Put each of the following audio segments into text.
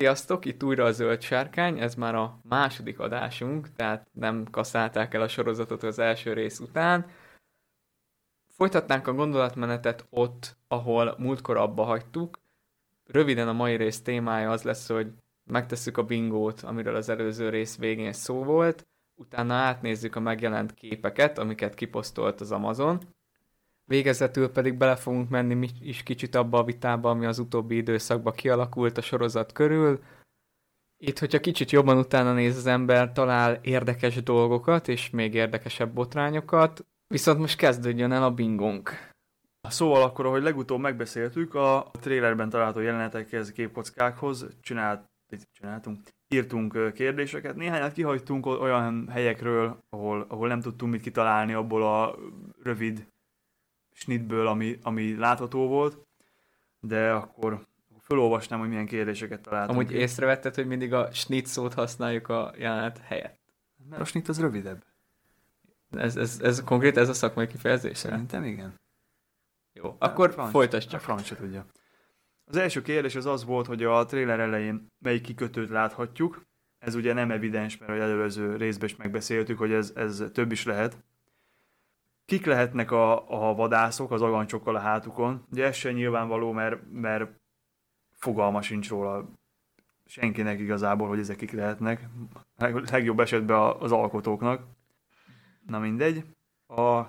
Sziasztok, itt újra a Zöld Sárkány, ez már a második adásunk, tehát nem kaszálták el a sorozatot az első rész után. Folytatnánk a gondolatmenetet ott, ahol múltkor abba hagytuk. Röviden a mai rész témája az lesz, hogy megtesszük a bingót, amiről az előző rész végén szó volt, utána átnézzük a megjelent képeket, amiket kiposztolt az Amazon, Végezetül pedig bele fogunk menni mi is kicsit abba a vitába, ami az utóbbi időszakban kialakult a sorozat körül. Itt, hogyha kicsit jobban utána néz az ember, talál érdekes dolgokat, és még érdekesebb botrányokat, viszont most kezdődjön el a bingónk. Szóval akkor, ahogy legutóbb megbeszéltük, a trailerben található jelenetekhez, képkockákhoz csinált, csináltunk, írtunk kérdéseket. Néhányat kihagytunk olyan helyekről, ahol, ahol nem tudtunk mit kitalálni abból a rövid snitből, ami, ami látható volt, de akkor felolvasnám, hogy milyen kérdéseket találtam. Amúgy észrevetted, hogy mindig a snit szót használjuk a jelenet helyett? Mert a snit az rövidebb. Ez, ez, ez konkrét ez a szakmai kifejezés? Szerintem igen. Jó, akkor franc, folytasd csak. A franc se tudja. Az első kérdés az az volt, hogy a trailer elején melyik kikötőt láthatjuk. Ez ugye nem evidens, mert az előző részben is megbeszéltük, hogy ez, ez több is lehet kik lehetnek a, a vadászok az agancsokkal a hátukon. Ugye ez sem nyilvánvaló, mert, mert fogalma sincs róla senkinek igazából, hogy ezek kik lehetnek. Legjobb esetben az alkotóknak. Na mindegy. A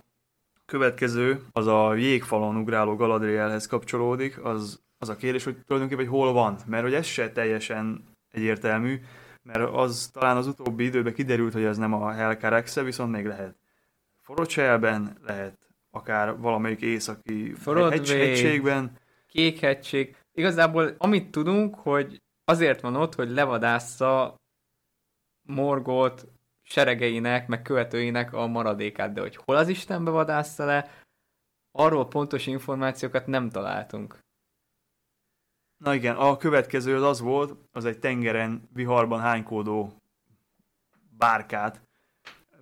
következő, az a jégfalon ugráló Galadrielhez kapcsolódik, az, az a kérdés, hogy tulajdonképpen hogy hol van, mert hogy ez se teljesen egyértelmű, mert az talán az utóbbi időben kiderült, hogy ez nem a Helcaraxe, viszont még lehet. Forocselben, lehet akár valamelyik északi hegy, hegységben. Kék hegység. Igazából amit tudunk, hogy azért van ott, hogy levadásza Morgot seregeinek, meg követőinek a maradékát, de hogy hol az Istenbe vadásza le, arról pontos információkat nem találtunk. Na igen, a következő az az volt, az egy tengeren, viharban hánykódó bárkát,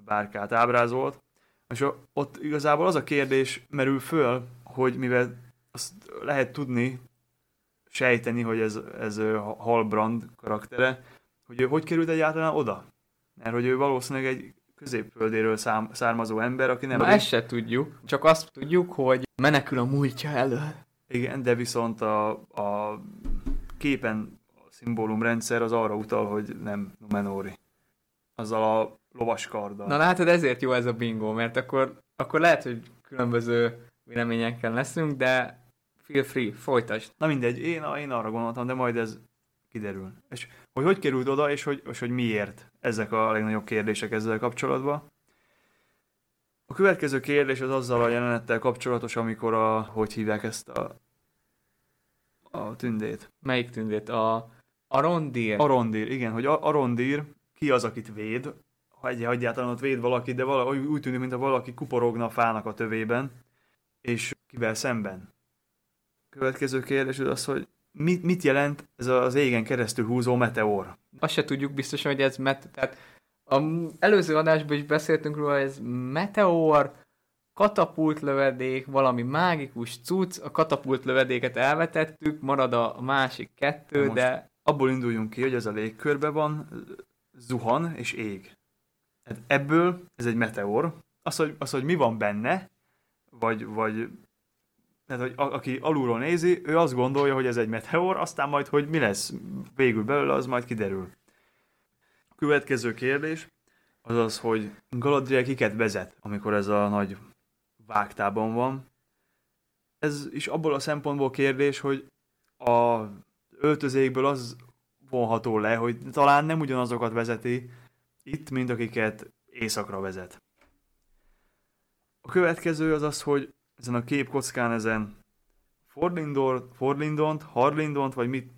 bárkát ábrázolt, és ott igazából az a kérdés merül föl, hogy mivel azt lehet tudni, sejteni, hogy ez, ez Halbrand karaktere, hogy ő hogy került egyáltalán oda? Mert hogy ő valószínűleg egy középföldéről szám, származó ember, aki nem... Na ezt se tudjuk, csak azt tudjuk, hogy menekül a múltja elől. Igen, de viszont a, a képen a szimbólumrendszer az arra utal, hogy nem Numenori. Azzal a lovaskarddal. Na látod, ezért jó ez a bingo, mert akkor, akkor lehet, hogy különböző véleményekkel leszünk, de feel free, folytasd. Na mindegy, én, én arra gondoltam, de majd ez kiderül. És hogy hogy került oda, és hogy, és hogy miért ezek a legnagyobb kérdések ezzel kapcsolatban. A következő kérdés az azzal a jelenettel kapcsolatos, amikor a, hogy hívják ezt a, a tündét. Melyik tündét? A Arondír. Arondír, igen, hogy Arondír ki az, akit véd, egy egyáltalán ott véd valaki, de vala, úgy tűnik, mintha valaki kuporogna a fának a tövében, és kivel szemben. Következő kérdés az hogy mit, mit jelent ez az égen keresztül húzó meteor? Azt se tudjuk biztosan, hogy ez met... Tehát a előző adásban is beszéltünk róla, ez meteor, katapult lövedék, valami mágikus cucc, a katapult lövedéket elvetettük, marad a másik kettő, de... Abból induljunk ki, hogy ez a légkörbe van, zuhan és ég. Tehát ebből ez egy meteor. Az, hogy, az, hogy mi van benne, vagy, vagy tehát, hogy a, aki alulról nézi, ő azt gondolja, hogy ez egy meteor, aztán majd, hogy mi lesz végül belőle, az majd kiderül. Következő kérdés az az, hogy Galadriel kiket vezet, amikor ez a nagy vágtában van. Ez is abból a szempontból kérdés, hogy a öltözékből az vonható le, hogy talán nem ugyanazokat vezeti, itt, mint akiket éjszakra vezet. A következő az az, hogy ezen a képkockán ezen Fordlindor, Fordlindont, Harlindont, vagy mit,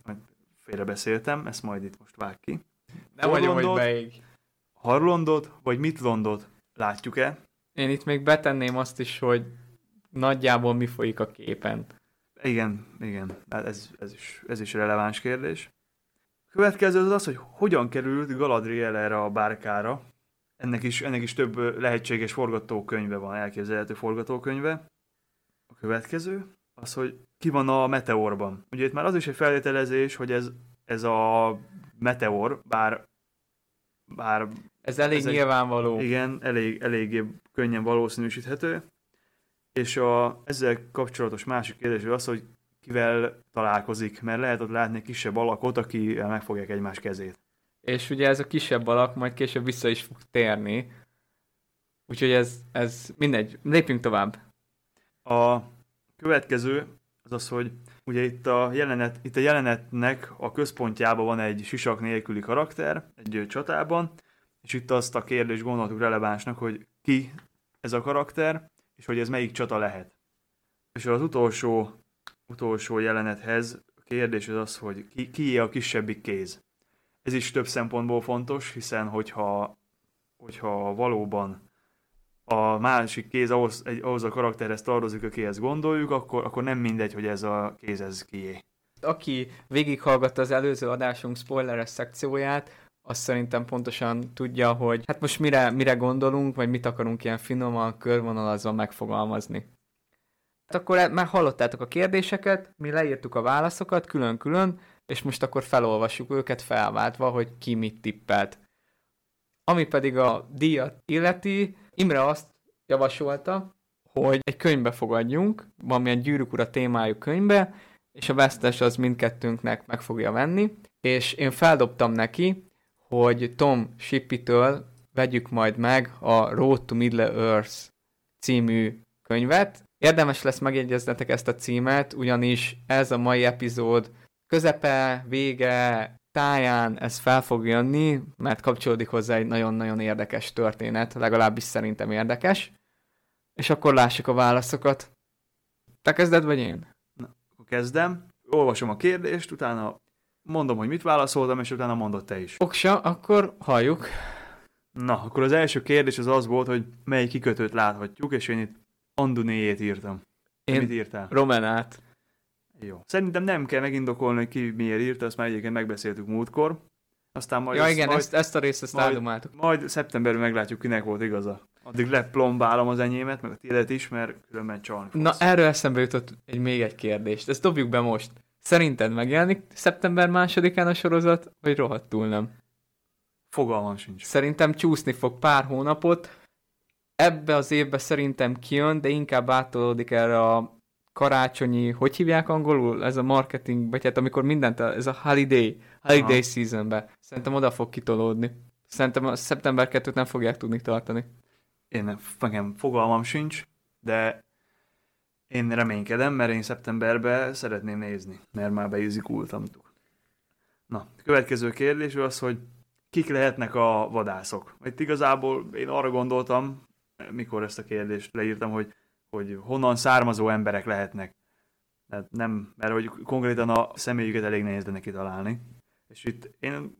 félre beszéltem, ezt majd itt most vág ki. Nem vagyok, hogy beig. Harlondot, vagy mit Londot látjuk-e? Én itt még betenném azt is, hogy nagyjából mi folyik a képen. Igen, igen, hát ez, ez, is, ez is releváns kérdés. Következő az az, hogy hogyan került Galadriel erre a bárkára. Ennek is, ennek is több lehetséges forgatókönyve van, elképzelhető forgatókönyve. A következő az, hogy ki van a meteorban. Ugye itt már az is egy feltételezés, hogy ez ez a meteor, bár, bár Ez elég Ez egy- nyilvánvaló. igen, elég, eléggé könnyen valószínűsíthető. És a, ezzel kapcsolatos másik kérdés az, hogy kivel találkozik, mert lehet ott látni kisebb alakot, aki megfogják egymás kezét. És ugye ez a kisebb alak majd később vissza is fog térni. Úgyhogy ez, ez mindegy. Lépjünk tovább. A következő az az, hogy ugye itt a, jelenet, itt a jelenetnek a központjában van egy sisak nélküli karakter, egy csatában, és itt azt a kérdést gondoltuk relevásnak, hogy ki ez a karakter, és hogy ez melyik csata lehet. És az utolsó, utolsó jelenethez a kérdés az az, hogy ki, ki a kisebbik kéz. Ez is több szempontból fontos, hiszen hogyha, hogyha valóban a másik kéz ahhoz, egy, ahhoz a karakterhez tartozik, akihez gondoljuk, akkor, akkor nem mindegy, hogy ez a kéz ez kié. Aki végighallgatta az előző adásunk spoileres szekcióját, azt szerintem pontosan tudja, hogy hát most mire, mire gondolunk, vagy mit akarunk ilyen finoman, körvonalazva megfogalmazni. Hát akkor e- már hallottátok a kérdéseket, mi leírtuk a válaszokat külön-külön, és most akkor felolvassuk őket felváltva, hogy ki mit tippelt. Ami pedig a díjat illeti, Imre azt javasolta, hogy egy könyvbe fogadjunk, valamilyen gyűrűk ura témájú könyvbe, és a vesztes az mindkettőnknek meg fogja venni, és én feldobtam neki, hogy Tom Shippey-től vegyük majd meg a Road to Middle Earth című könyvet. Érdemes lesz megjegyeznetek ezt a címet, ugyanis ez a mai epizód közepe, vége, táján ez fel fog jönni, mert kapcsolódik hozzá egy nagyon-nagyon érdekes történet, legalábbis szerintem érdekes. És akkor lássuk a válaszokat. Te kezded, vagy én? Akkor kezdem, olvasom a kérdést, utána mondom, hogy mit válaszoltam, és utána mondod te is. Oksa, akkor halljuk. Na, akkor az első kérdés az az volt, hogy mely kikötőt láthatjuk, és én itt Andunéjét írtam. Én Mit írtál? Romanát. Jó. Szerintem nem kell megindokolni, hogy ki miért írta, azt már egyébként megbeszéltük múltkor. Aztán majd, Ja ezt- igen, majd, ezt, ezt a részt ezt majd- majd szeptemberben meglátjuk, kinek volt igaza. Addig leplombálom az enyémet, meg a tiédet is, mert különben csalni fogsz. Na erről eszembe jutott egy, még egy kérdést. Ezt dobjuk be most. Szerinted megjelenik szeptember másodikán a sorozat, vagy rohadtul nem? Fogalmam sincs. Szerintem csúszni fog pár hónapot. Ebbe az évbe szerintem kijön, de inkább átolódik erre a karácsonyi, hogy hívják angolul? Ez a marketing, vagy hát amikor mindent, ez a holiday, holiday Aha. seasonbe. Szerintem oda fog kitolódni. Szerintem a szeptember 2 nem fogják tudni tartani. Én nem, nekem fogalmam sincs, de én reménykedem, mert én szeptemberben szeretném nézni, mert már beizzikultamtuk. Na, következő kérdés az, hogy kik lehetnek a vadászok? Itt igazából én arra gondoltam, mikor ezt a kérdést leírtam, hogy, hogy honnan származó emberek lehetnek. Tehát nem, mert hogy konkrétan a személyüket elég nehéz lenne kitalálni. És itt én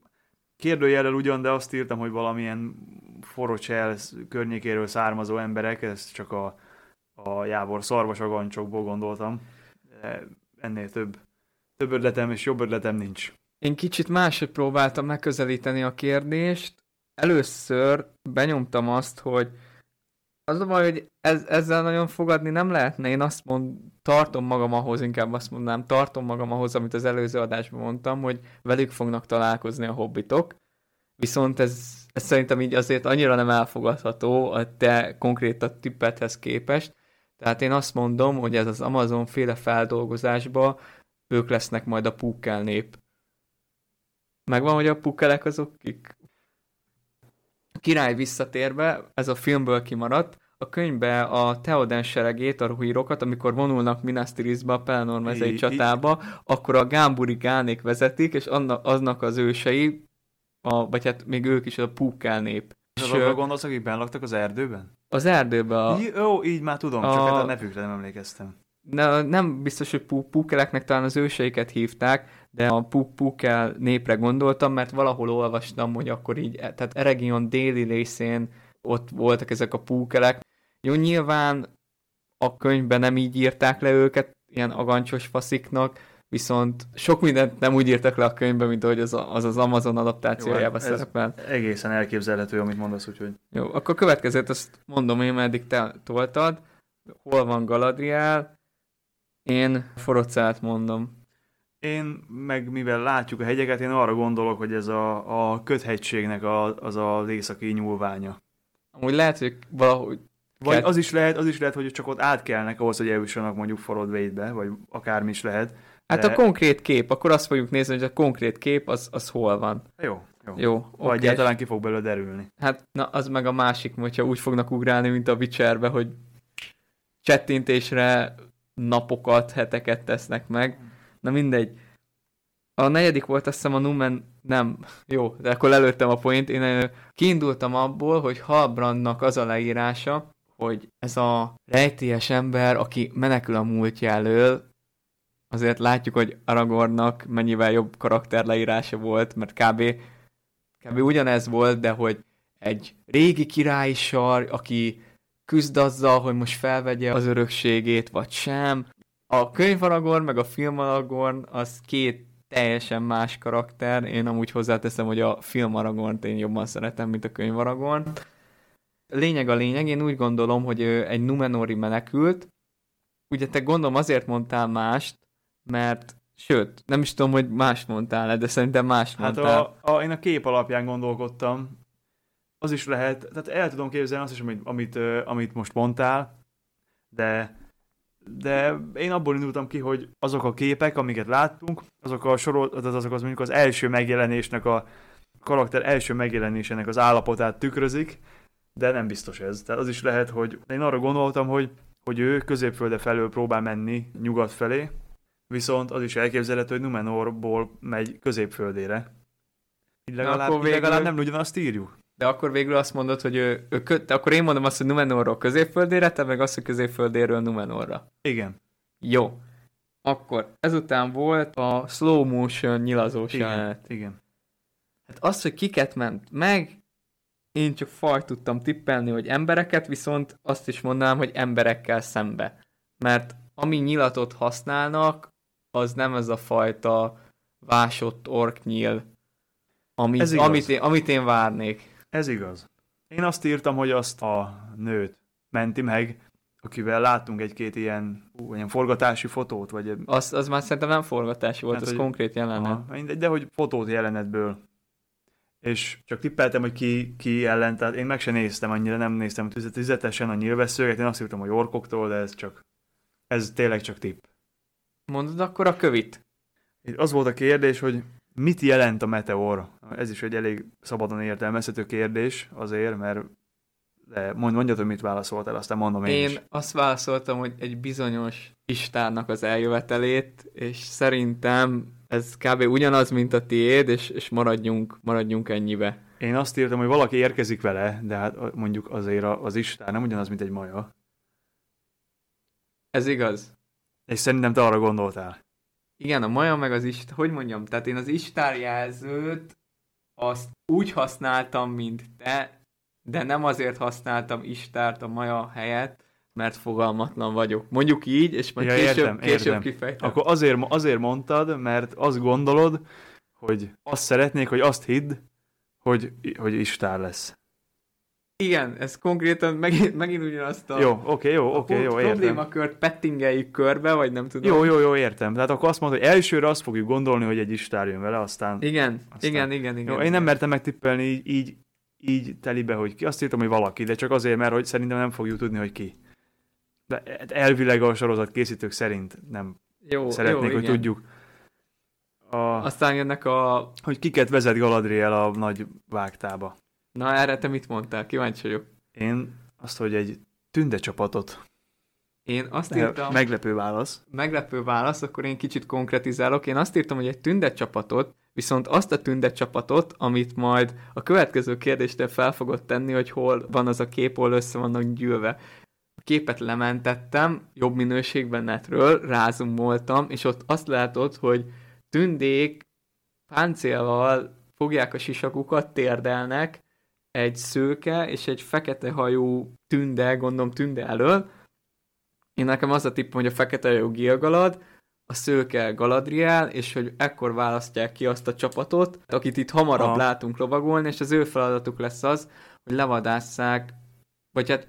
kérdőjellel ugyan, de azt írtam, hogy valamilyen Forocsel környékéről származó emberek, ez csak a, a Jávor szarvasagancsokból gondoltam. De ennél több, több ötletem és jobb ötletem nincs. Én kicsit máshogy próbáltam megközelíteni a kérdést. Először benyomtam azt, hogy az a baj, hogy ez, ezzel nagyon fogadni nem lehetne. Én azt mond, tartom magam ahhoz, inkább azt mondanám, tartom magam ahhoz, amit az előző adásban mondtam, hogy velük fognak találkozni a hobbitok. Viszont ez, ez szerintem így azért annyira nem elfogadható a te konkrét a tippethez képest. Tehát én azt mondom, hogy ez az Amazon féle feldolgozásba ők lesznek majd a púkkel nép. Megvan, hogy a pukkelek azok kik? Király visszatérve, ez a filmből kimaradt, a könyvbe a Theoden seregét, a ruhírokat, amikor vonulnak Minas Tirithbe, a Pelennor Í- csatába, akkor a Gámburi Gánék vezetik, és annak, aznak az ősei, a, vagy hát még ők is a pukkel nép. És arra gondolsz, akik benn laktak az erdőben? az erdőbe a, Jó, így már tudom, csak hát a nevükre nem emlékeztem. ne, nem biztos, hogy pú- púkeleknek talán az őseiket hívták, de a pú- púkel népre gondoltam, mert valahol olvastam, hogy akkor így, e- tehát Eregion déli részén ott voltak ezek a púkelek. Jó, nyilván a könyvben nem így írták le őket, ilyen agancsos fasziknak, viszont sok mindent nem úgy írtak le a könyvben, mint ahogy az az, az Amazon adaptációjában Jó, hát szerepel. Egészen elképzelhető, amit mondasz, úgyhogy Jó, akkor következőt azt mondom én, mert eddig te toltad. Hol van Galadriel? Én Forocát mondom. Én meg mivel látjuk a hegyeket, én arra gondolok, hogy ez a, a köthegységnek a, az az északi nyúlványa. Amúgy lehet, hogy valahogy... Vagy Kett- az is lehet, az is lehet, hogy csak ott átkelnek ahhoz, hogy eljussanak mondjuk Forodvédbe, vagy akármi is lehet. Hát De- a konkrét kép, akkor azt fogjuk nézni, hogy a konkrét kép az, az hol van. Jó, jó. Jó, Vagy oké. egyáltalán ki fog belőle derülni. Hát na, az meg a másik, hogyha úgy fognak ugrálni, mint a Witcherbe, hogy csettintésre napokat, heteket tesznek meg. Na mindegy. A negyedik volt azt hiszem a Numen, nem, jó, de akkor lelőttem a point. Én kiindultam abból, hogy Halbrandnak az a leírása, hogy ez a rejtélyes ember, aki menekül a múltja elől, azért látjuk, hogy Aragornnak mennyivel jobb karakter leírása volt, mert kb. kb. ugyanez volt, de hogy egy régi királyi sar, aki küzd azzal, hogy most felvegye az örökségét, vagy sem. A könyv Aragorn, meg a film Aragorn, az két teljesen más karakter. Én amúgy hozzáteszem, hogy a film Aragornt én jobban szeretem, mint a könyv Aragorn. Lényeg a lényeg, én úgy gondolom, hogy egy Numenori menekült. Ugye te gondolom azért mondtál mást, mert sőt, nem is tudom, hogy mást mondtál de szerintem mást Hát mondtál. a, a, én a kép alapján gondolkodtam. Az is lehet, tehát el tudom képzelni azt is, amit, amit, amit most mondtál, de, de én abból indultam ki, hogy azok a képek, amiket láttunk, azok a sorol, az, azok az mondjuk az első megjelenésnek a karakter első megjelenésének az állapotát tükrözik, de nem biztos ez. Tehát az is lehet, hogy én arra gondoltam, hogy, hogy ő középfölde felől próbál menni nyugat felé, viszont az is elképzelhető, hogy Numenorból megy középföldére. Így Na, legalább, akkor végül- legalább nem ugyanazt írjuk. De akkor végül azt mondod, hogy ő, ő kö... de akkor én mondom azt, hogy Numenorról középföldére, te meg azt, hogy középföldéről Numenorra. Igen. Jó. Akkor ezután volt a slow motion nyilazós Igen. jelenet. Igen. Hát az, hogy kiket ment meg, én csak faj tudtam tippelni, hogy embereket, viszont azt is mondanám, hogy emberekkel szembe. Mert ami nyilatot használnak, az nem ez a fajta vásott orknyíl, amit, amit, én, amit én várnék. Ez igaz. Én azt írtam, hogy azt a nőt menti meg, akivel láttunk egy-két ilyen, ú, ilyen forgatási fotót, vagy Az, az már szerintem nem forgatás volt, Hát, az hogy- konkrét jelenet. Aha, mindegy, de hogy fotót jelenetből. És csak tippeltem, hogy ki, ki ellen, tehát én meg se néztem annyira, nem néztem tüzet- tüzetesen a nyilvesszőket, én azt írtam, hogy orkoktól, de ez csak, ez tényleg csak tipp. Mondod akkor a kövit? Itt Az volt a kérdés, hogy mit jelent a meteor? Ez is egy elég szabadon értelmezhető kérdés azért, mert de mond, mondjad, hogy mit válaszoltál, aztán mondom én, Én is. azt válaszoltam, hogy egy bizonyos istárnak az eljövetelét, és szerintem ez kb. ugyanaz, mint a tiéd, és, és maradjunk, maradjunk ennyibe. Én azt írtam, hogy valaki érkezik vele, de hát mondjuk azért az Istár nem ugyanaz, mint egy maja. Ez igaz? És szerintem te arra gondoltál. Igen, a maja meg az ist, hogy mondjam, tehát én az istárjelzőt azt úgy használtam, mint te, de nem azért használtam istárt a maja helyett, mert fogalmatlan vagyok. Mondjuk így, és majd Ja, később, értem, később értem. kifejtem. Akkor azért, azért mondtad, mert azt gondolod, hogy azt szeretnék, hogy azt hidd, hogy, hogy Istár lesz. Igen, ez konkrétan megint, megint ugyanazt a, Jó, oké, jó, oké, jó, értem. problémakört pettingeljük körbe, vagy nem tudom. Jó, jó, jó, értem. Tehát akkor azt mondod, hogy elsőre azt fogjuk gondolni, hogy egy Istár jön vele, aztán... Igen, Aztán- igen, igen, igen. Jó, én nem mertem megtippelni így, így, így telibe, hogy ki. Azt írtam, hogy valaki, de csak azért, mert hogy szerintem nem fogjuk tudni, hogy ki. De elvileg a sorozat készítők szerint nem jó, szeretnék, jó, hogy igen. tudjuk. A, Aztán jönnek a... hogy kiket vezet Galadriel a nagy vágtába. Na erre te mit mondtál? Kíváncsi vagyok. Én azt, hogy egy tünde csapatot. Én azt írtam... Meglepő válasz. meglepő válasz, akkor én kicsit konkretizálok. Én azt írtam, hogy egy tündet csapatot, viszont azt a tündet csapatot, amit majd a következő kérdésnél fel fogod tenni, hogy hol van az a kép, hol össze vannak gyűlve. A képet lementettem, jobb minőségben netről, rázumoltam, és ott azt látod, hogy tündék páncélval fogják a sisakukat, térdelnek, egy szőke és egy fekete hajú tünde, gondolom tünde elől, én nekem az a tippem, hogy a fekete jó Gilgalad, a szőke Galadriel, és hogy ekkor választják ki azt a csapatot, akit itt hamarabb Aha. látunk lovagolni, és az ő feladatuk lesz az, hogy levadásszák, vagy hát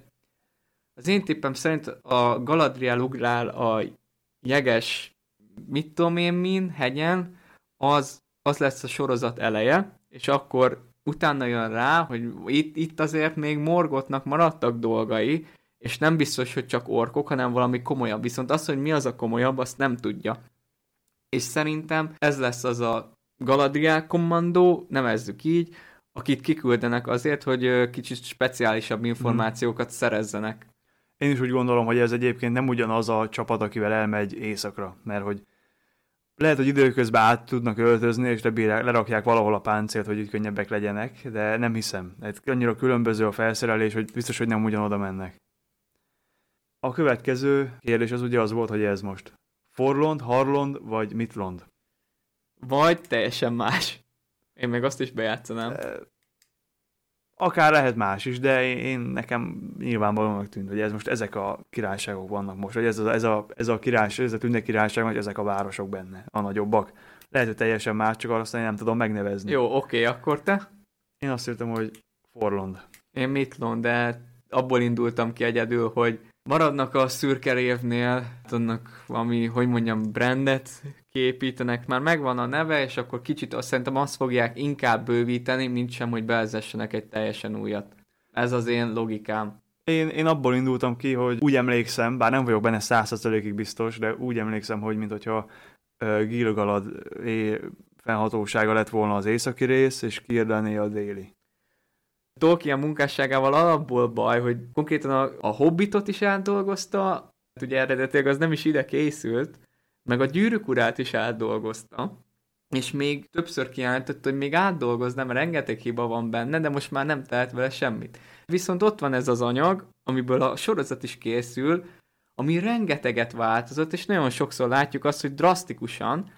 az én tippem szerint a Galadriel ugrál a jeges mit tudom én min, hegyen, az, az lesz a sorozat eleje, és akkor utána jön rá, hogy itt, itt azért még morgotnak maradtak dolgai, és nem biztos, hogy csak orkok, hanem valami komolyabb. Viszont az, hogy mi az a komolyabb, azt nem tudja. És szerintem ez lesz az a Galadriel kommandó, nevezzük így, akit kiküldenek azért, hogy kicsit speciálisabb információkat hmm. szerezzenek. Én is úgy gondolom, hogy ez egyébként nem ugyanaz a csapat, akivel elmegy éjszakra, mert hogy lehet, hogy időközben át tudnak öltözni, és lerakják valahol a páncélt, hogy így könnyebbek legyenek, de nem hiszem. Hát annyira különböző a felszerelés, hogy biztos, hogy nem ugyanoda mennek. A következő kérdés az ugye az volt, hogy ez most Forlond, Harlond vagy Mitlond? Vagy teljesen más. Én még azt is bejátszanám. Akár lehet más is, de én nekem nyilvánvalóan tűnt, hogy ez most ezek a királyságok vannak most, vagy ez a, ez a, ez a királyság, ez a tünde királyság, vagy ezek a városok benne, a nagyobbak. Lehet, hogy teljesen más, csak azt én nem tudom megnevezni. Jó, oké, akkor te? Én azt írtam, hogy Forlond. Én Mitlond, de abból indultam ki egyedül, hogy maradnak a szürke révnél, annak valami, hogy mondjam, brandet kiépítenek, már megvan a neve, és akkor kicsit azt szerintem azt fogják inkább bővíteni, mint sem, hogy bevezessenek egy teljesen újat. Ez az én logikám. Én, én abból indultam ki, hogy úgy emlékszem, bár nem vagyok benne százszerzelékig biztos, de úgy emlékszem, hogy mint hogyha uh, Gilgalad fennhatósága lett volna az északi rész, és Kirdané a déli. Tolkien munkásságával alapból baj, hogy konkrétan a, a Hobbitot is átdolgozta, hát ugye eredetileg az nem is ide készült, meg a gyűrűk urát is átdolgozta, és még többször kijelentetett, hogy még átdolgoznám, mert rengeteg hiba van benne, de most már nem tehet vele semmit. Viszont ott van ez az anyag, amiből a sorozat is készül, ami rengeteget változott, és nagyon sokszor látjuk azt, hogy drasztikusan,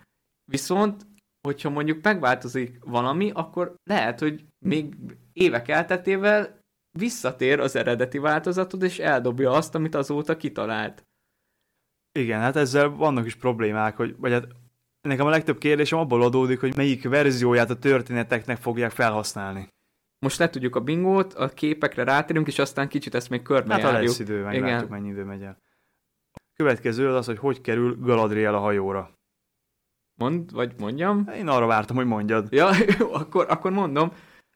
viszont hogyha mondjuk megváltozik valami, akkor lehet, hogy még évek elteltével visszatér az eredeti változatod, és eldobja azt, amit azóta kitalált. Igen, hát ezzel vannak is problémák, hogy, vagy hát nekem a legtöbb kérdésem abból adódik, hogy melyik verzióját a történeteknek fogják felhasználni. Most le tudjuk a bingót, a képekre rátérünk, és aztán kicsit ezt még körbe Hát ha lesz idő, meglátjuk mennyi idő megy el. Következő az az, hogy hogy kerül Galadriel a hajóra. Mond, vagy mondjam? Én arra vártam, hogy mondjad. Ja, jó, akkor, akkor mondom.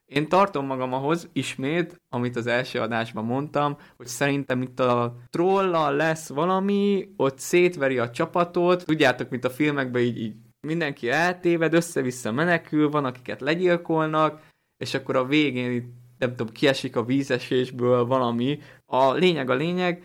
Én tartom magam ahhoz ismét, amit az első adásban mondtam, hogy szerintem itt a trollal lesz valami, ott szétveri a csapatot, tudjátok, mint a filmekben így, így mindenki eltéved, össze-vissza menekül, van, akiket legyilkolnak, és akkor a végén nem tudom, kiesik a vízesésből valami. A lényeg a lényeg,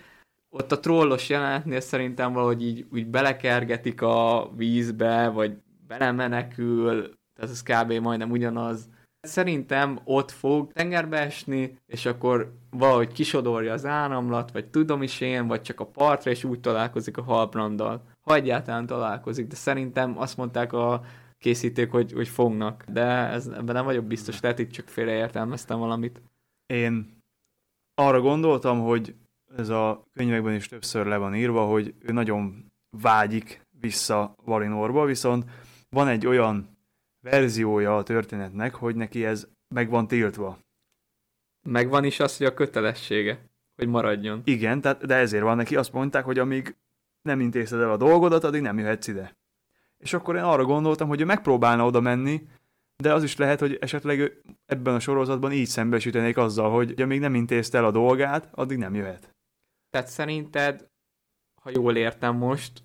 ott a trollos jelenetnél szerintem valahogy így úgy belekergetik a vízbe, vagy belemenekül, ez kb. majdnem ugyanaz. Szerintem ott fog tengerbe esni, és akkor valahogy kisodorja az áramlat, vagy tudom is én, vagy csak a partra, és úgy találkozik a halbranddal. Ha egyáltalán találkozik, de szerintem azt mondták a készíték, hogy, hogy fognak. De ez, ebben nem vagyok biztos, lehet itt csak félreértelmeztem valamit. Én arra gondoltam, hogy ez a könyvekben is többször le van írva, hogy ő nagyon vágyik vissza Valinorba, viszont van egy olyan verziója a történetnek, hogy neki ez meg van tiltva. Megvan is az, hogy a kötelessége, hogy maradjon. Igen, tehát, de ezért van neki, azt mondták, hogy amíg nem intézted el a dolgodat, addig nem jöhetsz ide. És akkor én arra gondoltam, hogy ő megpróbálna oda menni, de az is lehet, hogy esetleg ebben a sorozatban így szembesítenék azzal, hogy amíg nem intézte el a dolgát, addig nem jöhet. Tehát szerinted, ha jól értem most,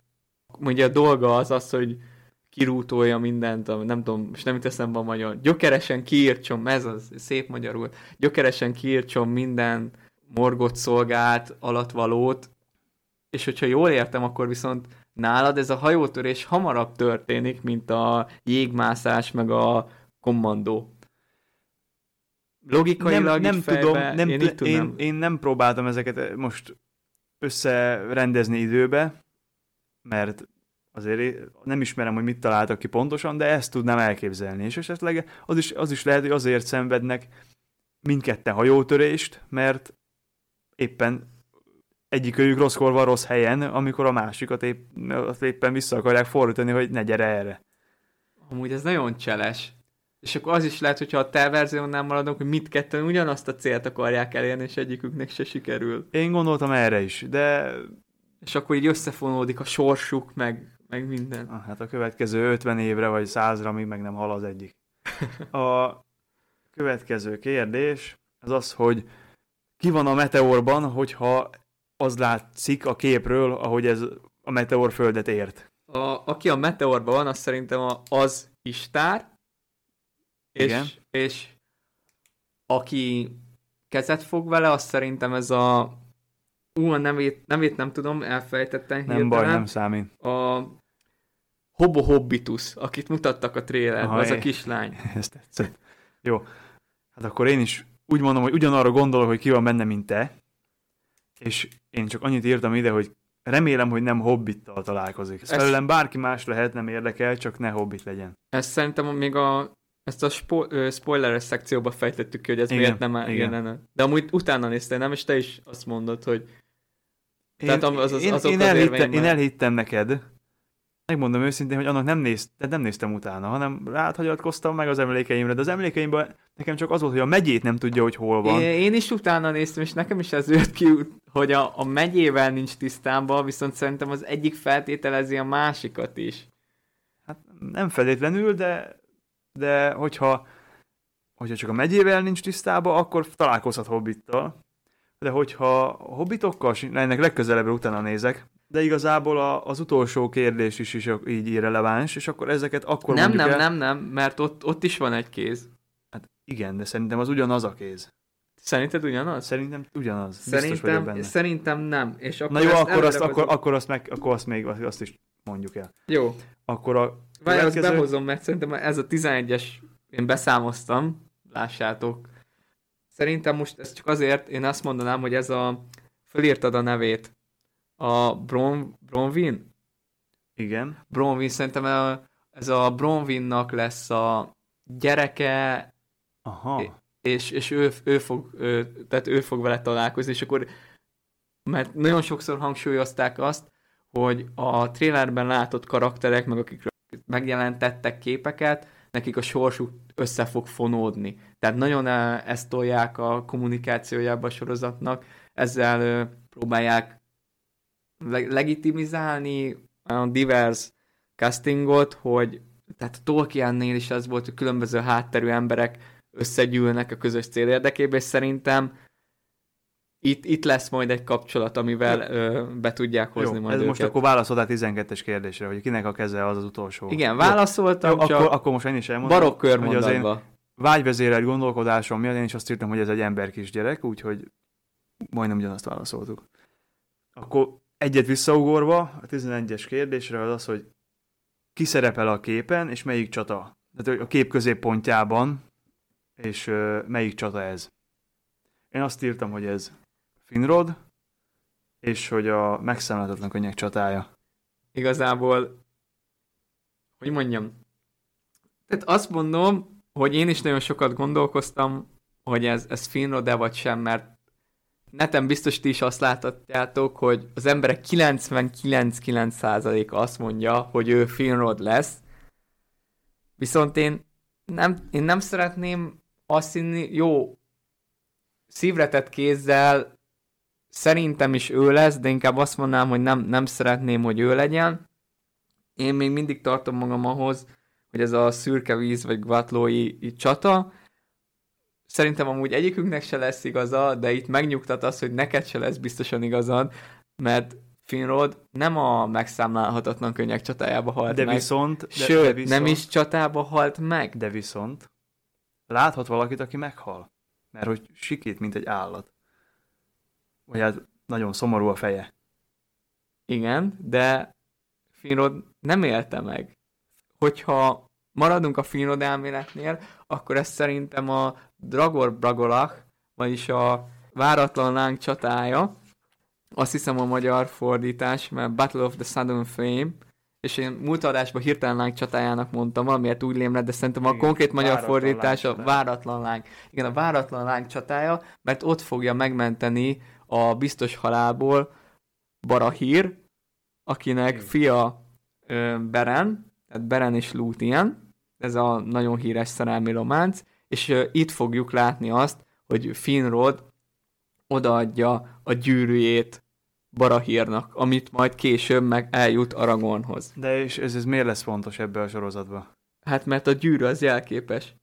ugye a dolga az az, hogy kirútolja mindent, nem tudom, és nem itt eszembe a magyar, gyökeresen kiírtson, ez az, szép magyarul, gyökeresen kiírtson minden morgott szolgált alatvalót, és hogyha jól értem, akkor viszont nálad ez a hajótörés hamarabb történik, mint a jégmászás, meg a kommandó. Logikailag nem, nem fejbe, tudom, nem, én, én, én nem próbáltam ezeket most összerendezni időbe, mert azért nem ismerem, hogy mit találtak ki pontosan, de ezt tudnám elképzelni. És esetleg az is, az is lehet, hogy azért szenvednek mindketten hajótörést, mert éppen egyikőjük rosszkor van rossz helyen, amikor a másikat épp, éppen vissza akarják fordítani, hogy ne gyere erre. Amúgy ez nagyon cseles. És akkor az is lehet, hogyha a te verziónál maradunk, hogy mit ketten ugyanazt a célt akarják elérni, és egyiküknek se sikerül. Én gondoltam erre is, de... És akkor így összefonódik a sorsuk, meg meg minden. Ah, Hát a következő 50 évre vagy 100-ra még meg nem hal az egyik. A következő kérdés az az, hogy ki van a meteorban, hogyha az látszik a képről, ahogy ez a meteor földet ért. A, aki a meteorban van, az szerintem a, az Istár, Igen. és aki kezet fog vele, az szerintem ez a ú, a nevét, nevét nem tudom, elfelejtettem Nem baj, nem számít. A Hobo Hobbitus, akit mutattak a trailerben, Aha, az a é- kislány. Ez tetszett. Jó. Hát akkor én is úgy mondom, hogy ugyanarra gondolok, hogy ki van benne, mint te. És én csak annyit írtam ide, hogy remélem, hogy nem hobbittal találkozik. Ez Ez- felőlem bárki más lehet, nem érdekel, csak ne hobbit legyen. Ezt szerintem még a ezt a spo- ö, spoileres szekcióba fejtettük ki, hogy ez Igen, miért nem áll igen. igen. De amúgy utána néztél, nem? És te is azt mondod, hogy Én, Tehát az- az- én, azok én, az érveimmel. én elhittem neked, megmondom őszintén, hogy annak nem, néz, tehát nem néztem utána, hanem rád hagyatkoztam meg az emlékeimre, de az emlékeimben nekem csak az volt, hogy a megyét nem tudja, hogy hol van. Én, én is utána néztem, és nekem is ez jött ki, hogy a, a megyével nincs tisztában, viszont szerintem az egyik feltételezi a másikat is. Hát nem feltétlenül, de, de hogyha, hogyha csak a megyével nincs tisztában, akkor találkozhat hobbittal. De hogyha a hobbitokkal, ennek legközelebbre utána nézek, de igazából a, az utolsó kérdés is, is így irreleváns, és akkor ezeket akkor nem, nem, el. nem, nem, mert ott, ott is van egy kéz. Hát igen, de szerintem az ugyanaz a kéz. Szerinted ugyanaz? Szerintem ugyanaz. Biztos vagyok Szerintem, benne. szerintem nem. És akkor Na jó, akkor azt, akkor, akkor, azt, meg, akkor azt még azt is mondjuk el. Jó, Akkor a Várj, azt behozom, mert szerintem ez a 11-es, én beszámoztam, lássátok. Szerintem most ez csak azért, én azt mondanám, hogy ez a, fölírtad a nevét, a Bron, Bronwyn? Igen. Bronwyn, szerintem ez a Bronwynnak lesz a gyereke, Aha. és, és ő, ő, fog, ő, tehát ő fog vele találkozni, és akkor, mert nagyon sokszor hangsúlyozták azt, hogy a trailerben látott karakterek, meg akikről megjelentettek képeket, nekik a sorsuk össze fog fonódni. Tehát nagyon eh, ezt tolják a kommunikációjába a sorozatnak, ezzel ö, próbálják leg- legitimizálni a divers castingot, hogy tehát Tolkiennél is az volt, hogy különböző hátterű emberek összegyűlnek a közös cél érdekében, és szerintem itt, itt lesz majd egy kapcsolat, amivel ö, be tudják hozni Jó, majd ez őket. most akkor válaszoltál 12-es kérdésre, hogy kinek a keze az az utolsó. Igen, válaszoltam, Jó, csak akkor, akkor most én is elmondom. barokk hogy az én körmondatba. vágyvezérelt gondolkodásom miatt én is azt írtam, hogy ez egy ember kisgyerek, úgyhogy majdnem ugyanazt válaszoltuk. Akkor egyet visszaugorva, a 11-es kérdésre az az, hogy ki szerepel a képen, és melyik csata. Tehát a kép középpontjában, és ö, melyik csata ez. Én azt írtam, hogy ez Finrod, és hogy a megszámláltatlan könnyek csatája. Igazából, hogy mondjam, tehát azt mondom, hogy én is nagyon sokat gondolkoztam, hogy ez, ez Finrod-e vagy sem, mert neten biztos ti is azt láthatjátok, hogy az emberek 99,9%-a azt mondja, hogy ő Finrod lesz, viszont én nem, én nem szeretném azt hinni, jó, szívre tett kézzel szerintem is ő lesz, de inkább azt mondanám, hogy nem, nem szeretném, hogy ő legyen. Én még mindig tartom magam ahhoz, hogy ez a szürke víz vagy gvatlói csata, szerintem amúgy egyikünknek se lesz igaza, de itt megnyugtat az, hogy neked se lesz biztosan igazad, mert Finrod nem a megszámlálhatatlan könnyek csatájába halt De meg. viszont, de, Sőt, de viszont, nem is csatába halt meg. De viszont láthat valakit, aki meghal. Mert hogy sikít, mint egy állat. Vagy hát nagyon szomorú a feje. Igen, de Finrod nem élte meg. Hogyha maradunk a Finrod elméletnél, akkor ez szerintem a Dragor Bragolach, vagyis a váratlan láng csatája, azt hiszem a magyar fordítás, mert Battle of the Southern Flame, és én múlt adásban hirtelen láng csatájának mondtam, valamiért úgy lém lett, de szerintem a Igen, konkrét magyar fordítás a váratlan láng. Igen, a váratlan láng csatája, mert ott fogja megmenteni a biztos halálból Barahír, akinek fia ö, Beren, tehát Beren és Lúthien, ez a nagyon híres szerelmi románc, és ö, itt fogjuk látni azt, hogy Finrod odaadja a gyűrűjét Barahírnak, amit majd később meg eljut Aragornhoz. De és ez, ez miért lesz fontos ebbe a sorozatba? Hát mert a gyűrű az jelképes.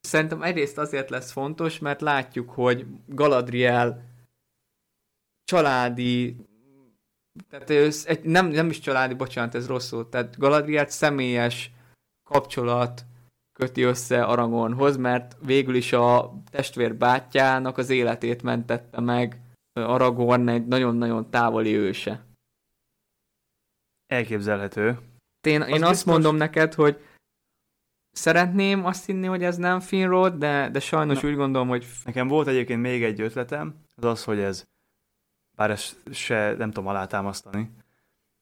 Szerintem egyrészt azért lesz fontos, mert látjuk, hogy Galadriel családi, tehát egy, nem, nem is családi, bocsánat, ez rosszul, tehát Galadriel személyes kapcsolat köti össze Aragornhoz, mert végül is a testvér bátyjának az életét mentette meg Aragorn egy nagyon-nagyon távoli őse. Elképzelhető. Én, én Az azt biztos- mondom neked, hogy szeretném azt hinni, hogy ez nem Finrod, de, de sajnos Na. úgy gondolom, hogy Nekem volt egyébként még egy ötletem, az az, hogy ez, bár ezt se nem tudom alátámasztani,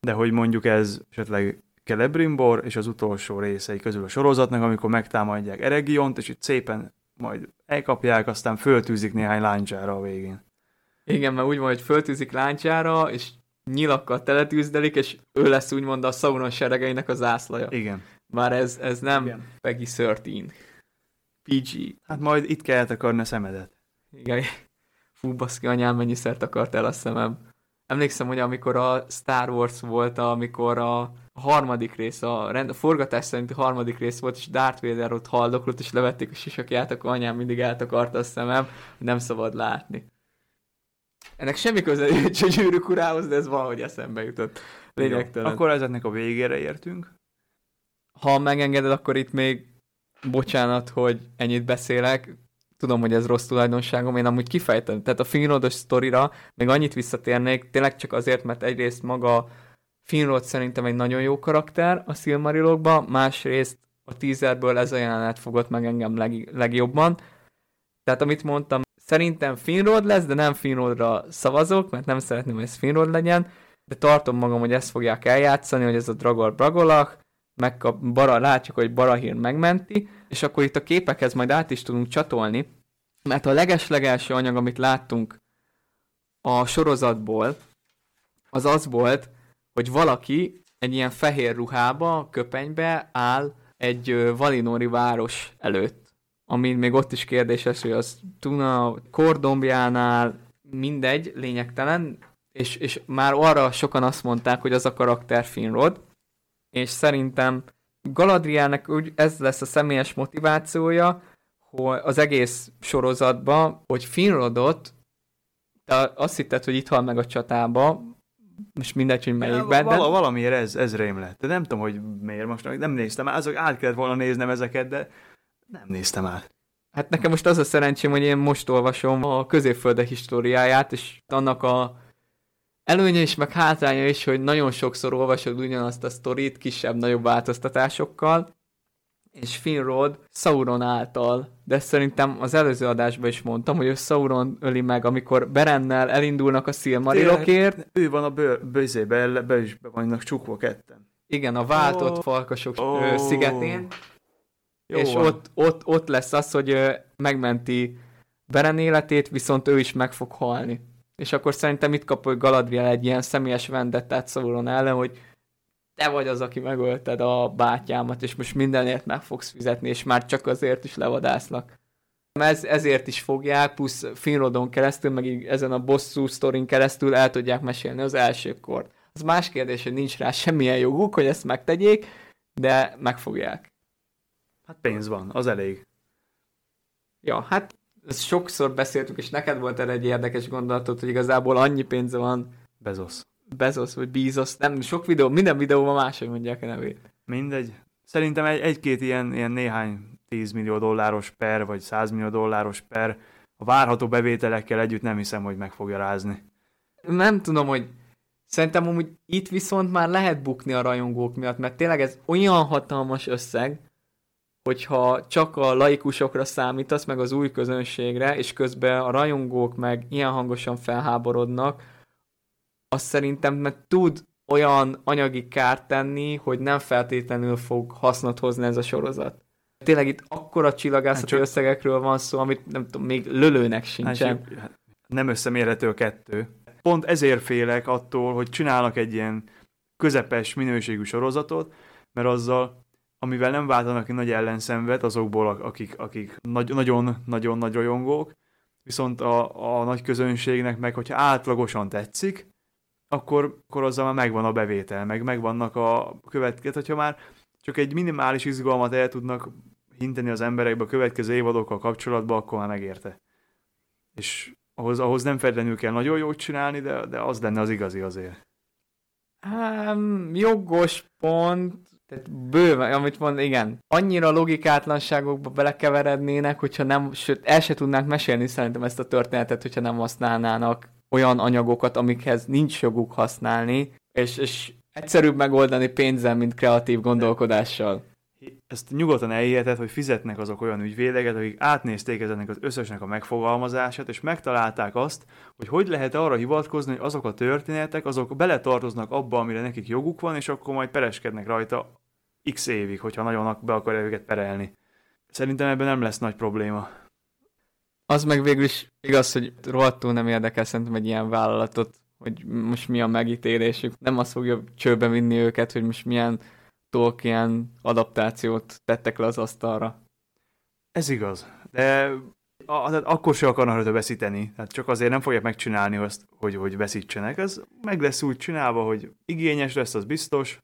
de hogy mondjuk ez esetleg Celebrimbor és az utolsó részei közül a sorozatnak, amikor megtámadják Eregiont, és itt szépen majd elkapják, aztán föltűzik néhány láncsára a végén. igen, mert úgy van, hogy föltűzik láncsára, és nyilakkal teletűzdelik, és ő lesz úgymond a Sauron seregeinek a zászlaja. Igen. Már ez, ez nem Igen. Peggy 13. PG. Hát majd itt kell takarni a szemedet. Igen. Fú, baszki, anyám, mennyiszer akart el a szemem. Emlékszem, hogy amikor a Star Wars volt, amikor a harmadik rész, a, rend, a forgatás szerinti harmadik rész volt, és Darth Vader ott haldoklott, és levették a sisakját, akkor anyám mindig eltakarta a szemem, hogy nem szabad látni. Ennek semmi köze nincs a gyűrűk urához, de ez valahogy eszembe jutott. Lényegtelen. Jó, Akkor ezeknek a végére értünk. Ha megengeded, akkor itt még bocsánat, hogy ennyit beszélek. Tudom, hogy ez rossz tulajdonságom, én amúgy kifejtem. Tehát a Finrodos sztorira még annyit visszatérnék, tényleg csak azért, mert egyrészt maga Finrod szerintem egy nagyon jó karakter a Silmarilokban, másrészt a teaserből ez a jelenet fogott meg engem leg, legjobban. Tehát amit mondtam, szerintem Finrod lesz, de nem Finrodra szavazok, mert nem szeretném, hogy ez Finrod legyen, de tartom magam, hogy ezt fogják eljátszani, hogy ez a Dragor Bragolach, megkap, bara, látjuk, hogy Barahír megmenti, és akkor itt a képekhez majd át is tudunk csatolni, mert a legeslegelső anyag, amit láttunk a sorozatból, az az volt, hogy valaki egy ilyen fehér ruhába, köpenybe áll egy Valinori város előtt. Ami még ott is kérdéses, hogy az Tuna kordombjánál mindegy, lényegtelen, és, és már arra sokan azt mondták, hogy az a karakter Finrod, és szerintem Galadrielnek úgy ez lesz a személyes motivációja, hogy az egész sorozatban, hogy Finrodot, te azt hitted, hogy itt hal meg a csatába, most mindegy, hogy melyikben, de Val- valamiért ez, ez rém lett. De nem tudom, hogy miért most nem néztem át, azok át kellett volna néznem ezeket, de nem néztem át. Hát nekem most az a szerencsém, hogy én most olvasom a középfölde históriáját, és annak a előnye is, meg hátránya is, hogy nagyon sokszor olvasod ugyanazt a sztorit, kisebb-nagyobb változtatásokkal, és Finrod Sauron által, de szerintem az előző adásban is mondtam, hogy ő Sauron öli meg, amikor Berennel elindulnak a Silmarilokért, Ő van a bőr, bőzébe, be, is be vannak csukva ketten. igen, a váltott Ó. falkasok Ó. ö, szigetén, Jó és van. ott, ott, ott lesz az, hogy megmenti Beren életét, viszont ő is meg fog halni. És akkor szerintem itt kap hogy Galadriel egy ilyen személyes vendettát Sauron ellen, hogy te vagy az, aki megölted a bátyámat, és most mindenért meg fogsz fizetni, és már csak azért is levadászlak. Ez, ezért is fogják, plusz Finrodon keresztül, meg így ezen a bosszú sztorin keresztül el tudják mesélni az elsőkor. Az más kérdés, hogy nincs rá semmilyen joguk, hogy ezt megtegyék, de megfogják. Hát pénz van, az elég. Ja, hát ezt sokszor beszéltük, és neked volt erre egy érdekes gondolatod, hogy igazából annyi pénze van Bezos. Bezos vagy Bezos, nem, sok videó, minden videóban máshogy mondják a nevét. Mindegy. Szerintem egy, egy-két ilyen, ilyen néhány 10 millió dolláros per, vagy 100 millió dolláros per a várható bevételekkel együtt nem hiszem, hogy meg fogja rázni. Nem tudom, hogy szerintem amúgy itt viszont már lehet bukni a rajongók miatt, mert tényleg ez olyan hatalmas összeg, hogyha csak a laikusokra számítasz, meg az új közönségre, és közben a rajongók meg ilyen hangosan felháborodnak, azt szerintem meg tud olyan anyagi kárt tenni, hogy nem feltétlenül fog hasznot hozni ez a sorozat. Tényleg itt akkora csillagászati Hát csak- összegekről van szó, amit nem tudom, még lölőnek sincsen. Hát, hát nem összemérhető a kettő. Pont ezért félek attól, hogy csinálnak egy ilyen közepes minőségű sorozatot, mert azzal, amivel nem váltanak ki nagy ellenszenvet azokból, akik, akik nagy- nagyon-nagyon nagy rajongók, viszont a, a nagy közönségnek meg, hogyha átlagosan tetszik, akkor, akkor azzal már megvan a bevétel, meg megvannak a következő, hogyha már csak egy minimális izgalmat el tudnak hinteni az emberekbe a következő évadokkal kapcsolatban, akkor már megérte. És ahhoz, ahhoz nem feltétlenül kell nagyon jót csinálni, de, de az lenne az igazi azért. Um, jogos pont, tehát bőven, amit mond, igen. Annyira logikátlanságokba belekeverednének, hogyha nem, sőt, el se tudnánk mesélni szerintem ezt a történetet, hogyha nem használnának olyan anyagokat, amikhez nincs joguk használni, és, és egyszerűbb megoldani pénzzel, mint kreatív gondolkodással. Ezt nyugodtan elhiheted, hogy fizetnek azok olyan ügyvédeket, akik átnézték ezenek az összesnek a megfogalmazását, és megtalálták azt, hogy hogy lehet arra hivatkozni, hogy azok a történetek, azok beletartoznak abba, amire nekik joguk van, és akkor majd pereskednek rajta x évig, hogyha nagyon be akarja őket perelni. Szerintem ebben nem lesz nagy probléma. Az meg végül is igaz, hogy rohadtul nem érdekel szerintem egy ilyen vállalatot, hogy most mi a megítélésük. Nem azt fogja csőbe vinni őket, hogy most milyen Tolkien adaptációt tettek le az asztalra. Ez igaz, de a, akkor se akarnak rajta veszíteni. Tehát csak azért nem fogják megcsinálni azt, hogy, hogy veszítsenek. Ez meg lesz úgy csinálva, hogy igényes lesz, az biztos.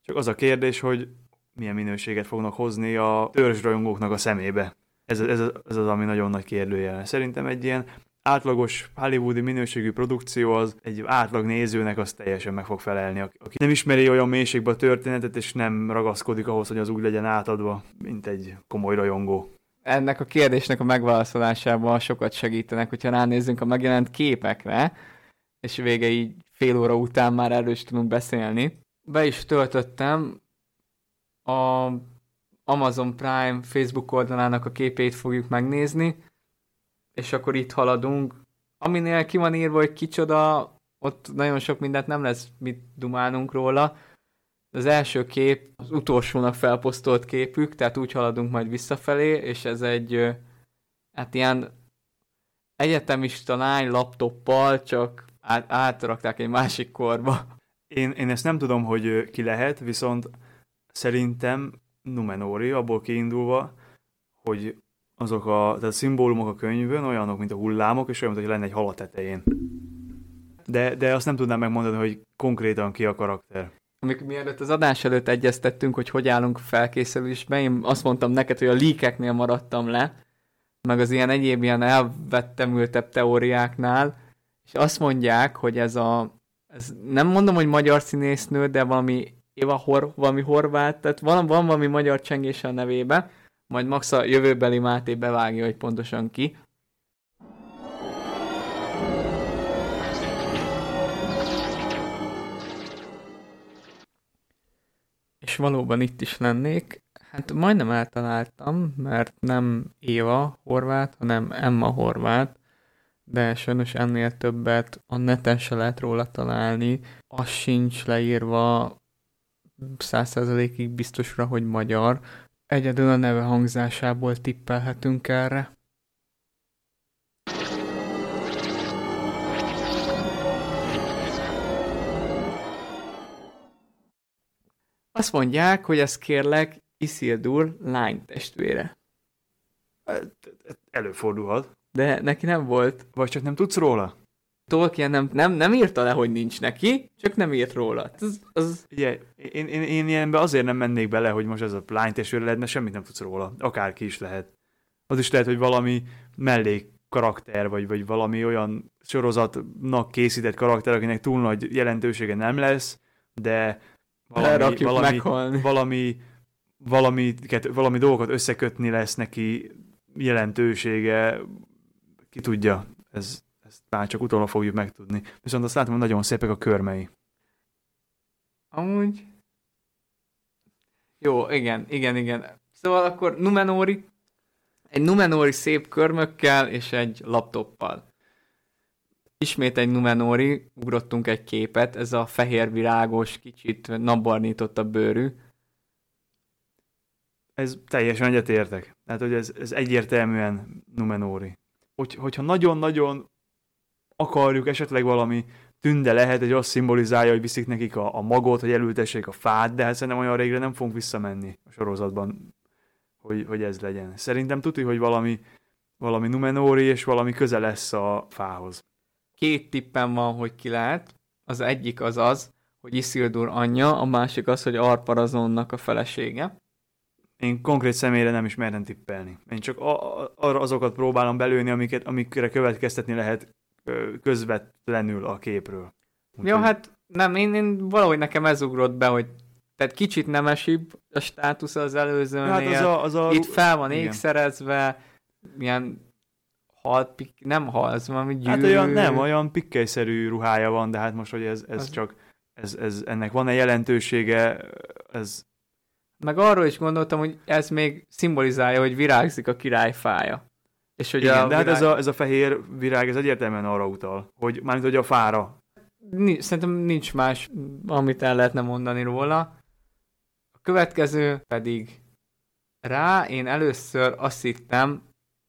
Csak az a kérdés, hogy milyen minőséget fognak hozni a törzsrajongóknak a szemébe. Ez, ez, ez az, ami nagyon nagy kérdőjel. Szerintem egy ilyen átlagos hollywoodi minőségű produkció az egy átlag nézőnek az teljesen meg fog felelni, aki nem ismeri olyan mélységbe a történetet, és nem ragaszkodik ahhoz, hogy az úgy legyen átadva, mint egy komoly rajongó. Ennek a kérdésnek a megválaszolásában sokat segítenek, hogyha ránézzünk a megjelent képekre, és vége így fél óra után már erről is tudunk beszélni. Be is töltöttem a Amazon Prime Facebook oldalának a képét fogjuk megnézni, és akkor itt haladunk. Aminél ki van írva, hogy kicsoda, ott nagyon sok mindent nem lesz mit dumálnunk róla. Az első kép az utolsónak felposztolt képük, tehát úgy haladunk majd visszafelé, és ez egy hát ilyen egyetemista lány laptoppal, csak át, átrakták egy másik korba. Én, én ezt nem tudom, hogy ki lehet, viszont szerintem Numenori, abból kiindulva, hogy azok a, tehát a szimbólumok a könyvön olyanok, mint a hullámok, és olyan, mint hogy lenne egy hal a tetején. De, de azt nem tudnám megmondani, hogy konkrétan ki a karakter. Amikor mielőtt az adás előtt egyeztettünk, hogy hogy állunk felkészülésben, én azt mondtam neked, hogy a líkeknél maradtam le, meg az ilyen egyéb ilyen elvettem ültebb teóriáknál, és azt mondják, hogy ez a, ez nem mondom, hogy magyar színésznő, de valami Éva Hor, valami horvát, tehát van, van valami magyar csengése a nevébe, majd Max a jövőbeli Máté bevágja, hogy pontosan ki. És valóban itt is lennék. Hát majdnem eltaláltam, mert nem Éva Horvát, hanem Emma Horvát, de sajnos ennél többet a neten se lehet róla találni. Az sincs leírva százszerzalékig biztosra, hogy magyar, Egyedül a neve hangzásából tippelhetünk erre. Azt mondják, hogy ez kérlek Isildur lány testvére. Előfordulhat. De neki nem volt. Vagy csak nem tudsz róla? Tolkien nem, nem, nem írta le, hogy nincs neki, csak nem írt róla. Az, az... Ugye, én, én, én ilyenbe azért nem mennék bele, hogy most ez a lány testvére lehet, mert semmit nem tudsz róla. Akárki is lehet. Az is lehet, hogy valami mellék karakter, vagy, vagy valami olyan sorozatnak készített karakter, akinek túl nagy jelentősége nem lesz, de valami, valami, valami, valami, valami dolgokat összekötni lesz neki jelentősége, ki tudja, ez már csak utólag fogjuk megtudni. Viszont azt látom, hogy nagyon szépek a körmei. Amúgy... Jó, igen, igen, igen. Szóval akkor Numenori, egy Numenori szép körmökkel és egy laptoppal. Ismét egy Numenori, ugrottunk egy képet, ez a fehér virágos, kicsit napbarnított a bőrű. Ez teljesen egyetértek. Tehát, hogy ez, ez egyértelműen Numenori. Hogy, hogyha nagyon-nagyon akarjuk, esetleg valami tünde lehet, hogy azt szimbolizálja, hogy viszik nekik a, a magot, hogy elültessék a fát, de hát szerintem olyan régre nem fogunk visszamenni a sorozatban, hogy, hogy ez legyen. Szerintem tudni, hogy valami, valami Numenóri és valami köze lesz a fához. Két tippem van, hogy ki lehet. Az egyik az az, hogy Isildur anyja, a másik az, hogy Arparazonnak a felesége. Én konkrét személyre nem is merem tippelni. Én csak a, a, arra azokat próbálom belőni, amiket, amikre következtetni lehet közvetlenül a képről. Úgy Jó, hát nem, én, én valahogy nekem ez ugrott be, hogy tehát kicsit nemesibb a státusz az előzőnél. Hát az a, az a... Itt fel van igen. ékszerezve, milyen hal, pik, nem hal, ez valami gyűrű. Hát olyan, nem, olyan pikkelyszerű ruhája van, de hát most, hogy ez, ez az... csak, ez, ez, ennek van-e jelentősége, ez... Meg arról is gondoltam, hogy ez még szimbolizálja, hogy virágzik a királyfája. És hogy Igen, a de hát ez a, ez a fehér virág, ez egyértelműen arra utal, hogy mármint, hogy a fára. Szerintem nincs más, amit el lehetne mondani róla. A következő pedig rá én először azt hittem,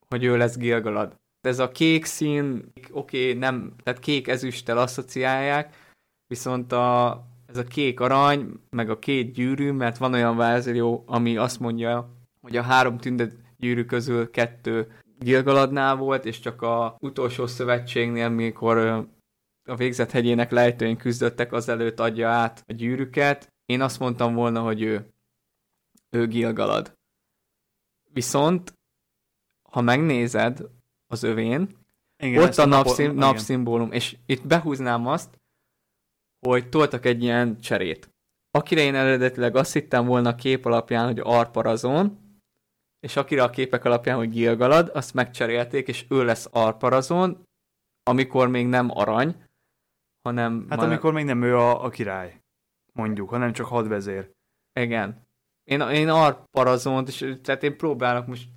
hogy ő lesz Gilgalad. Ez a kék szín, oké, okay, nem, tehát kék ezüsttel asszociálják, viszont a, ez a kék arany, meg a két gyűrű, mert van olyan verzió, ami azt mondja, hogy a három tündet gyűrű közül kettő Gilgaladnál volt, és csak a utolsó szövetségnél, mikor a végzett hegyének lejtőin küzdöttek, azelőtt adja át a gyűrűket. Én azt mondtam volna, hogy ő, ő Gilgalad. Viszont, ha megnézed az övén, igen, ott a napszim, napszimbólum, és itt behúznám azt, hogy toltak egy ilyen cserét. Akire én eredetileg azt hittem volna a kép alapján, hogy Arparazon, és akire a képek alapján, hogy Gilgalad, azt megcserélték, és ő lesz Arparazon, amikor még nem arany, hanem... Hát már... amikor még nem ő a, a király, mondjuk, hanem csak hadvezér. Igen. Én, én Arparazont, és tehát én próbálok most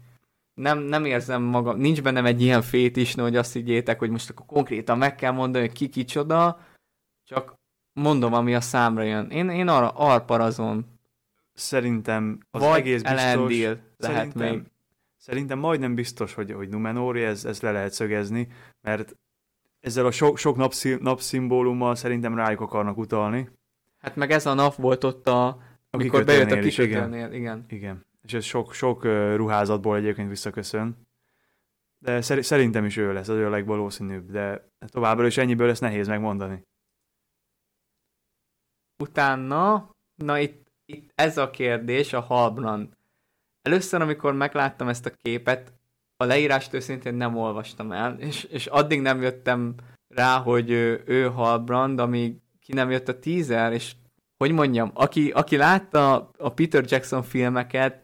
nem, nem érzem magam, nincs bennem egy ilyen is, hogy azt higgyétek, hogy most akkor konkrétan meg kell mondani, hogy ki kicsoda, csak mondom, ami a számra jön. Én, én arra Arparazon szerintem az Vagy egész biztos... Lehet még. Szerintem majdnem biztos, hogy, hogy Numenori, ez, ez le lehet szögezni, mert ezzel a sok, sok napszim, napszimbólummal szerintem rájuk akarnak utalni. Hát meg ez a nap volt ott, a, amikor bejött a kikötőnél, igen. igen. Igen, és ez sok, sok ruházatból egyébként visszaköszön. De szerintem is ő lesz, az ő a legvalószínűbb, de továbbra is ennyiből lesz nehéz megmondani. Utána, na itt itt ez a kérdés, a Halbrand. Először, amikor megláttam ezt a képet, a leírást őszintén nem olvastam el, és, és addig nem jöttem rá, hogy ő, ő Halbrand, amíg ki nem jött a teaser, és hogy mondjam, aki, aki látta a Peter Jackson filmeket,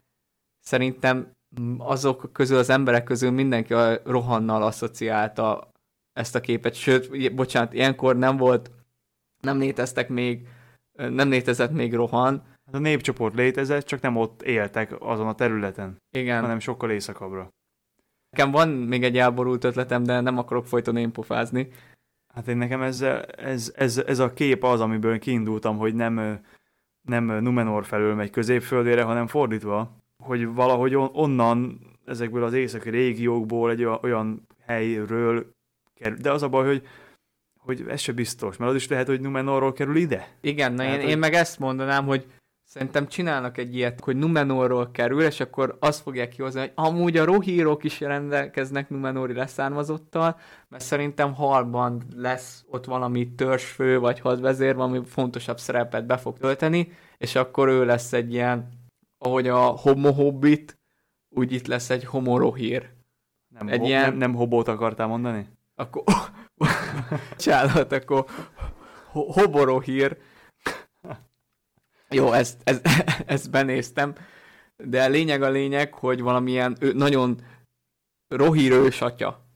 szerintem azok közül, az emberek közül mindenki a Rohannal asszociálta ezt a képet, sőt, bocsánat, ilyenkor nem volt, nem léteztek még, nem létezett még Rohan, Hát a népcsoport létezett, csak nem ott éltek azon a területen. Igen. Hanem sokkal északabbra. Nekem van még egy elborult ötletem, de nem akarok folyton én pofázni. Hát én nekem ez, ez, ez, ez a kép az, amiből kiindultam, hogy nem, nem Numenor felől megy középföldére, hanem fordítva, hogy valahogy onnan, ezekből az északi régiókból egy olyan helyről kerül. De az a baj, hogy hogy ez se biztos, mert az is lehet, hogy Numenorról kerül ide. Igen, na én, hogy... én meg ezt mondanám, hogy Szerintem csinálnak egy ilyet, hogy Numenorról kerül, és akkor azt fogják kihozni, hogy amúgy a rohírok is rendelkeznek Numenori leszármazottal, mert szerintem halban lesz ott valami törzsfő vagy hadvezér, valami fontosabb szerepet be fog tölteni, és akkor ő lesz egy ilyen, ahogy a Homo Hobbit, úgy itt lesz egy Homo Rohír. Nem, egy ho- ilyen... nem, nem hobót akartál mondani? Akkor... Csálat, akkor Hoborohír, jó, ezt, ezt, ezt benéztem, de lényeg a lényeg, hogy valamilyen ő, nagyon rohírős atya.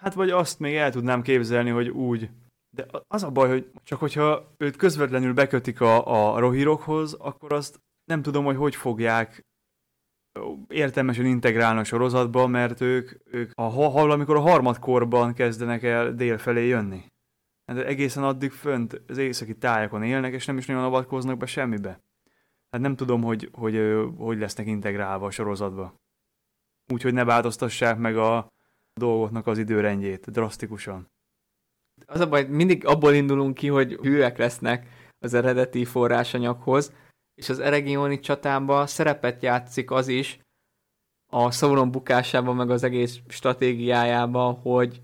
Hát vagy azt még el tudnám képzelni, hogy úgy. De az a baj, hogy csak hogyha őt közvetlenül bekötik a, a rohírokhoz, akkor azt nem tudom, hogy hogy fogják értelmesen integrálni a sorozatba, mert ők, ők a, ha, amikor a harmadkorban kezdenek el dél felé jönni. Hát egészen addig fönt az északi tájakon élnek, és nem is nagyon avatkoznak be semmibe. Hát nem tudom, hogy hogy, hogy lesznek integrálva a sorozatba. Úgyhogy ne változtassák meg a dolgoknak az időrendjét drasztikusan. Az a baj, mindig abból indulunk ki, hogy hűek lesznek az eredeti forrásanyaghoz, és az Eregioni csatában szerepet játszik az is, a Sauron bukásában, meg az egész stratégiájában, hogy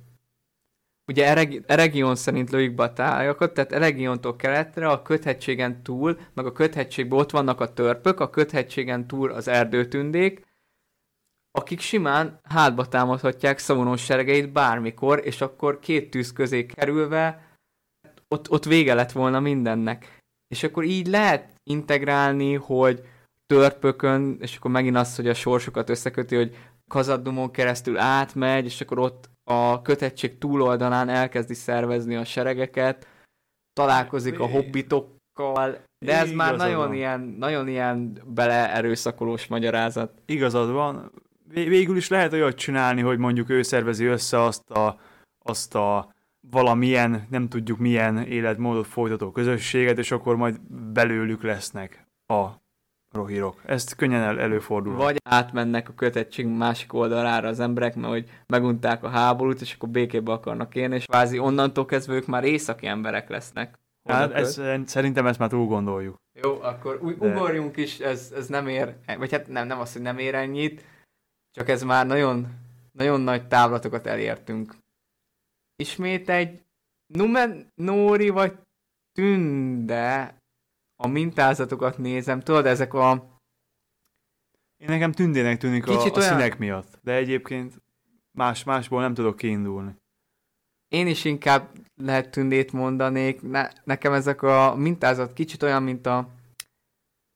ugye Ereg- Eregion szerint lőjük be a tájakat, tehát Eregiontól keletre a köthegységen túl, meg a köthegységben ott vannak a törpök, a köthegységen túl az erdőtündék, akik simán hátba támadhatják Szaunos seregeit bármikor, és akkor két tűz közé kerülve ott, ott vége lett volna mindennek. És akkor így lehet integrálni, hogy törpökön, és akkor megint az, hogy a sorsokat összeköti, hogy Kazaddumon keresztül átmegy, és akkor ott a kötettség túloldalán elkezdi szervezni a seregeket, találkozik a hobbitokkal, de ez már Igazad nagyon van. ilyen, nagyon ilyen beleerőszakolós magyarázat. Igazad van. Vé- Végül is lehet olyat csinálni, hogy mondjuk ő szervezi össze azt a, azt a valamilyen, nem tudjuk milyen életmódot folytató közösséget, és akkor majd belőlük lesznek a rohirok. Ezt könnyen el, előfordul. Vagy átmennek a kötettség másik oldalára az emberek, mert hogy megunták a háborút, és akkor békébe akarnak élni, és kvázi onnantól kezdve ők már északi emberek lesznek. hát ez, szerintem ezt már túl gondoljuk. Jó, akkor úgy De- ugorjunk is, ez, ez nem ér, vagy hát nem, nem az, hogy nem ér ennyit, csak ez már nagyon, nagyon nagy távlatokat elértünk. Ismét egy Numenóri vagy Tünde a mintázatokat nézem, tudod, ezek a Én nekem tündének tűnik a, Kicsit a olyan- színek miatt, de egyébként más, másból nem tudok kiindulni. én is inkább lehet tündét mondanék, ne, nekem ezek a mintázat kicsit olyan, mint a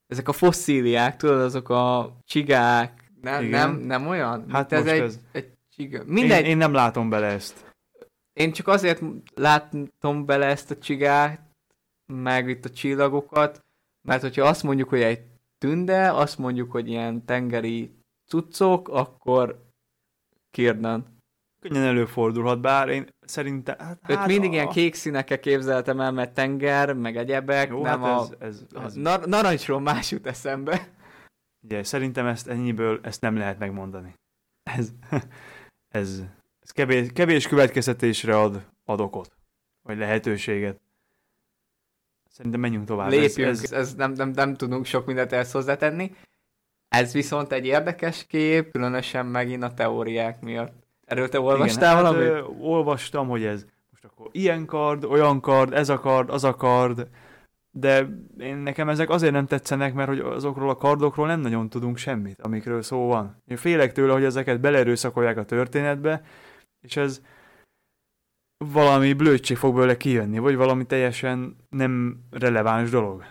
ezek a fosszíliák, tudod, azok a csigák, nem, Igen. nem, nem olyan? Hát ez egy, ez- egy csiga. Én, Mindegy, én nem látom bele ezt. Én csak azért látom bele ezt a csigát, meg itt a csillagokat, mert hogyha azt mondjuk, hogy egy tünde, azt mondjuk, hogy ilyen tengeri cuccok, akkor Kirdan. Könnyen előfordulhat, bár én szerintem... Hát, Őt hát mindig a- ilyen kék színekkel képzeltem el, mert tenger, meg egyebek, Jó, nem hát a, ez, ez, ez, nar- narancsról más jut eszembe. ugye, szerintem ezt ennyiből ezt nem lehet megmondani. Ez, ez, ez kevés, kevés következtetésre ad, ad okot, vagy lehetőséget. Szerintem menjünk tovább. Lépjünk, Ez, ez, ez, nem, nem, nem tudunk sok mindent ezt hozzátenni. Ez viszont egy érdekes kép, különösen megint a teóriák miatt. Erről te olvastál igen, valamit? Hát, ö, olvastam, hogy ez most akkor ilyen kard, olyan kard, ez a kard, az a kard, de én nekem ezek azért nem tetszenek, mert hogy azokról a kardokról nem nagyon tudunk semmit, amikről szó van. Én félek tőle, hogy ezeket belerőszakolják a történetbe, és ez valami blödség fog belőle kijönni, vagy valami teljesen nem releváns dolog.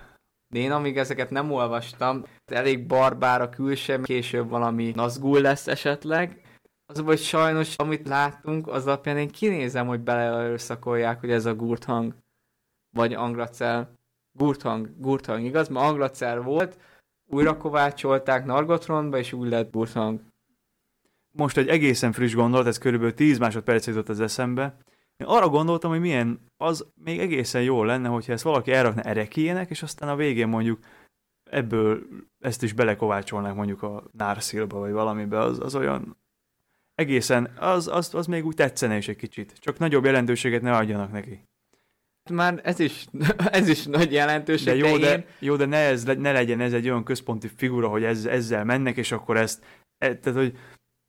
Én amíg ezeket nem olvastam, elég barbár a külső, később valami Nazgul lesz esetleg. Az, hogy sajnos, amit látunk, az alapján én kinézem, hogy beleerőszakolják, hogy ez a Gurthang, vagy Anglacel. Gurthang, Gurthang, igaz? Mert Anglacel volt, újra kovácsolták Nargothrondba, és úgy lett Gurthang. Most egy egészen friss gondolat, ez körülbelül 10 másodperc jutott az eszembe. Én arra gondoltam, hogy milyen, az még egészen jó lenne, hogyha ezt valaki elrakna erekének, és aztán a végén mondjuk ebből ezt is belekovácsolnák mondjuk a Nárszilba, vagy valamibe, az, az olyan egészen, az, az, az még úgy tetszene is egy kicsit. Csak nagyobb jelentőséget ne adjanak neki. Már ez is, ez is nagy jelentőség, De jó, de, de, én, jó, de ne, ez, ne legyen ez egy olyan központi figura, hogy ez, ezzel mennek, és akkor ezt, e, tehát, hogy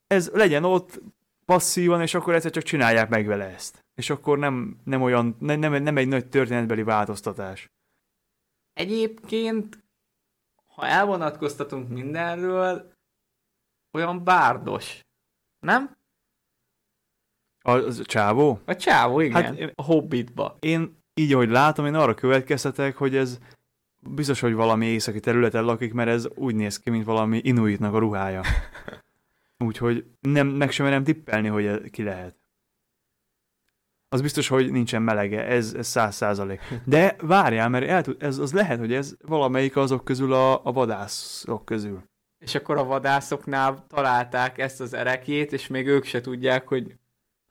ez legyen ott passzívan, és akkor egyszer csak csinálják meg vele ezt. És akkor nem, nem olyan, nem, nem, nem egy nagy történetbeli változtatás. Egyébként, ha elvonatkoztatunk mindenről, olyan bárdos. Nem? Az a csávó? A csávó, igen. Hát, a Hobbitba. Én így, ahogy látom, én arra következtetek, hogy ez biztos, hogy valami északi területen lakik, mert ez úgy néz ki, mint valami inuitnak a ruhája. Úgyhogy nem, meg sem merem tippelni, hogy ez, ki lehet. Az biztos, hogy nincsen melege, ez száz százalék. De várjál, mert el tud, ez, az lehet, hogy ez valamelyik azok közül a, a vadászok közül. És akkor a vadászoknál találták ezt az erekjét, és még ők se tudják, hogy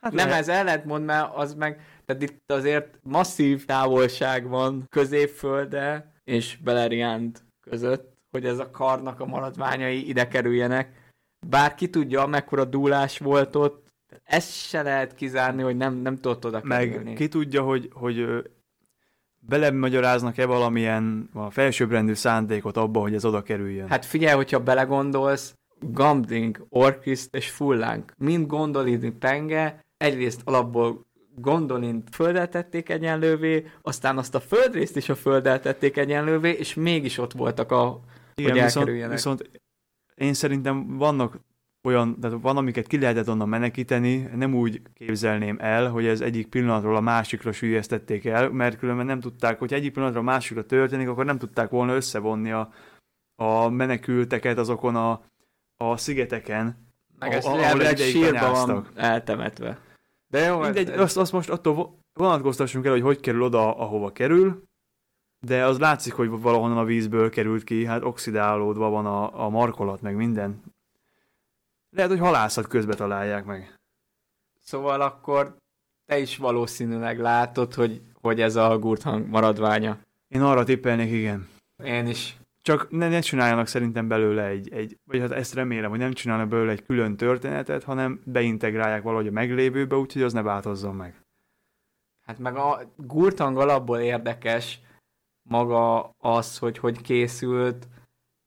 Hát nem lehet. ez ellentmond, mert az meg, tehát itt azért masszív távolság van középfölde és Beleriand között, hogy ez a karnak a maradványai ide kerüljenek. Bár ki tudja, mekkora dúlás volt ott, ezt se lehet kizárni, hogy nem, nem tudott oda Meg kerülni. ki tudja, hogy, hogy belemagyaráznak-e valamilyen a felsőbbrendű szándékot abba, hogy ez oda kerüljön. Hát figyelj, hogyha belegondolsz, Gambling, Orkiszt és Fullánk mind gondolidni penge, egyrészt alapból Gondolint földet tették egyenlővé, aztán azt a földrészt is a földet tették egyenlővé, és mégis ott voltak a, Igen, hogy viszont, viszont én szerintem vannak olyan, tehát van, amiket ki lehetett onnan menekíteni, nem úgy képzelném el, hogy ez egyik pillanatról a másikra sülyeztették el, mert különben nem tudták, hogy egyik pillanatról a másikra történik, akkor nem tudták volna összevonni a, a menekülteket azokon a, a szigeteken, meg ahol- ezt ahol ideig sírba van eltemetve. De jó, ez- Mindegy, ez- azt, azt most attól vo- vonatkoztassunk el, hogy hogy kerül oda, ahova kerül, de az látszik, hogy valahonnan a vízből került ki, hát oxidálódva van a, a markolat, meg minden. Lehet, hogy halászat közben találják meg. Szóval akkor te is valószínűleg látod, hogy, hogy ez a gurthang maradványa. Én arra tippelnék, igen. Én is. Csak ne, ne csináljanak szerintem belőle egy, egy, vagy hát ezt remélem, hogy nem csinálnak belőle egy külön történetet, hanem beintegrálják valahogy a meglévőbe, úgyhogy az ne változzon meg. Hát meg a gurtang alapból érdekes maga az, hogy hogy készült,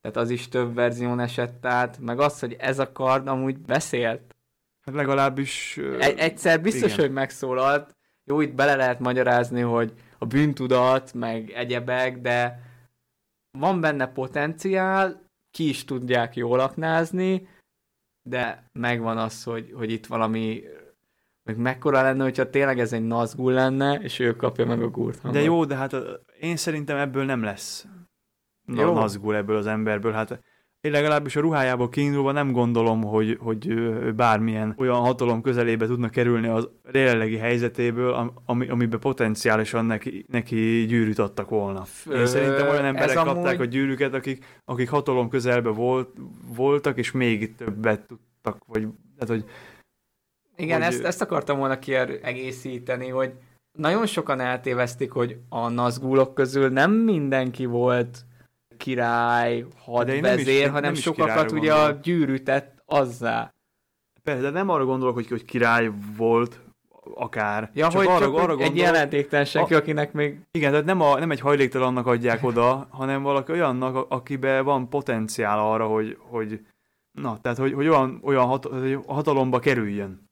tehát az is több verzión esett át, meg az, hogy ez a kard amúgy beszélt. Hát legalábbis... Egy, egyszer biztos, igen. hogy megszólalt. Jó, itt bele lehet magyarázni, hogy a bűntudat, meg egyebek, de van benne potenciál, ki is tudják jól aknázni, de megvan az, hogy, hogy itt valami meg mekkora lenne, hogyha tényleg ez egy Nazgul lenne, és ő kapja meg a gurt De jó, de hát én szerintem ebből nem lesz Jó. Na, nazgul ebből az emberből. Hát én legalábbis a ruhájából kiindulva nem gondolom, hogy, hogy bármilyen olyan hatalom közelébe tudna kerülni az jelenlegi helyzetéből, am- ami, amiben potenciálisan neki, neki gyűrűt adtak volna. Én Ö, szerintem olyan emberek amúgy- kapták a gyűrűket, akik, akik hatalom közelbe volt, voltak, és még többet tudtak, vagy hát, hogy Igen, hogy- ezt, ezt akartam volna kiegészíteni, hogy nagyon sokan eltéveztik, hogy a Nazgulok közül nem mindenki volt király, nem is- hadvezér, nem hanem is sokakat ugye a gondolok. gyűrű tett azzá. persze, de nem arra gondolok, hogy, hogy király volt, akár. Ja, csak hogy arra, csak arra hogy egy gondolok, jelentéktelen senki, A- akinek még... Igen, tehát nem, a, nem egy hajléktalannak adják oda, hanem valaki olyannak, akiben van potenciál arra, hogy, hogy na, tehát hogy, hogy olyan, olyan hat, hogy hatalomba kerüljön.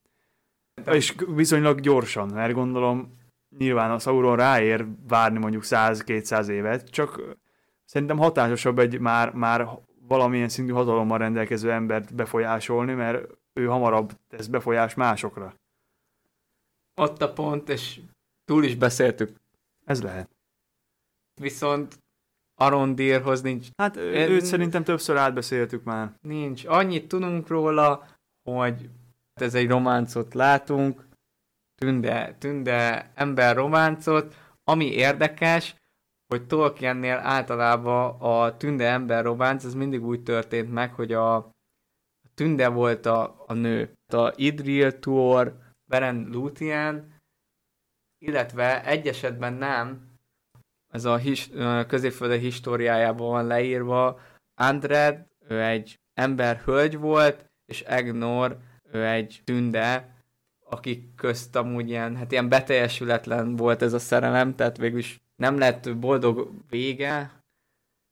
És viszonylag gyorsan, mert gondolom nyilván a Sauron ráér várni mondjuk 100-200 évet, csak szerintem hatásosabb egy már, már valamilyen szintű hatalommal rendelkező embert befolyásolni, mert ő hamarabb tesz befolyás másokra. Ott a pont, és túl is beszéltük. Ez lehet. Viszont Arondírhoz nincs, Hát ő, Én- őt szerintem többször átbeszéltük már. nincs. Annyit tudunk róla, hogy ez egy románcot látunk, tünde, tünde ember románcot, ami érdekes, hogy Tolkiennél általában a tünde ember románc, ez mindig úgy történt meg, hogy a, tünde volt a, a nő. A Idril, Tuor, Beren Luthien, illetve egy esetben nem, ez a his, középfölde históriájában van leírva, Andred, ő egy ember hölgy volt, és Egnor, ő egy tünde, akik közt amúgy ilyen, hát ilyen beteljesületlen volt ez a szerelem, tehát végülis nem lett boldog vége.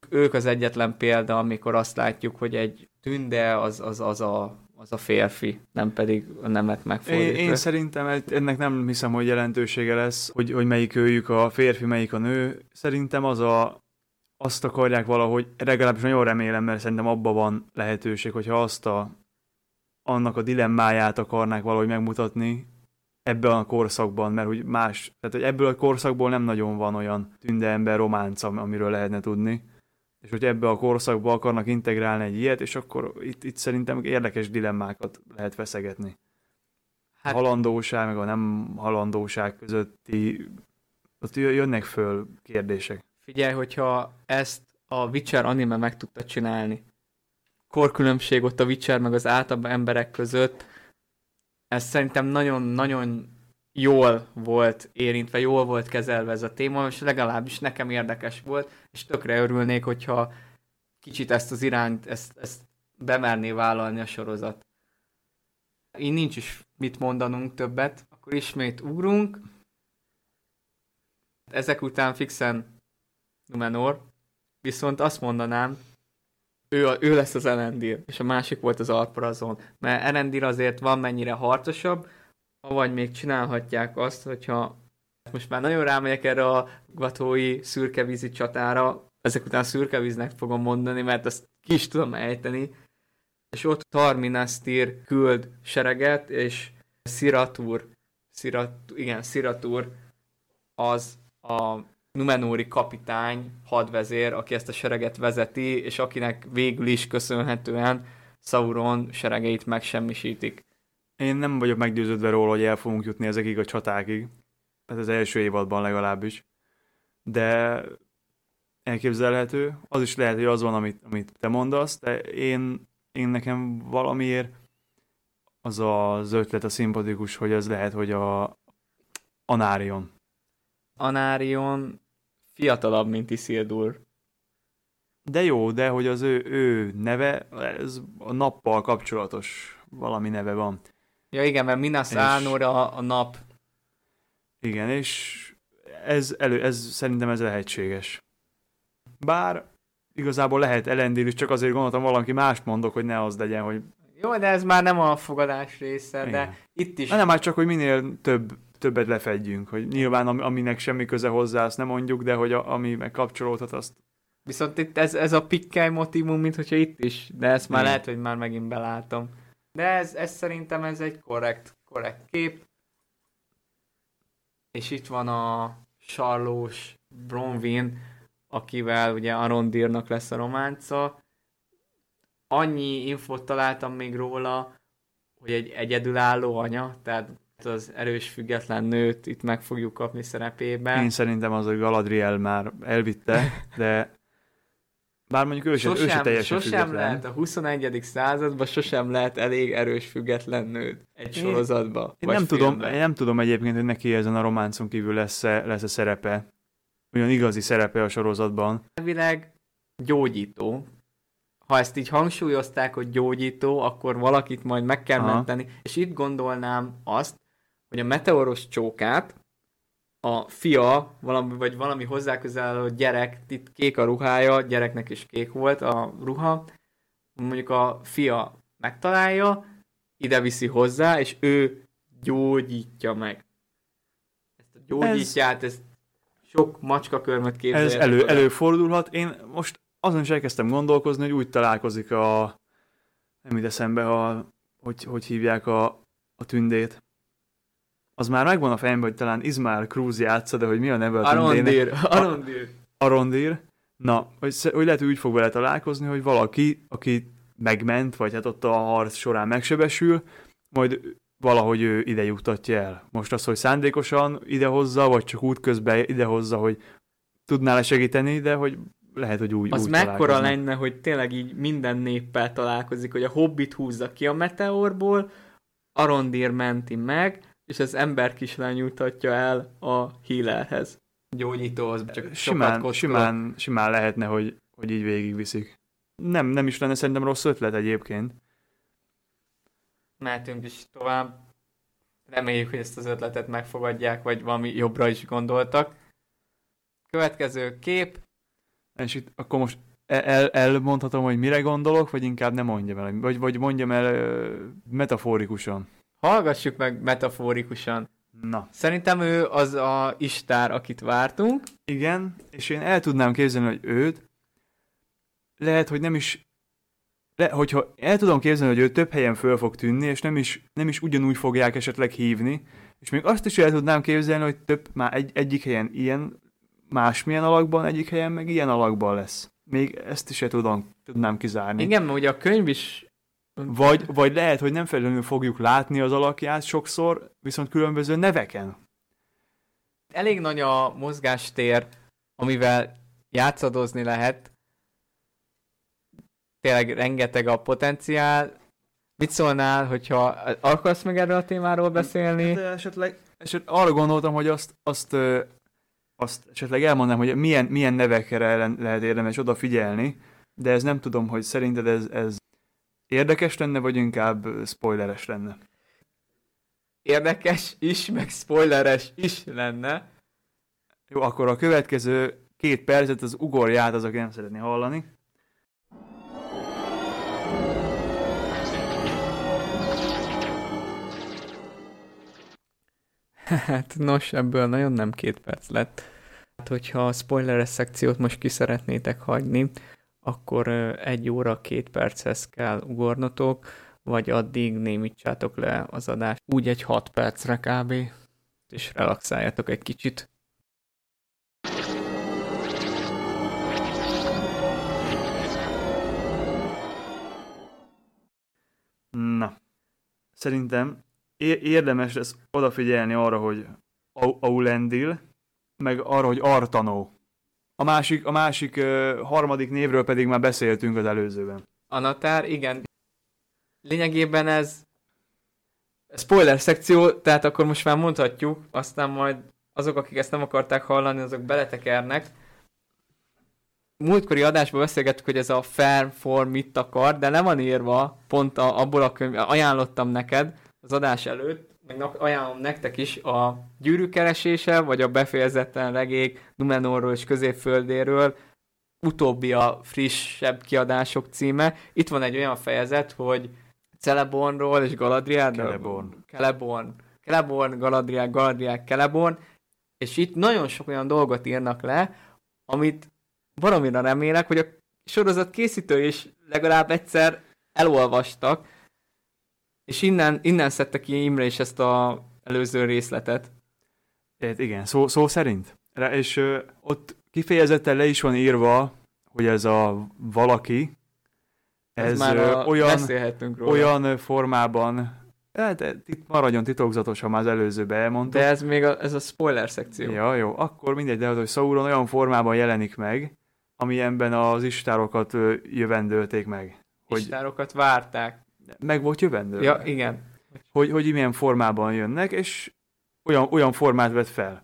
Ők az egyetlen példa, amikor azt látjuk, hogy egy tünde az, az, az, a, az a férfi, nem pedig a nemet Én, megfordítva. én szerintem egy- ennek nem hiszem, hogy jelentősége lesz, hogy, hogy melyik őjük a férfi, melyik a nő. Szerintem az a, azt akarják valahogy, legalábbis nagyon remélem, mert szerintem abban van lehetőség, hogyha azt a, annak a dilemmáját akarnák valahogy megmutatni ebben a korszakban, mert hogy más, tehát hogy ebből a korszakból nem nagyon van olyan tünde ember románc, am- amiről lehetne tudni. És hogy ebbe a korszakba akarnak integrálni egy ilyet, és akkor itt, itt szerintem érdekes dilemmákat lehet feszegetni Hát- hát, halandóság, meg a nem halandóság közötti, ott jö- jönnek föl kérdések. Figyelj, hogyha ezt a Witcher anime meg tudta csinálni, korkülönbség ott a Witcher meg az átlag emberek között, ez szerintem nagyon-nagyon jól volt érintve, jól volt kezelve ez a téma, és legalábbis nekem érdekes volt, és tökre örülnék, hogyha kicsit ezt az irányt, ezt, ezt bemerné vállalni a sorozat. Így nincs is mit mondanunk többet, akkor ismét ugrunk. Ezek után fixen Numenor, viszont azt mondanám, ő, a, ő lesz az Elendil, és a másik volt az Alparazon. Mert Elendil azért van mennyire harcosabb, Avagy még csinálhatják azt, hogyha most már nagyon rámegyek erre a gatói szürkevízi csatára, ezek után szürkevíznek fogom mondani, mert azt ki is tudom ejteni, és ott Tarminastir küld sereget, és Siratur, Sirat, igen, Siratur az a Numenóri kapitány, hadvezér, aki ezt a sereget vezeti, és akinek végül is köszönhetően Sauron seregeit megsemmisítik. Én nem vagyok meggyőződve róla, hogy el fogunk jutni ezekig a csatákig. Ez az első évadban legalábbis. De elképzelhető. Az is lehet, hogy az van, amit, amit te mondasz, de én, én nekem valamiért az az ötlet a szimpatikus, hogy ez lehet, hogy a Anárion. Anárion fiatalabb, mint Isildur. De jó, de hogy az ő, ő neve, ez a nappal kapcsolatos valami neve van. Ja igen, mert Minas és... Álnora a nap. Igen, és ez, elő, ez szerintem ez lehetséges. Bár igazából lehet Elendil csak azért gondoltam valaki mást mondok, hogy ne az legyen, hogy... Jó, de ez már nem a fogadás része, Igen. de itt is... Nem, már csak, hogy minél több, többet lefedjünk, hogy nyilván aminek semmi köze hozzá, azt nem mondjuk, de hogy a, ami meg kapcsolódhat, azt... Viszont itt ez, ez a pikkely motivum, mint hogyha itt is, de ezt már Igen. lehet, hogy már megint belátom. De ez, ez szerintem ez egy korrekt, korrekt kép. És itt van a Sarlós Bronwyn, akivel ugye Arondirnak lesz a románca. Annyi infot találtam még róla, hogy egy egyedülálló anya, tehát az erős független nőt itt meg fogjuk kapni szerepében. Én szerintem az, hogy Galadriel már elvitte, de bár mondjuk ő, sosem, ő se teljesen Sosem független. lehet a 21. században, sosem lehet elég erős független nőt egy én, sorozatba. Én nem, tudom, én nem tudom egyébként, hogy neki ezen a románcon kívül lesz-e, lesz-e szerepe, olyan igazi szerepe a sorozatban. Elvileg gyógyító. Ha ezt így hangsúlyozták, hogy gyógyító, akkor valakit majd meg kell Aha. menteni. És itt gondolnám azt, hogy a meteoros csókát a fia, valami, vagy valami hozzá közel gyerek, itt kék a ruhája, gyereknek is kék volt a ruha, mondjuk a fia megtalálja, ide viszi hozzá, és ő gyógyítja meg. Ezt a gyógyítját, ez... ezt sok macskakörmöt képzelje. Ez elő, előfordulhat. Én most azon is elkezdtem gondolkozni, hogy úgy találkozik a nem ide eszembe, a, hogy, hogy hívják a, a tündét az már megvan a fejemben, hogy talán Ismail Cruz játsza, de hogy mi a neve a Arondir. Arondir. Arondir. Na, hogy, hogy lehet, hogy úgy fog vele találkozni, hogy valaki, aki megment, vagy hát ott a harc során megsebesül, majd valahogy ő ide jutatja el. Most az, hogy szándékosan idehozza, vagy csak útközben idehozza, hogy tudnál-e segíteni, de hogy lehet, hogy úgy Az úgy mekkora lenne, hogy tényleg így minden néppel találkozik, hogy a Hobbit húzza ki a meteorból, Arondir menti meg, és az ember kislány jutatja el a healerhez. Gyógyító az csak simán, simán, simán lehetne, hogy, hogy így végigviszik. Nem, nem is lenne szerintem rossz ötlet egyébként. Mehetünk is tovább. Reméljük, hogy ezt az ötletet megfogadják, vagy valami jobbra is gondoltak. Következő kép. És itt akkor most el, elmondhatom, hogy mire gondolok, vagy inkább nem mondjam el, vagy, vagy mondjam el metaforikusan. Hallgassuk meg metaforikusan. Na. Szerintem ő az a istár, akit vártunk. Igen, és én el tudnám képzelni, hogy őt lehet, hogy nem is le, hogyha el tudom képzelni, hogy ő több helyen föl fog tűnni, és nem is, nem is ugyanúgy fogják esetleg hívni, és még azt is el tudnám képzelni, hogy több már egy, egyik helyen ilyen, másmilyen alakban, egyik helyen meg ilyen alakban lesz. Még ezt is el tudom, tudnám kizárni. Igen, mert ugye a könyv is vagy, vagy lehet, hogy nem felelően fogjuk látni az alakját sokszor, viszont különböző neveken. Elég nagy a mozgástér, amivel játszadozni lehet. Tényleg rengeteg a potenciál. Mit szólnál, hogyha akarsz meg erről a témáról beszélni? De esetleg, esetleg arra gondoltam, hogy azt, azt, azt esetleg elmondom, hogy milyen, milyen nevekre lehet érdemes odafigyelni, de ez nem tudom, hogy szerinted ez, ez Érdekes lenne, vagy inkább spoileres lenne? Érdekes is, meg spoileres is lenne. Jó, akkor a következő két percet az ugorját az, aki nem szeretné hallani. Hát nos, ebből nagyon nem két perc lett. Hát, hogyha a spoileres szekciót most ki szeretnétek hagyni, akkor egy óra, két perchez kell ugornotok, vagy addig némítsátok le az adást úgy egy hat percre kb. és relaxáljatok egy kicsit. Na, szerintem érdemes lesz odafigyelni arra, hogy Aulendil, meg arra, hogy Artanó. A másik, a másik harmadik névről pedig már beszéltünk az előzőben. Anatár, igen. Lényegében ez spoiler szekció, tehát akkor most már mondhatjuk, aztán majd azok, akik ezt nem akarták hallani, azok beletekernek. Múltkori adásban beszélgettük, hogy ez a fair form mit akar, de nem van írva pont a, abból a könyv, ajánlottam neked az adás előtt, meg ajánlom nektek is a gyűrűkeresése, vagy a befejezetlen regék Numenorról és középföldéről, utóbbi a frissebb kiadások címe. Itt van egy olyan fejezet, hogy Celebornról és Galadrielről. Celeborn. Celeborn. Celeborn, Galadriel, Galadriel, Celeborn. És itt nagyon sok olyan dolgot írnak le, amit valamire remélek, hogy a sorozat készítő is legalább egyszer elolvastak, és innen, innen szedte ki Imre is ezt a előző részletet. É, igen, szó, szó szerint. És ö, ott kifejezetten le is van írva, hogy ez a valaki, ez, ez már a, olyan, róla. olyan formában, hát itt maradjon titokzatos, ha már az előzőbe elmondtam. De ez még a, ez a spoiler szekció. Ja, jó, akkor mindegy, de az, hogy Sauron olyan formában jelenik meg, amilyenben az istárokat jövendölték meg. Hogy istárokat várták. Meg volt jövendő. Ja, igen. Hogy, hogy milyen formában jönnek, és olyan, olyan formát vett fel.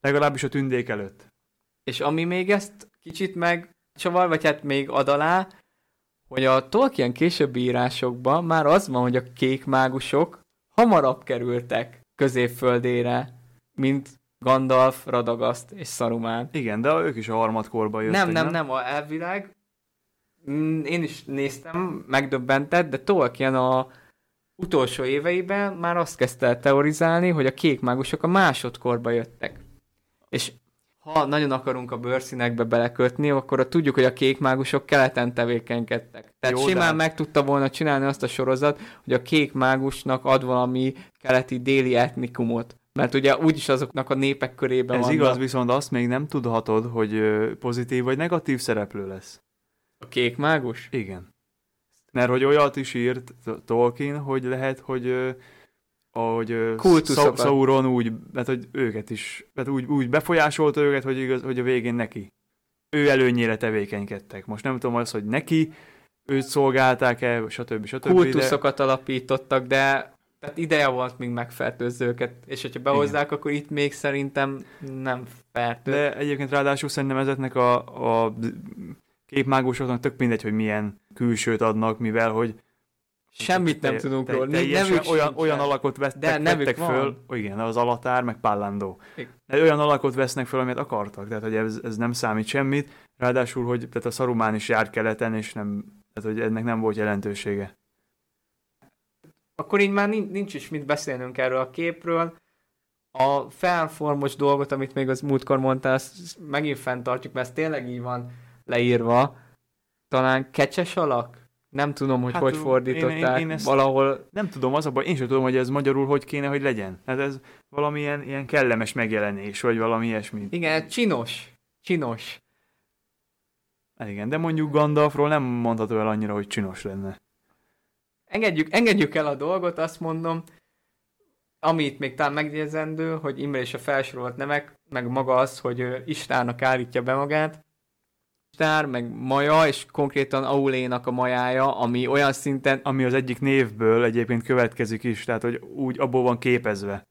Legalábbis a tündék előtt. És ami még ezt kicsit meg csavar, vagy hát még ad alá, hogy a Tolkien későbbi írásokban már az van, hogy a kék mágusok hamarabb kerültek középföldére, mint Gandalf, Radagast és Saruman. Igen, de ők is a harmadkorban jöttek. Nem, nem, nem, nem a elvileg. Mm, én is néztem, megdöbbentett, de Tolkien a utolsó éveiben már azt kezdte el teorizálni, hogy a kék mágusok a másodkorba jöttek. És ha nagyon akarunk a bőrszínekbe belekötni, akkor tudjuk, hogy a kék mágusok keleten tevékenykedtek. Tehát Jó, simán de... meg tudta volna csinálni azt a sorozat, hogy a kék mágusnak ad valami keleti déli etnikumot. Mert ugye úgyis azoknak a népek körében Ez vannak. igaz, viszont azt még nem tudhatod, hogy pozitív vagy negatív szereplő lesz. A kék mágus? Igen. Mert hogy olyat is írt Tolkien, hogy lehet, hogy ahogy Sauron úgy, mert hogy őket is, mert úgy, úgy befolyásolta őket, hogy, igaz, hogy a végén neki. Ő előnyére tevékenykedtek. Most nem tudom az, hogy neki őt szolgálták-e, stb. stb. Kultuszokat de... alapítottak, de tehát ideje volt még megfertőzni őket, és hogyha behozzák, Igen. akkor itt még szerintem nem fertőz. De egyébként ráadásul szerintem ezeknek a, a képmágusoknak tök mindegy, hogy milyen külsőt adnak, mivel hogy Semmit nem te, tudunk róla. Te, nevük olyan, olyan alakot vesztek, De vettek föl, van. igen, az Alatár, meg Pallandó. De olyan alakot vesznek föl, amit akartak, tehát hogy ez, ez nem számít semmit. Ráadásul, hogy tehát a Szarumán is járt keleten, és nem, tehát, hogy ennek nem volt jelentősége. Akkor így már nincs is mit beszélnünk erről a képről. A felformos dolgot, amit még az múltkor mondtál, azt megint fenntartjuk, mert ez tényleg így van leírva. Talán kecses alak? Nem tudom, hogy hát, hogy fordították. Én, én, én valahol... Nem tudom, az a baj, én sem tudom, hogy ez magyarul hogy kéne, hogy legyen. Hát ez valamilyen ilyen kellemes megjelenés, vagy valami ilyesmi. Igen, csinos. Csinos. Hát igen, de mondjuk Gandalfról nem mondható el annyira, hogy csinos lenne. Engedjük, engedjük el a dolgot, azt mondom, amit még talán megjegyzendő, hogy Imre és a felsorolt nemek, meg maga az, hogy Istának állítja be magát, Istár, meg Maja, és konkrétan Aulénak a majája, ami olyan szinten... Ami az egyik névből egyébként következik is, tehát hogy úgy abból van képezve.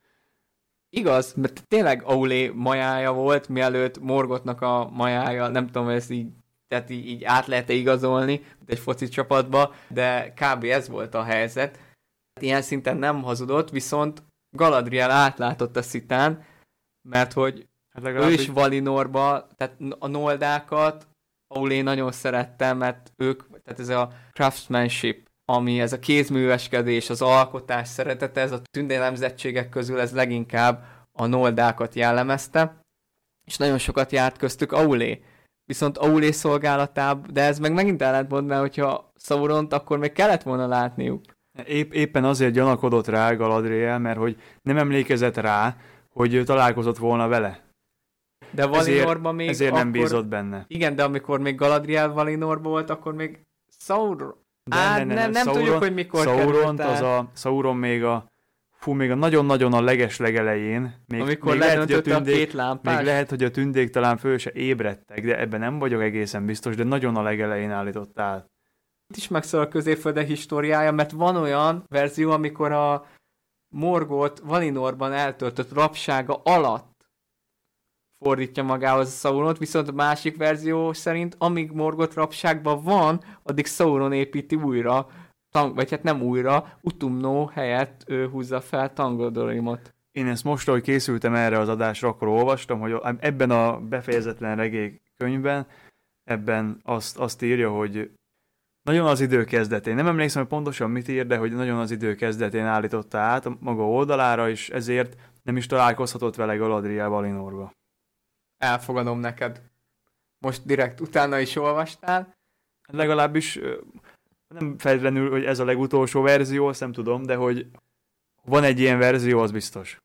Igaz, mert tényleg Aulé majája volt, mielőtt Morgotnak a majája, nem tudom, hogy ezt így, tehát így, így át lehet igazolni, egy foci csapatba, de kb. ez volt a helyzet. Ilyen szinten nem hazudott, viszont Galadriel átlátott a szitán, mert hogy hát ő is Valinorba, tehát a noldákat Aulé nagyon szerettem, mert ők, tehát ez a craftsmanship, ami ez a kézműveskedés, az alkotás szeretete, ez a tündélemzettségek közül ez leginkább a noldákat jellemezte, és nagyon sokat járt köztük Aulé. Viszont Aulé szolgálatább, de ez meg megint ellentmondná, hogyha Sauront akkor még kellett volna látniuk. Épp, éppen azért gyanakodott rá Galadriel, mert hogy nem emlékezett rá, hogy ő találkozott volna vele. De Valinorban még Ezért akkor... nem bízott benne. Igen, de amikor még Galadriel Valinorban volt, akkor még Sauron... De Á, nem, nem, nem tudjuk, hogy mikor Sauront, az a, Sauron még a fú, még a nagyon-nagyon a leges legelején. Még, amikor még lehet, hogy a ledöntötte a, tündék, két lámpás. még lehet, hogy a tündék talán föl se ébredtek, de ebben nem vagyok egészen biztos, de nagyon a legelején állított át. Itt is megszól a középfölde históriája, mert van olyan verzió, amikor a Morgot Valinorban eltöltött rabsága alatt fordítja magához Sauront, viszont a másik verzió szerint, amíg Morgot rabságban van, addig Sauron építi újra, tang, vagy hát nem újra, Utumno helyett ő húzza fel Tangodorimot. Én ezt most, ahogy készültem erre az adásra, akkor olvastam, hogy ebben a befejezetlen regély könyvben, ebben azt, azt írja, hogy nagyon az idő kezdetén, nem emlékszem, hogy pontosan mit ír, de hogy nagyon az idő kezdetén állította át a maga oldalára, és ezért nem is találkozhatott vele Galadriel Valinorba. Elfogadom neked. Most direkt utána is olvastál. Legalábbis nem feltétlenül, hogy ez a legutolsó verzió, azt nem tudom, de hogy van egy ilyen verzió, az biztos.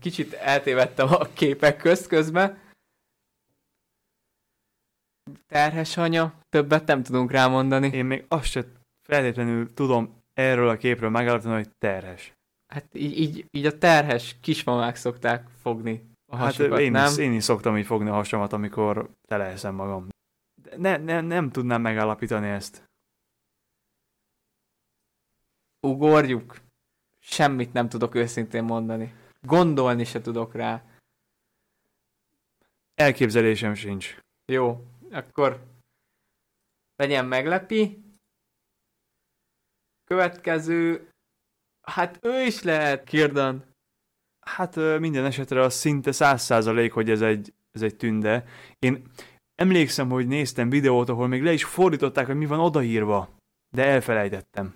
Kicsit eltévedtem a képek közt közben. Terhes anya, többet nem tudunk rámondani. Én még azt se feltétlenül tudom erről a képről megállapítani, hogy terhes. Hát így, így, így a terhes kismamák szokták fogni a Hát hasukat, én nem? is, én is szoktam így fogni a hasamat, amikor teleeszem magam. De ne, ne, nem tudnám megállapítani ezt. Ugorjuk. Semmit nem tudok őszintén mondani. Gondolni se tudok rá. Elképzelésem sincs. Jó, akkor legyen meglepi. Következő, hát ő is lehet, Kirdan. Hát minden esetre az szinte száz százalék, hogy ez egy, ez egy tünde. Én emlékszem, hogy néztem videót, ahol még le is fordították, hogy mi van odaírva, de elfelejtettem.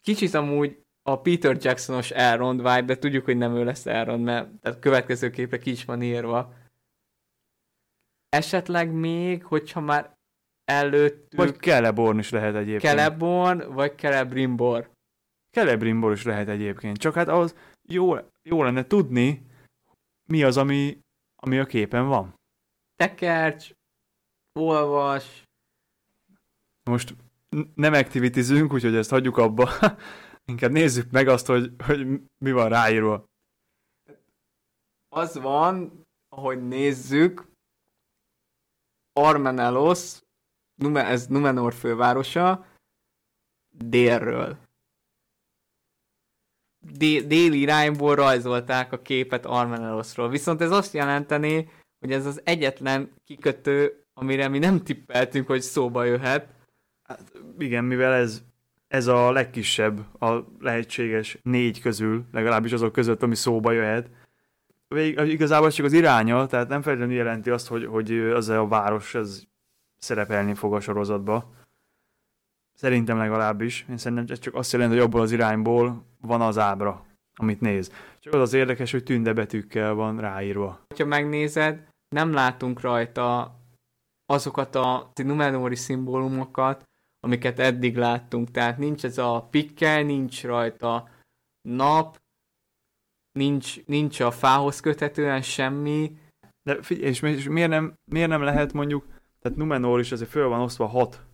Kicsit amúgy a Peter Jacksonos Elrond vibe, de tudjuk, hogy nem ő lesz Elrond, mert tehát következő képre ki is van írva. Esetleg még, hogyha már előttük Vagy Celeborn is lehet egyébként. Celeborn, vagy Celebrimbor. Celebrimbor is lehet egyébként. Csak hát az jó, jó lenne tudni, mi az, ami, ami a képen van. Tekercs, olvas, Most nem activitizünk, úgyhogy ezt hagyjuk abba. Inkább nézzük meg azt, hogy, hogy mi van ráírva. az van, ahogy nézzük, Armenelos, Nume, ez Numenor fővárosa, délről. Dé- déli irányból rajzolták a képet Armenelosról. Viszont ez azt jelenteni, hogy ez az egyetlen kikötő, amire mi nem tippeltünk, hogy szóba jöhet. Hát, igen, mivel ez, ez a legkisebb a lehetséges négy közül, legalábbis azok között, ami szóba jöhet. Vég, igazából csak az iránya, tehát nem feltétlenül jelenti azt, hogy, hogy az a város ez szerepelni fog a sorozatba. Szerintem legalábbis. Én szerintem ez csak azt jelenti, hogy abból az irányból van az ábra, amit néz. Csak az az érdekes, hogy tünde betűkkel van ráírva. Ha megnézed, nem látunk rajta azokat a numenóri szimbólumokat, amiket eddig láttunk. Tehát nincs ez a pikkel, nincs rajta nap, nincs, nincs a fához köthetően semmi. De figyelj, és miért nem, miért nem lehet mondjuk, tehát Numenor is azért föl van osztva hat,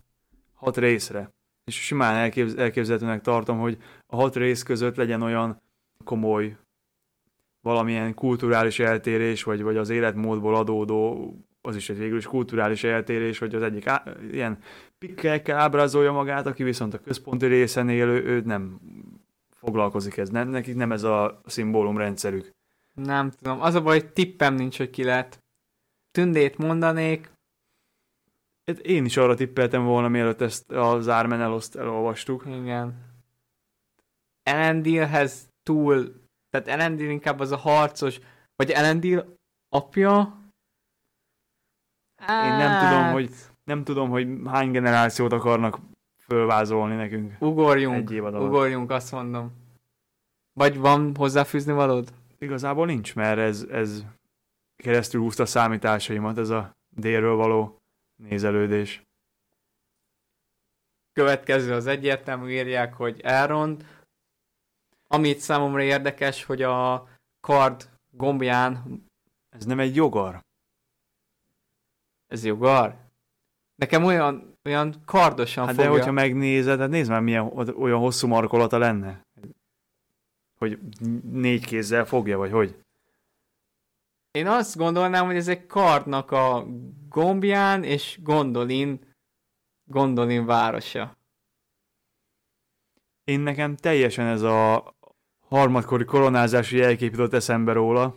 hat részre. És simán elképz, elképzelhetőnek tartom, hogy a hat rész között legyen olyan komoly valamilyen kulturális eltérés, vagy, vagy az életmódból adódó, az is egy végül is kulturális eltérés, hogy az egyik á, ilyen pikkelkel ábrázolja magát, aki viszont a központi részen élő, ő nem foglalkozik ez, nem, nekik nem ez a szimbólumrendszerük. Nem tudom. Az a baj, hogy tippem nincs, hogy ki lett. Tündét mondanék, Én is arra tippeltem volna, mielőtt ezt az Ármeneloszt elolvastuk. igen. Elendilhez túl, tehát Elendil inkább az a harcos, vagy Elendil apja? Én nem tudom, Hát, hogy nem tudom, hogy hány generációt akarnak fölvázolni nekünk. Ugorjunk, Egy alatt. ugorjunk, azt mondom. Vagy van hozzáfűzni valód? Igazából nincs, mert ez, ez keresztül húzta a számításaimat, ez a délről való nézelődés. Következő az egyértelmű, írják, hogy Elrond. Amit számomra érdekes, hogy a kard gombján, Ez nem egy jogar. ez jogar? Nekem olyan, olyan kardosan Hát fogja. de hogyha megnézed, hát nézd már milyen olyan hosszú markolata lenne. Hogy négy kézzel fogja, vagy hogy? Én azt gondolnám, hogy ez egy kardnak a gombján és Gondolin, Gondolin városa. Én nekem teljesen ez a harmadkori koronázási jelkép jutott eszembe róla,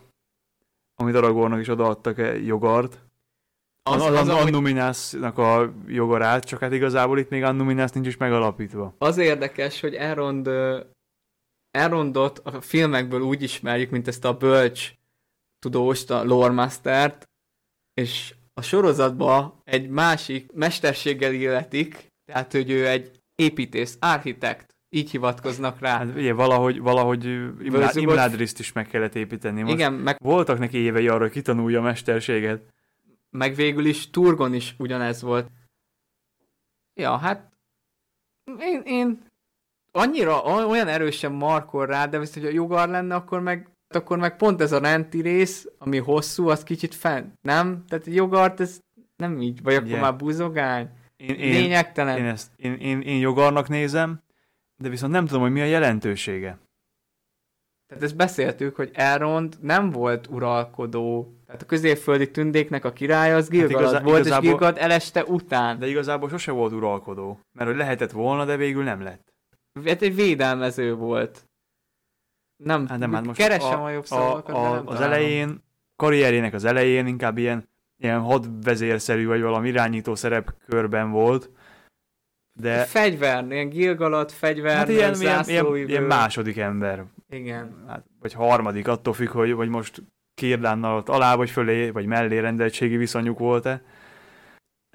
amit Aragornak is odaadtak egy jogart. Az, az, az, az Annuminásnak a jogarát, csak hát igazából itt még Annuminás nincs is megalapítva. Az érdekes, hogy Elrond, Elrondot a filmekből úgy ismerjük, mint ezt a bölcs tudóst, a lore mastert, és a sorozatban egy másik mesterséggel illetik, tehát hogy ő egy építész, architekt, így hivatkoznak rá. Hát ugye valahogy, valahogy Imlá, Völzugos- Imládriszt is meg kellett építeni. Most Igen, meg, Voltak neki évei arra, hogy kitanulja a mesterséget. meg végül is Turgon is ugyanez volt. Ja, hát én, én annyira olyan erősen markol rá, de viszont, hogy a jogar lenne, akkor meg akkor meg pont ez a renti rész, ami hosszú, az kicsit fent, nem? Tehát jogart, ez nem így, vagy akkor Ugye. már buzogány. Én, én, Lényegtelen. én, ezt, én, én, én jogarnak nézem, de viszont nem tudom, hogy mi a jelentősége. Tehát ezt beszéltük, hogy Elrond nem volt uralkodó. Tehát a középföldi tündéknek a királya az Gilgalad Hát igazá- volt, igazából- és Gilgalad eleste után. De igazából sose volt uralkodó, mert hogy lehetett volna, de végül nem lett. Hát egy védelmező volt. Nem, Hát nem, hát most keresem a, a, jobb a, szavakat, de a, nem az találom. elején, karrierjének az elején inkább ilyen, ilyen hadvezérszerű, vagy valami irányító szerepkörben volt, de Fegyver, ilyen Gilgalad, fegyver, hát ilyen, ilyen, ilyen, ilyen második ember, Igen. hát, vagy harmadik, attól függ, hogy, hogy most Kirdánnal ott alá, vagy fölé, vagy mellé rendeltségi viszonyuk volt-e.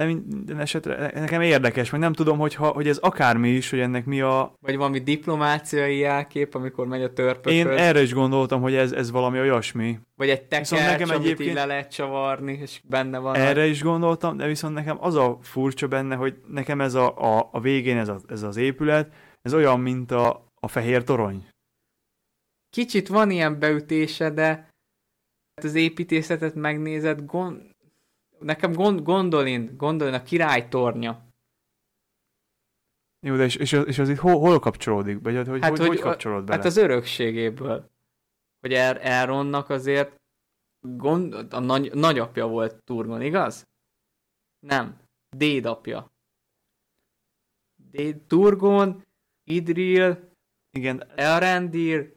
De minden esetre nekem érdekes, meg nem tudom, hogy, ha, hogy ez akármi is, hogy ennek mi a... Vagy valami diplomáciai jelkép, amikor megy a törpökhöz. Én erre is gondoltam, hogy ez, ez valami olyasmi. Vagy egy tekercs, Viszont nekem amit egyébként- így le lehet csavarni, és benne van. Erre is gondoltam, de viszont nekem az a furcsa benne, hogy nekem ez a, a, a végén ez, a, ez az épület, ez olyan, mint a, a fehér torony. Kicsit van ilyen beütése, de hát az építészetet megnézed, gond... nekem gond, gondolin, gondolin a király tornya. Jó, de és, és, az, és az itt hol, hol kapcsolódik? Vagy hogy, Hát, hogy, hogy hogy, kapcsolód bele? Hát az örökségéből. Hogy er, Elronnak azért gond, a nagy, nagyapja volt Turgon, igaz? Nem. Dédapja. Déd, Turgon, Idril, Igen, Elrendir,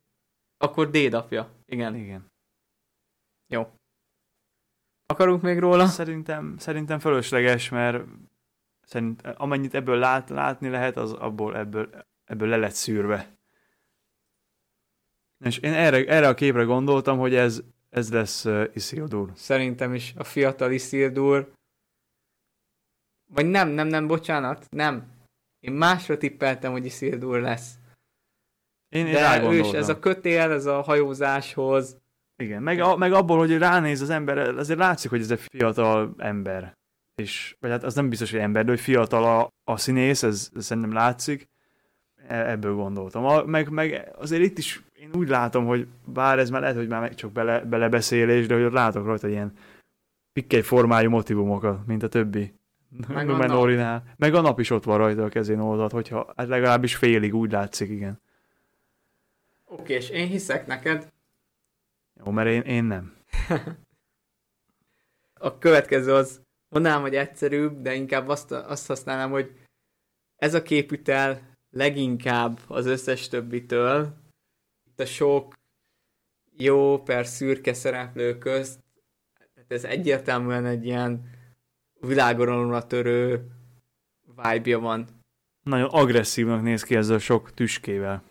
akkor dédapja. Igen. igen. Akarunk még róla? Szerintem, szerintem fölösleges, mert szerint, amennyit ebből lát, látni lehet, az abból ebből, ebből le lett szűrve. És én erre, erre a képre gondoltam, hogy ez, ez lesz uh, Isildur. Szerintem is a fiatal Isildur. Vagy nem, nem, nem, bocsánat, nem. Én másra tippeltem, hogy Isildur lesz. Én, én De ő is, ez a kötél, ez a hajózáshoz. Igen, meg, a, meg abból, hogy ránéz az ember, azért látszik, hogy ez egy fiatal ember. És, vagy hát az nem biztos, hogy ember, de hogy fiatal a, a színész, ez, ez szerintem látszik. E- Ebből gondoltam. A, meg, meg azért itt is én úgy látom, hogy bár ez már lehet, hogy már meg csak bele, belebeszélés, de hogy látok rajta ilyen pikkely formájú motivumokat, mint a többi. Meg a Numenorinál. Meg a nap is ott van rajta a kezén oldalt, hogyha hát legalábbis félig úgy látszik, igen. Oké, és én hiszek neked. Jó, mert én, én nem. A következő az, mondanám, hogy egyszerűbb, de inkább azt, azt használnám, hogy ez a képütel leginkább az összes többitől. Itt a sok jó per szürke szereplő közt, tehát ez egyértelműen egy ilyen világoralomra törő vibe van. Nagyon agresszívnak néz ki ezzel a sok tüskével.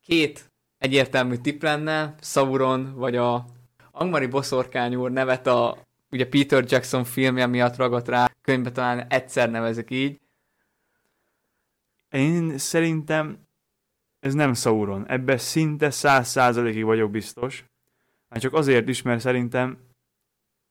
Két egyértelmű tipp lenne, Sauron vagy a Angmari Boszorkány úr nevet a ugye Peter Jackson filmje miatt ragadt rá, könyvbe talán egyszer nevezek így. Én szerintem ez nem Sauron. Ebben szinte száz százalékig vagyok biztos. Már csak azért is, mert szerintem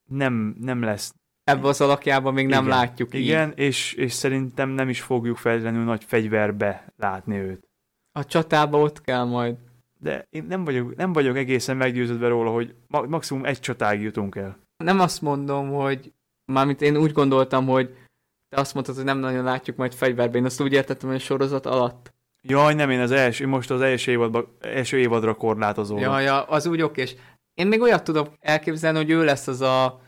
nem, nem lesz. Ebben az alakjában még nem Igen. látjuk Igen, így. és, és szerintem nem is fogjuk feltétlenül nagy fegyverbe látni őt. A csatába ott kell majd. De én nem vagyok, nem vagyok egészen meggyőződve róla, hogy ma- maximum egy csatáig jutunk el. Nem azt mondom, hogy mármint én úgy gondoltam, hogy te azt mondtad, hogy nem nagyon látjuk majd fegyverbe. Én azt úgy értettem, hogy a sorozat alatt. Jaj, nem én az első, most az első, évadba, első évadra korlátozódom. Ja, ja, az úgy oké. És én még olyat tudok elképzelni, hogy ő lesz az a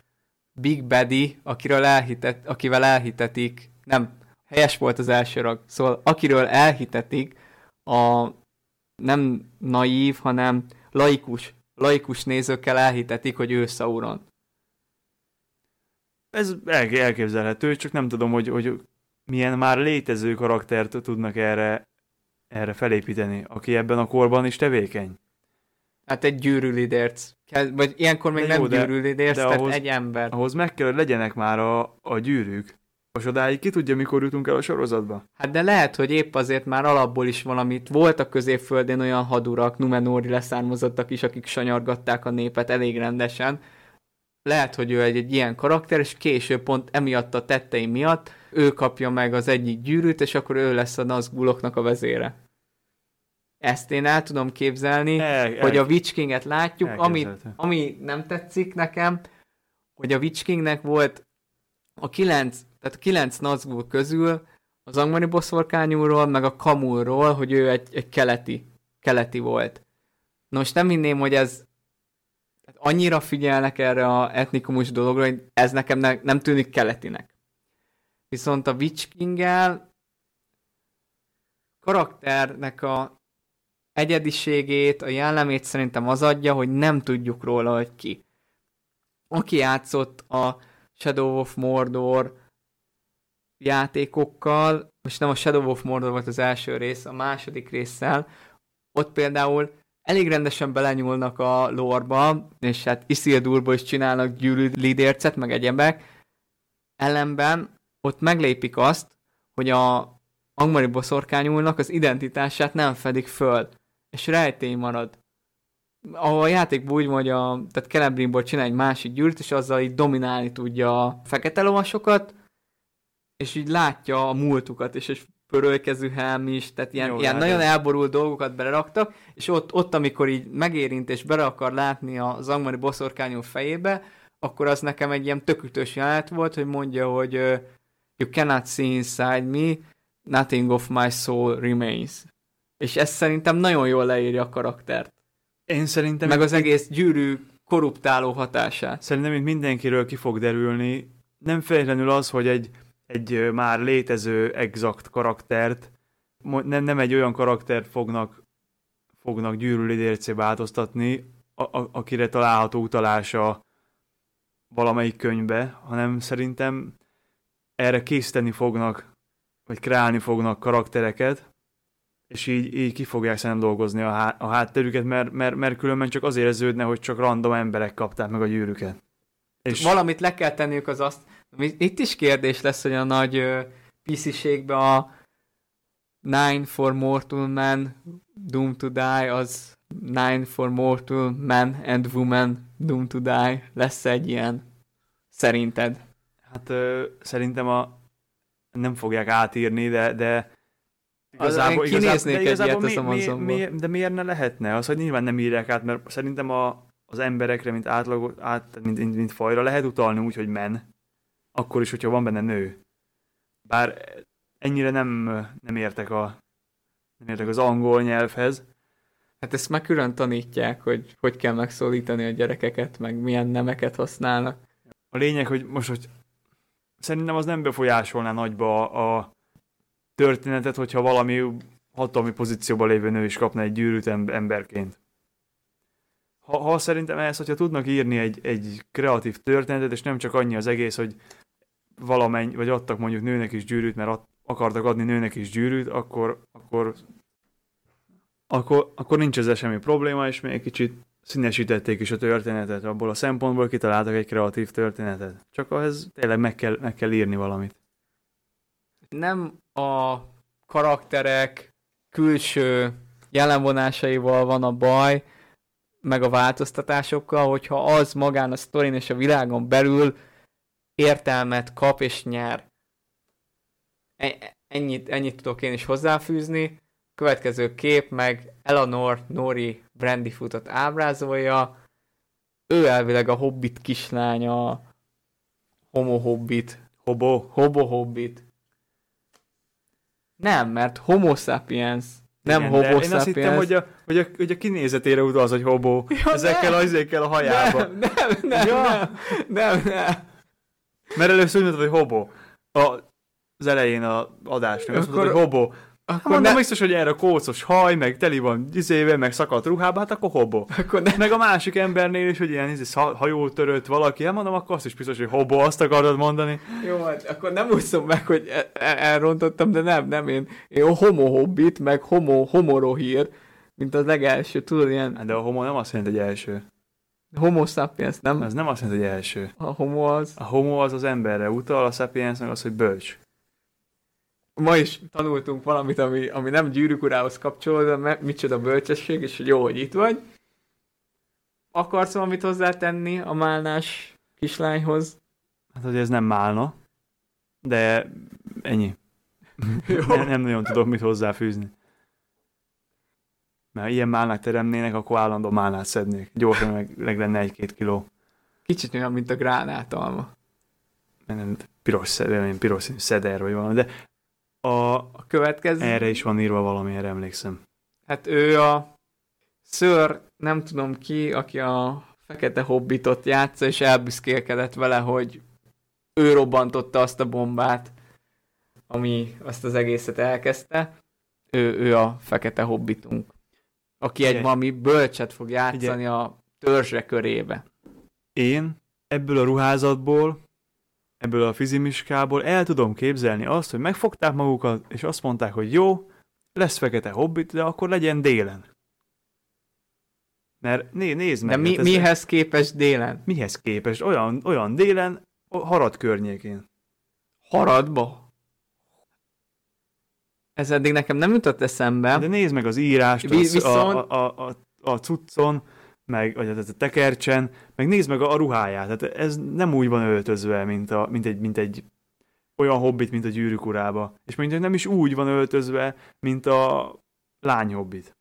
Big Baddy, akiről elhitet, akivel elhitetik, nem, helyes volt az első rag, szóval akiről elhitetik a nem naív, hanem laikus, laikus nézőkkel elhitetik, hogy ő Sauron. Ez el- elképzelhető, csak nem tudom, hogy, hogy milyen már létező karaktert tudnak erre, erre felépíteni, aki ebben a korban is tevékeny. Hát egy gyűrűlidérc. Vagy ilyenkor még De jó, nem de- gyűrűlidérc, de tehát ahhoz- egy ember. Ahhoz meg kell, hogy legyenek már a, a gyűrűk. Most odáig ki tudja, mikor jutunk el a sorozatba? Hát de lehet, hogy épp azért már alapból is valamit. Volt a középföldén olyan hadurak, Numenóri leszármazottak is, akik sanyargatták a népet elég rendesen. Lehet, hogy ő egy, egy ilyen karakter, és később pont emiatt a tettei miatt ő kapja meg az egyik gyűrűt, és akkor ő lesz a Nazguloknak a vezére. Ezt én el tudom képzelni, El, hogy a Witch Kinget látjuk, elképzelhető. ami nem tetszik nekem, hogy a Witch Kingnek volt a kilenc, tehát a kilenc Nazgul közül az angmani boszorkányúról, meg a Kamulról, hogy ő egy, egy keleti, keleti volt. Nos, nem hinném, hogy ez tehát annyira figyelnek erre a etnikumos dologra, hogy ez nekem ne, nem tűnik keletinek. Viszont a Witch King-el karakternek a egyediségét, a jellemét szerintem az adja, hogy nem tudjuk róla, hogy ki. Aki játszott a Shadow of Mordor játékokkal, most nem a Shadow of Mordor volt az első rész, a második résszel, ott például elég rendesen belenyúlnak a lorba, és hát Isildurból is csinálnak gyűrű lidércet, meg egyebek, ellenben ott meglépik azt, hogy a angmari boszorkányúlnak az identitását nem fedik föl, és rejtély marad. Ahol a játékban úgy mondja, tehát Celebrimból csinál egy másik gyűrűt, és azzal így dominálni tudja a fekete lovasokat, és így látja a múltukat, és egy pörölykezű helm is, tehát ilyen, Jó, ilyen nagyon elborult dolgokat beleraktak, és ott, ott, amikor így megérint és bele akar látni az angmari boszorkányú fejébe, akkor az nekem egy ilyen tökütös jelenet volt, hogy mondja, hogy you cannot see inside me, nothing of my soul remains. És ez szerintem nagyon jól leírja a karaktert. Én szerintem, Meg az egész gyűrű korruptáló hatását. szerintem itt mindenkiről ki fog derülni. Nem feltétlenül az, hogy egy, egy már létező exakt karaktert, nem, nem egy olyan karaktert fognak, fognak gyűrűlidércé változtatni, a, a, akire található utalása valamelyik könyvbe, hanem szerintem erre készíteni fognak, vagy kreálni fognak karaktereket, és így, így ki fogják szerintem dolgozni a, há- a hátterüket, mert, mert, mert különben csak az érződne, hogy csak random emberek kapták meg a gyűrűket. És Valamit le kell tenniük az azt. Itt is kérdés lesz, hogy a nagy ö, PC-ségbe a Nine for Mortal Man, Doom to Die, az Nine for Mortal Man and Woman, Doom to Die. Lesz egy ilyen? Szerinted? hát ö, szerintem a, nem fogják átírni, de, de kinéznék egy ilyet az mi, mi, mi, de miért ne lehetne? Az, hogy nyilván nem írják át, mert szerintem a, az emberekre, mint átlag, át, mint, mint, mint fajra lehet utalni úgy, hogy men. Akkor is, hogyha van benne nő. Bár ennyire nem, nem értek a nem értek az angol nyelvhez. Hát ezt már külön tanítják, hogy hogy kell megszólítani a gyerekeket, meg milyen nemeket használnak. A lényeg, hogy most, hogy szerintem az nem befolyásolná nagyba a, a történetet, hogyha valami hatalmi pozícióban lévő nő is kapna egy gyűrűt em- emberként. Ha, ha szerintem ehhez, hogyha tudnak írni egy, egy kreatív történetet, és nem csak annyi az egész, hogy valamennyi, vagy adtak mondjuk nőnek is gyűrűt, mert akartak adni nőnek is gyűrűt, akkor, akkor, akkor, akkor nincs ezzel semmi probléma, és még egy kicsit színesítették is a történetet, abból a szempontból kitaláltak egy kreatív történetet. Csak ahhez tényleg meg kell, meg kell írni valamit. Nem a karakterek külső jelenvonásaival van a baj, meg a változtatásokkal, hogyha az magán a sztorin és a világon belül értelmet kap és nyer. E- ennyit, ennyit tudok én is hozzáfűzni. Következő kép meg Eleanor Nori Brandyfootot ábrázolja. Ő elvileg a Hobbit kislánya, Homo Hobbit, Hobo. Hobo Hobbit. Nem, mert Homo sapiens, nem Igen, Homo sapiens. Én azt hittem, hogy a, hogy a, hogy a kinézetére utaz, hogy hobó. Ja, Ezekkel nem. az a hajába. Nem, nem, nem, Ja. nem, nem, nem. Mert először úgy mondtad, hogy hobó. A, az elején a adásnak azt mondtad, hogy hobó. Hát Akkor, mondom, ne, biztos, hogy erre kócos haj, meg teli van izével, meg szakadt ruhába, hát akkor hobó. akkor ne, Meg a másik embernél is, hogy ilyen izé, ha- hajót törött valaki, hát mondom, akkor azt is biztos, hogy hobó, azt akarod mondani. Jó, hát akkor nem úszom meg, hogy el- el- elrontottam, de nem, nem, én, én homo hobbit, meg homo, homorohír, mint az legelső, tudod, ilyen Hát De a homo nem azt jelenti, hogy első. Homo sapiens, nem? Az nem azt jelenti, hogy első. A homo az. A homo az az emberre utal, a sapiens meg az, hogy bölcs. Ma is tanultunk valamit, ami, ami nem gyűrűk urához kapcsolódó, mert micsoda bölcsesség, és hogy jó, hogy itt vagy. Akarsz valamit hozzátenni a málnás kislányhoz? Hát, hogy ez nem málna, de ennyi. Nem, nem nagyon tudok mit hozzáfűzni. Mert ha ilyen málnák teremnének, akkor állandó málnát szednék. Gyorsan meg, meg lenne egy-két kiló. Kicsit olyan, mint a gránátalma. Nem piros, szed- olyan piros szeder vagy valami, de a, A következő... erre is van írva valami, erre emlékszem. Hát ő a ször, nem tudom ki, aki a fekete hobbitot játsza, és elbüszkélkedett vele, hogy ő robbantotta azt a bombát, ami azt az egészet elkezdte. Ő, ő a fekete hobbitunk, aki egy valami bölcset fog játszani a törzse körébe. Én ebből a ruházatból, ebből a fizimiskából el tudom képzelni azt, hogy megfogták magukat, és azt mondták, hogy jó, lesz fekete hobbit, de akkor legyen délen. Mert né, nézd De meg. mi, hát ez- mihez képest délen? mihez képest? Olyan, olyan délen, Harad környékén. Haradba? Ez eddig nekem nem jutott eszembe. De nézd meg az írást Vi- viszont- a, a, a, a cuccon, meg vagy a, tekercsen, meg nézd meg a, a ruháját. Tehát ez nem úgy van öltözve, mint, a, mint, egy, mint egy olyan hobbit, mint a gyűrűk urába. És mondjuk nem is úgy van öltözve, mint a lány hobbit.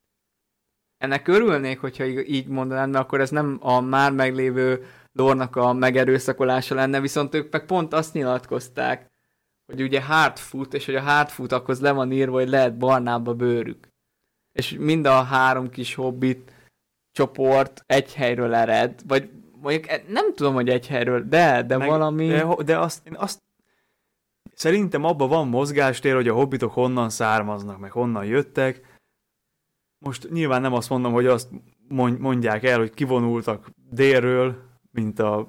Ennek örülnék, hogyha így mondanád, mert akkor ez nem a már meglévő lórnak a megerőszakolása lenne, viszont ők meg pont azt nyilatkozták, hogy ugye hardfoot, és hogy a hardfootokhoz le van írva, hogy lehet barnább a bőrük. És mind a három kis hobbit csoport egy helyről ered, vagy mondjuk e- nem tudom, hogy egy helyről, de, de Meg- valami... De, de azt, én azt szerintem abban van mozgástér, hogy a hobbitok honnan származnak, meg honnan jöttek. Most nyilván nem azt mondom, hogy azt mond- mondják el, hogy kivonultak délről, mint a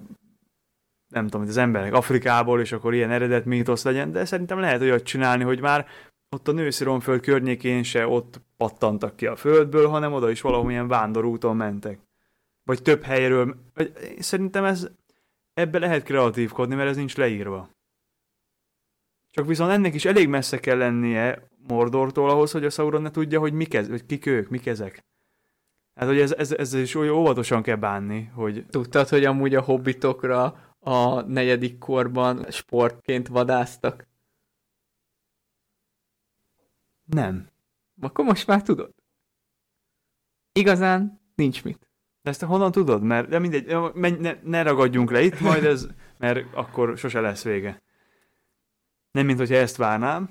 nem tudom, mint az emberek Afrikából, és akkor ilyen eredet mítosz legyen, de szerintem lehet olyat csinálni, hogy már ott a nősziromföld környékén se ott pattantak ki a földből, hanem oda is valamilyen vándorúton mentek. Vagy több helyről. Vagy Szerintem ez ebbe lehet kreatívkodni, mert ez nincs leírva. Csak viszont ennek is elég messze kell lennie Mordortól ahhoz, hogy a Sauron ne tudja, hogy mik, ez, hogy kik ők, mik ezek. Hát, hogy ez, ez, ez is olyan óvatosan kell bánni, hogy Tudtad, hogy amúgy a hobbitokra a negyedik korban sportként vadáztak? nem. Akkor most már tudod. Igazán nincs mit. De ezt honnan tudod? Mert de mindegy, menj, ne, ne ragadjunk le itt, majd ez, mert akkor sose lesz vége. Nem, mint hogyha ezt várnám.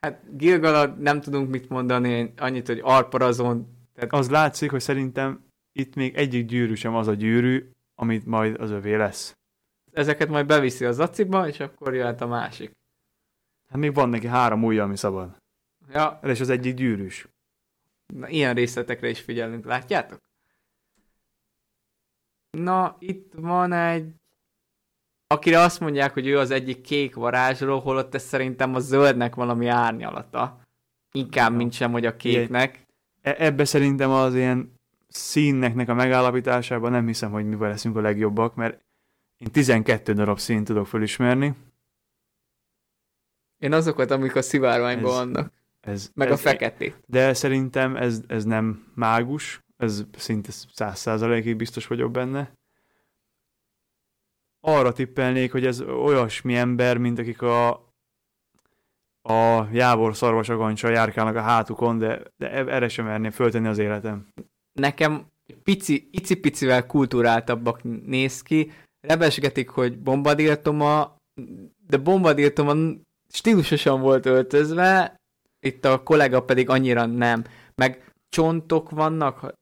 Hát Gilgalad nem tudunk mit mondani, annyit, hogy Arparazon, tehát Az látszik, hogy szerintem itt még egyik gyűrű sem az a gyűrű, amit majd az övé lesz. ezeket majd beviszi a zaciba, és akkor jöhet a másik. Hát még van neki három ujja, ami szabad. Ja, És az egyik gyűrűs. na, ilyen részletekre is figyelünk, látjátok? Na, itt van egy akire azt mondják, hogy ő az egyik kék varázsló, holott ez szerintem a zöldnek valami árnyalata. Inkább, Ja. mint sem, hogy a kéknek. E- ebbe szerintem az ilyen színeknek a megállapításában nem hiszem, hogy mivel leszünk a legjobbak, mert én 12 darab színt tudok felismerni. Én azokat, amik a szivárványban Ez- vannak. Ez, Meg ez, a feketét. De szerintem ez, ez nem mágus, ez szinte száz százalékig biztos vagyok benne. Arra tippelnék, hogy ez olyasmi ember, mint akik a, a Jávor szarvasagancsal járkálnak a hátukon, de, de erre sem merném föltenni az életem. Nekem pici, icipicivel kultúráltabbak néz ki. Rebesgetik, hogy bombadiltoma, de bombadiltoma stílusosan volt öltözve, itt a kollega pedig annyira nem. Meg csontok vannak,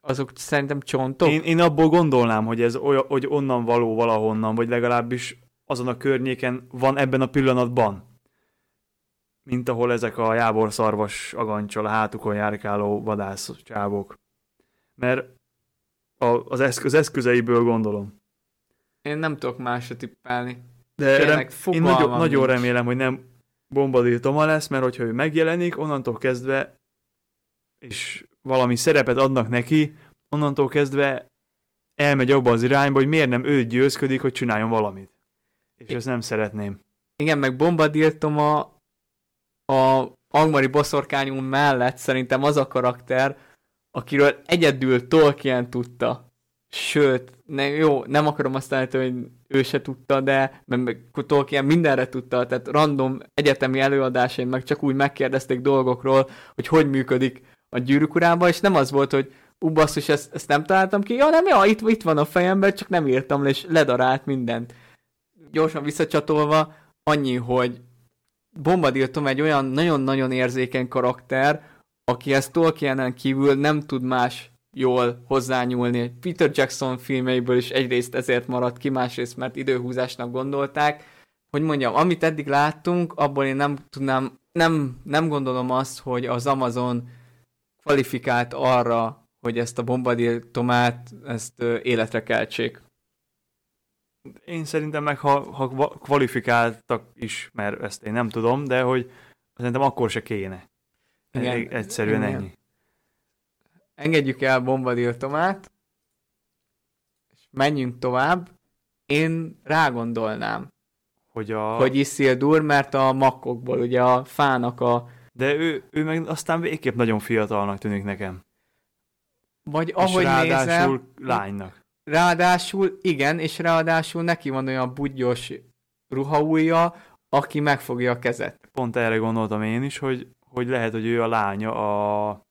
azok szerintem csontok. Én, én abból gondolnám, hogy ez olyan, hogy onnan való valahonnan, vagy legalábbis azon a környéken van ebben a pillanatban. Mint ahol ezek a jábor szarvas agancsal a hátukon járkáló vadász csávok. Mert a, az, eszk, az eszközeiből gondolom. Én nem tudok másra tippelni. De rem, én nagyon, nagyon remélem, hogy nem Bombadil Toma lesz, mert hogyha ő megjelenik, onnantól kezdve és valami szerepet adnak neki, onnantól kezdve elmegy abba az irányba, hogy miért nem ő győzködik, hogy csináljon valamit. És ezt nem szeretném. Igen, meg bombadiltoma a Angmari boszorkányunk mellett szerintem az a karakter, akiről egyedül Tolkien tudta. Sőt, ne, jó, nem akarom azt állítani, hogy ő se tudta, de mert Tolkien mindenre tudta, tehát random egyetemi előadásain meg csak úgy megkérdezték dolgokról, hogy hogy működik a gyűrűk urában, és nem az volt, hogy ú, basszus, ezt, ezt nem találtam ki, ja nem, ja, itt, itt van a fejemben, csak nem írtam le, és ledarált mindent. Gyorsan visszacsatolva, annyi, hogy Bombadil Tom egy olyan nagyon-nagyon érzékeny karakter, aki ezt Tolkienen kívül nem tud más jól hozzányúlni. Peter Jackson filmeiből is egyrészt ezért maradt ki, másrészt mert időhúzásnak gondolták. Hogy mondjam, amit eddig láttunk, abból én nem tudnám, nem, nem gondolom azt, hogy az Amazon kvalifikált arra, hogy ezt a Bombadil Tomát, ezt életre keltsék. Én szerintem meg, ha, ha kva- kvalifikáltak is, mert ezt én nem tudom, de hogy szerintem akkor se kéne. Igen. Egyszerűen Igen. ennyi. engedjük el Bombadil Tomát, és menjünk tovább. Én rágondolnám, Hogy a... hogy Isildur, mert a makkokból, ugye a fának a... De ő, ő meg aztán végképp nagyon fiatalnak tűnik nekem. Vagy és ahogy ráadásul nézem, lánynak. ráadásul, igen, és ráadásul neki van olyan budgyos ruhaújja, aki megfogja a kezet. Pont erre gondoltam én is, hogy, hogy lehet, hogy ő a lánya a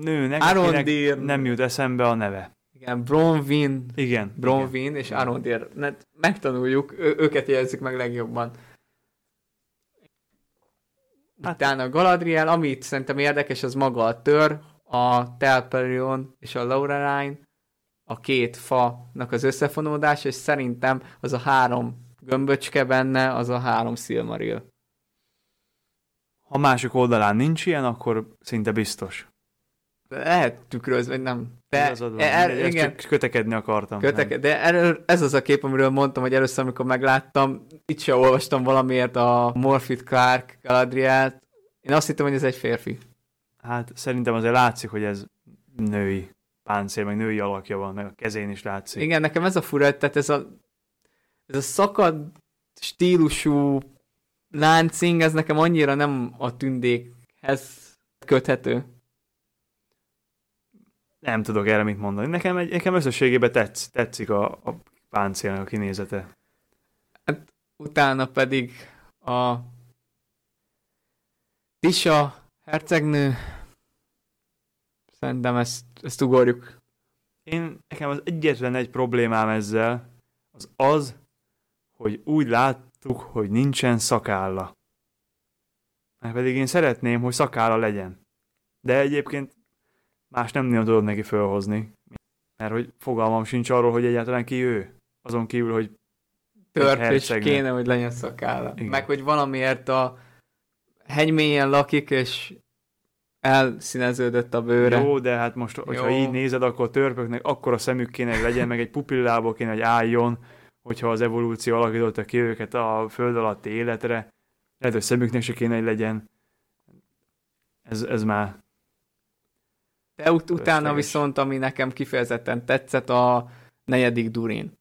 nőnek, Arondir, nem jut eszembe a neve. igen, Bronwyn, Igen. igen. Bronwyn és Arondir. Megtanuljuk, ő, őket jelezzük meg legjobban. Hát- Utána Galadriel, amit szerintem érdekes, az maga a tör, a Telperion és a Lorelei, a két fanak az összefonódás, és szerintem az a három gömböcske benne, az a három Silmaril. Ha másik oldalán nincs ilyen, akkor szinte biztos. Lehet tükrözve, vagy nem. De, Igazad van. er, Ezt igen, Csak kötekedni akartam. kötek, nem. de erről, ez az a kép, amiről mondtam, hogy először, amikor megláttam, itt se olvastam valamiért a Morphy Clark Galadrielt. Én azt hittem, hogy ez egy férfi. Hát szerintem azért látszik, hogy ez női páncél, meg női alakja van, meg a kezén is látszik. Igen, nekem ez a fura, tehát ez a, ez a szakad stílusú láncing, ez nekem annyira nem a tündékhez köthető. Nem tudok erre mit mondani. Nekem, egy, nekem összességében tetsz, tetszik a, a páncélnak a kinézete. Utána pedig a Tisha hercegnő. Szerintem ezt, ezt ugorjuk. Én, nekem az egyetlen egy problémám ezzel, az az, hogy úgy láttuk, hogy nincsen szakálla. Mert pedig én szeretném, hogy szakálla legyen. De egyébként más nem nagyon tudod neki fölhozni. Mert hogy fogalmam sincs arról, hogy egyáltalán ki ő. Azon kívül, hogy hercegnő. kéne, hogy legyen szakálla. Igen. Meg, hogy valamiért a hegymélyen lakik, és elszíneződött a bőre. Jó, de hát most, hogyha Jó. így nézed, akkor törpöknek akkor a szemük kéne, hogy legyen, meg egy pupillából kéne, hogy álljon, hogyha az evolúció alakította ki őket a föld alatti életre. Lehet, hogy szemüknek se kéne, hogy legyen. Ez, ez már De ut- utána viszont, ami nekem kifejezetten tetszett, a negyedik Durin.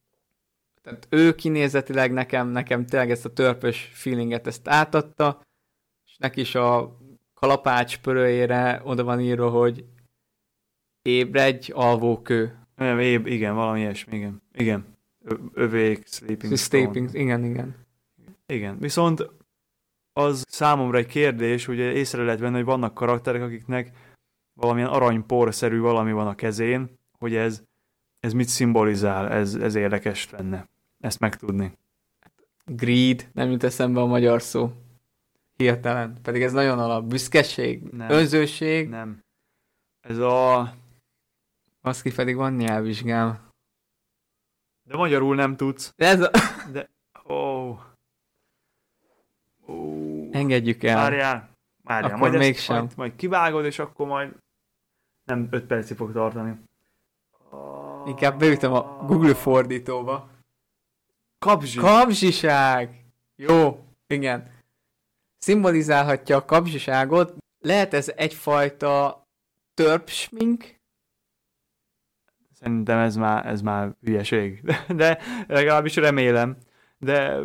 Tehát ő kinézetileg nekem, nekem tényleg ezt a törpös feelinget ezt átadta, és neki is a kalapács pörőjére oda van írva, hogy ébredj, alvókő. Éb, igen, valami ilyesmi, igen. Igen. Övék, sleeping, Sleeping, igen, igen. Igen, viszont az számomra egy kérdés, ugye észre lehet venni, hogy vannak karakterek, akiknek valamilyen aranyporszerű valami van a kezén, hogy ez, ez mit szimbolizál, ez, ez érdekes lenne ezt megtudni. Greed, nem jut eszembe a magyar szó. Hirtelen. Pedig ez nagyon alap. Büszkeség, Nem. önzőség, Nem. Ez a... az ki pedig van nyelvvizsgám. De magyarul nem tudsz. De ez a... De... Ó. Oh. Ó. Engedjük el. Várjál. Várjál. Akkor majd mégsem. Majd, majd kivágod, és akkor majd nem 5 percig fog tartani. Inkább beütöm a Google fordítóba. Kapzsi. Kapzsiság! Jó, igen. Szimbolizálhatja a kapzsiságot. Lehet ez egyfajta törpsmink? Szerintem ez már, ez már hülyeség. De, legalábbis remélem. De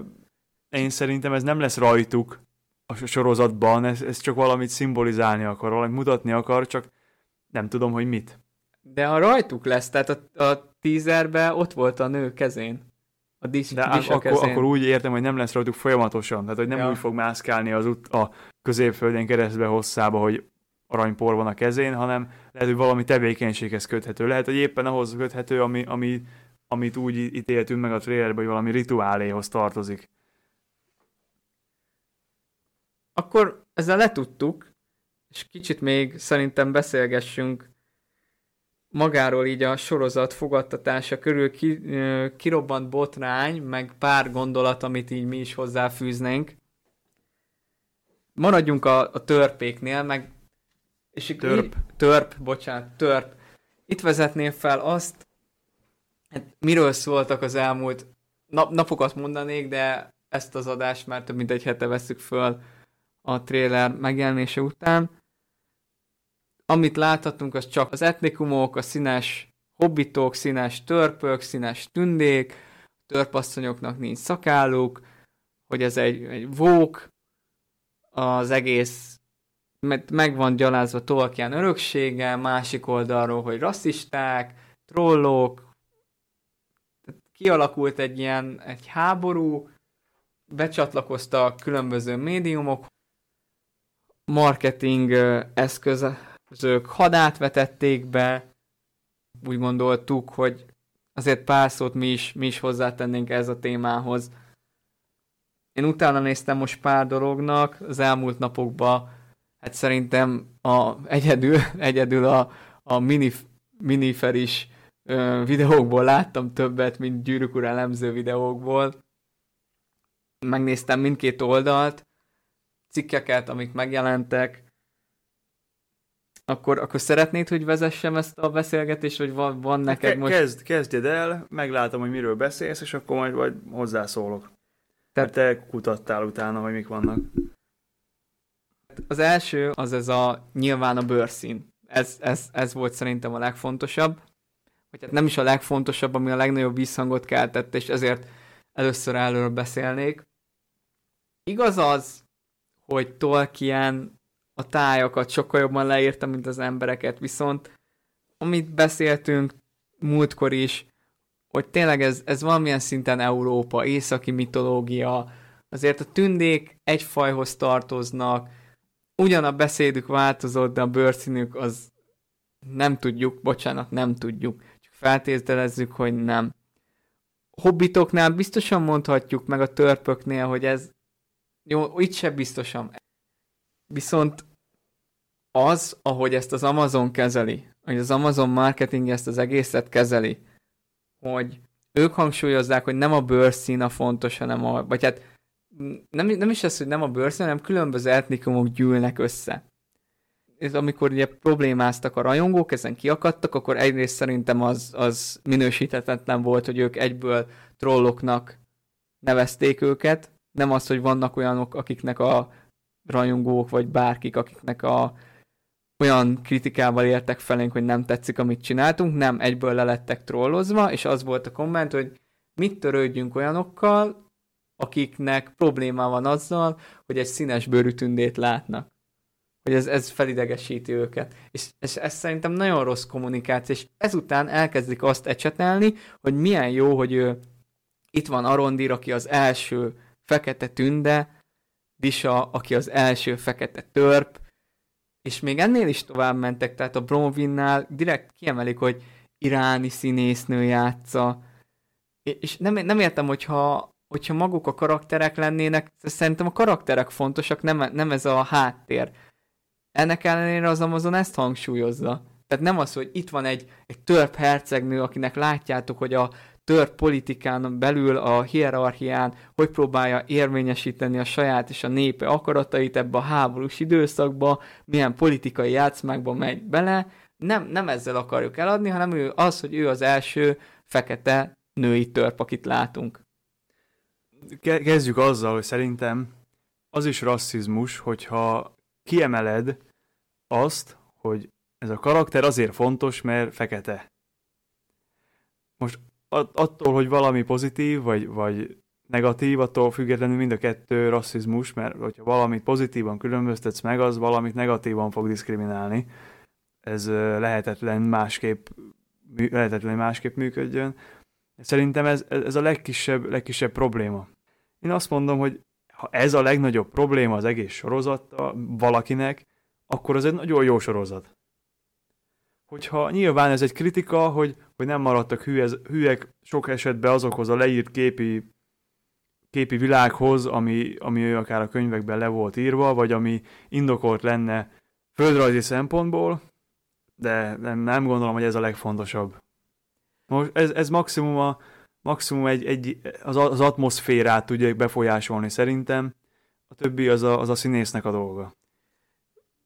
én szerintem ez nem lesz rajtuk a sorozatban, ez, ez csak valamit szimbolizálni akar, valamit mutatni akar, csak nem tudom, hogy mit. De a rajtuk lesz, tehát a, a teaserben ott volt a nő kezén. A dis, De dis akkor, kezén. akkor úgy értem, hogy nem lesz rajtuk folyamatosan, tehát hogy nem Ja. úgy fog mászkálni az út a középföldén keresztbe hosszába, hogy aranypor van a kezén, hanem lehet, hogy valami tevékenységhez köthető. Lehet, hogy éppen ahhoz köthető, ami, ami, amit úgy ítéltünk meg a trailerben, hogy valami rituáléhoz tartozik. Akkor ezzel letudtuk, és kicsit még szerintem beszélgessünk magáról így a sorozat fogadtatása körül ki, kirobbant botrány, meg pár gondolat, amit így mi is hozzáfűznénk. Maradjunk a, a törpéknél, meg és így- Törp. törp, bocsánat, törp. Itt vezetném fel azt, hát miről szóltak az elmúlt nap, napokat mondanék, de ezt az adást már több mint egy hete veszük föl a trailer megjelenése után. Amit láthatunk, az csak az etnikumok, a színes hobbitok, színes törpök, színes tündék, törpasszonyoknak nincs szakálluk, hogy ez egy, egy vók, az egész me- meg van gyalázva Tolkien öröksége, másik oldalról, hogy rasszisták, trollok, kialakult egy ilyen egy háború, becsatlakoztak különböző médiumok, marketing eszközök hadát vetették be, úgy gondoltuk, hogy azért pár szót mi is, mi is hozzátennénk ez a témához. Én utána néztem most pár dolognak az elmúlt napokban, hát szerintem a, egyedül, egyedül a, a mini, miniferis ö, videókból láttam többet, mint gyűrűk ura elemző videókból. Megnéztem mindkét oldalt, cikkeket, amik megjelentek, akkor, akkor szeretnéd, hogy vezessem ezt a beszélgetést, vagy van, van neked Ke- most... kezd, kezdjed el, meglátom, hogy miről beszélsz, és akkor majd vagy hozzászólok. Tehát- Tehát te kutattál utána, hogy mik vannak. Az első az ez a nyilván a bőrszín. Ez, ez, ez volt szerintem a legfontosabb. Vagy hát nem is a legfontosabb, ami a legnagyobb visszhangot keltett, és ezért először erről beszélnék. Igaz az, hogy Tolkien a tájakat sokkal jobban leírta, mint az embereket, viszont amit beszéltünk múltkor is, hogy tényleg ez, ez valamilyen szinten Európa, északi mitológia, azért a tündék egy fajhoz tartoznak, ugyan a beszédük változott, de a bőrszínük az nem tudjuk, bocsánat, nem tudjuk. Csak feltételezzük, hogy nem. Hobbitoknál biztosan mondhatjuk, meg a törpöknél, hogy ez jó, itt se biztosan. Viszont az, ahogy ezt az Amazon kezeli, hogy az Amazon marketing ezt az egészet kezeli, hogy ők hangsúlyozzák, hogy nem a bőrszín a fontos, hanem a, vagy hát nem, nem is az, hogy nem a bőrszín, hanem különböző etnikumok gyűlnek össze. Ez amikor ugye problémáztak a rajongók, ezen kiakadtak, akkor egyrészt szerintem az, az minősíthetetlen volt, hogy ők egyből trolloknak nevezték őket, nem az, hogy vannak olyanok, akiknek a rajongók, vagy bárkik, akiknek a olyan kritikával értek felénk, hogy nem tetszik, amit csináltunk, nem, egyből lelettek trollozva, és az volt a komment, hogy mit törődjünk olyanokkal, akiknek probléma van azzal, hogy egy színes bőrű tündét látnak. Hogy ez, ez felidegesíti őket. És, és ez szerintem nagyon rossz kommunikáció, és ezután elkezdik azt ecsetelni, hogy milyen jó, hogy ő, itt van Arondir, aki az első fekete tünde, Disa, aki az első fekete törp, és még ennél is tovább mentek, tehát a Bronwinnál direkt kiemelik, hogy iráni színésznő játsza, és nem, nem értem, hogyha, hogyha maguk a karakterek lennének, szerintem a karakterek fontosak, nem, nem ez a háttér. Ennek ellenére az Amazon ezt hangsúlyozza. Tehát nem az, hogy itt van egy, egy törp hercegnő, akinek látjátok, hogy a tört politikán belül a hierarchián, hogy próbálja érvényesíteni a saját és a népe akaratait ebbe a háborús időszakba, milyen politikai játszmákba megy bele. Nem, nem ezzel akarjuk eladni, hanem ő az, hogy ő az első fekete női törp, akit látunk. Kezdjük azzal, hogy szerintem az is rasszizmus, hogyha kiemeled azt, hogy ez a karakter azért fontos, mert fekete. Most attól, hogy valami pozitív, vagy, vagy negatív, attól függetlenül mind a kettő rasszizmus, mert hogyha valamit pozitívan különböztetsz meg, az valamit negatívan fog diszkriminálni. Ez lehetetlen másképp, lehetetlen másképp működjön. Szerintem ez, ez a legkisebb, legkisebb probléma. Én azt mondom, hogy ha ez a legnagyobb probléma az egész sorozattal valakinek, akkor ez egy nagyon jó sorozat hogyha nyilván ez egy kritika, hogy, hogy nem maradtak hülyez, hülyek sok esetben azokhoz a leírt képi, képi világhoz, ami, ami akár a könyvekben le volt írva, vagy ami indokolt lenne földrajzi szempontból, de nem, nem gondolom, hogy ez a legfontosabb. Most ez, ez maximum, a, maximum egy, egy, az, az atmoszférát tudja befolyásolni szerintem, a többi az a, az a színésznek a dolga.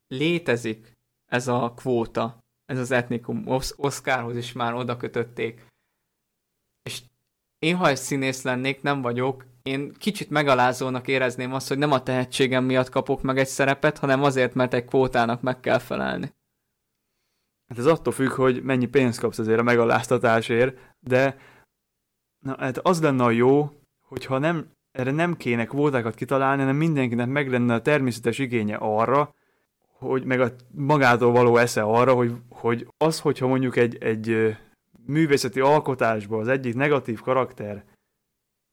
Létezik ez a kvóta, ez az etnikum Oscarhoz is már oda kötötték. És én, ha egy színész lennék, nem vagyok, én kicsit megalázónak érezném azt, hogy nem a tehetségem miatt kapok meg egy szerepet, hanem azért, mert egy kvótának meg kell felelni. Hát ez attól függ, hogy mennyi pénzt kapsz azért a megaláztatásért, de na, hát az lenne a jó, hogyha nem, erre nem kéne kvótákat kitalálni, hanem mindenkinek meg lenne a természetes igénye arra, hogy meg a magától való esze arra, hogy, hogy az, hogyha mondjuk egy, egy művészeti alkotásban az egyik negatív karakter,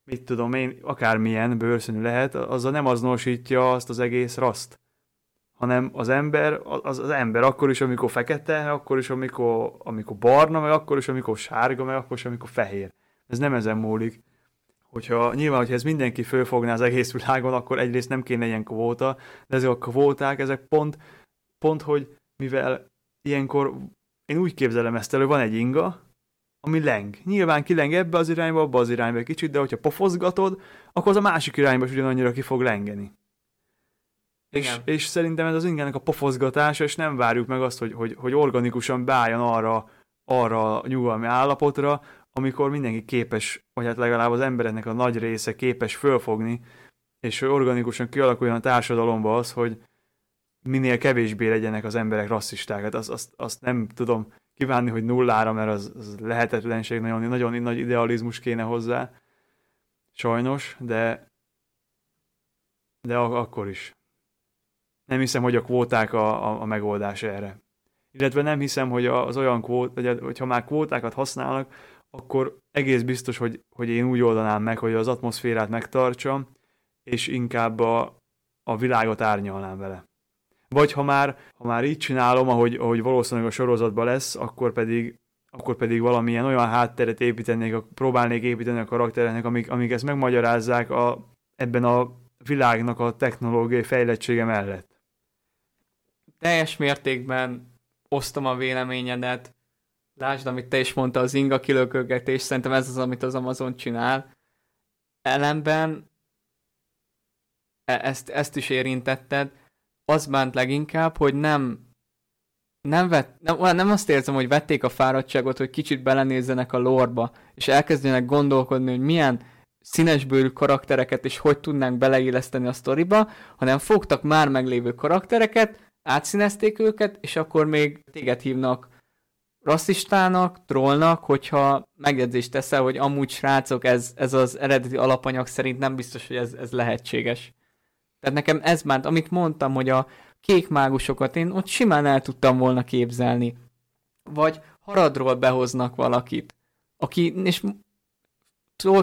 mit tudom én, akármilyen bőrszínű lehet, azzal nem azonosítja azt az egész raszt, hanem az ember, az, az ember akkor is, amikor fekete, akkor is, amikor, amikor barna, meg akkor is, amikor sárga, meg akkor is, amikor fehér. Ez nem ezen múlik. Hogyha nyilván, hogyha ez mindenki fölfogná az egész világon, akkor egyrészt nem kéne ilyen kvóta, de ezek a kvóták, ezek pont Pont, hogy mivel ilyenkor én úgy képzelem ezt el, hogy van egy inga, ami leng. Nyilván kileng ebbe az irányba, abba az irányba egy kicsit, de hogyha pofozgatod, akkor az a másik irányba is ugyanannyira ki fog lengeni. És, és szerintem ez az ingának a pofozgatása, és nem várjuk meg azt, hogy, hogy, hogy organikusan beálljon arra, arra a nyugalmi állapotra, amikor mindenki képes, vagy hát legalább az embereknek a nagy része képes fölfogni, és hogy organikusan kialakuljon a társadalomba az, hogy, minél kevésbé legyenek az emberek rasszisták. Hát azt, azt, azt nem tudom kívánni, hogy nullára, mert az, az lehetetlenség, nagyon, nagyon nagy idealizmus kéne hozzá. Sajnos, de de ak- akkor is. Nem hiszem, hogy a kvóták a, a, a megoldás erre. Illetve nem hiszem, hogy az olyan kvót, vagy hogyha már kvótákat használnak, akkor egész biztos, hogy, hogy én úgy oldanám meg, hogy az atmoszférát megtartsam, és inkább a, a világot árnyalnám vele. Vagy ha már, ha már így csinálom, ahogy, ahogy valószínűleg a sorozatban lesz, akkor pedig, akkor pedig valamilyen olyan hátteret építenék, próbálnék építeni a karaktereknek, amik, amik ezt megmagyarázzák a, ebben a világnak a technológiai fejlettsége mellett. Teljes mértékben osztom a véleményedet. Lásd, amit te is mondta, az inga kilökögetés, szerintem ez az, amit az Amazon csinál. Ellenben e- ezt, ezt is érintetted, az bánt leginkább, hogy nem nem, vett, nem, nem azt érzem, hogy vették a fáradtságot, hogy kicsit belenézzenek a lorba, és elkezdjenek gondolkodni, hogy milyen színesbőrű karaktereket, és hogy tudnánk beleilleszteni a sztoriba, hanem fogtak már meglévő karaktereket, átszínezték őket, és akkor még téged hívnak rasszistának, trollnak, hogyha megjegyzést teszel, hogy amúgy srácok, ez, ez az eredeti alapanyag szerint nem biztos, hogy ez, ez lehetséges. Tehát nekem ez már, amit mondtam, hogy a kék mágusokat én ott simán el tudtam volna képzelni. Vagy haradról behoznak valakit, aki, és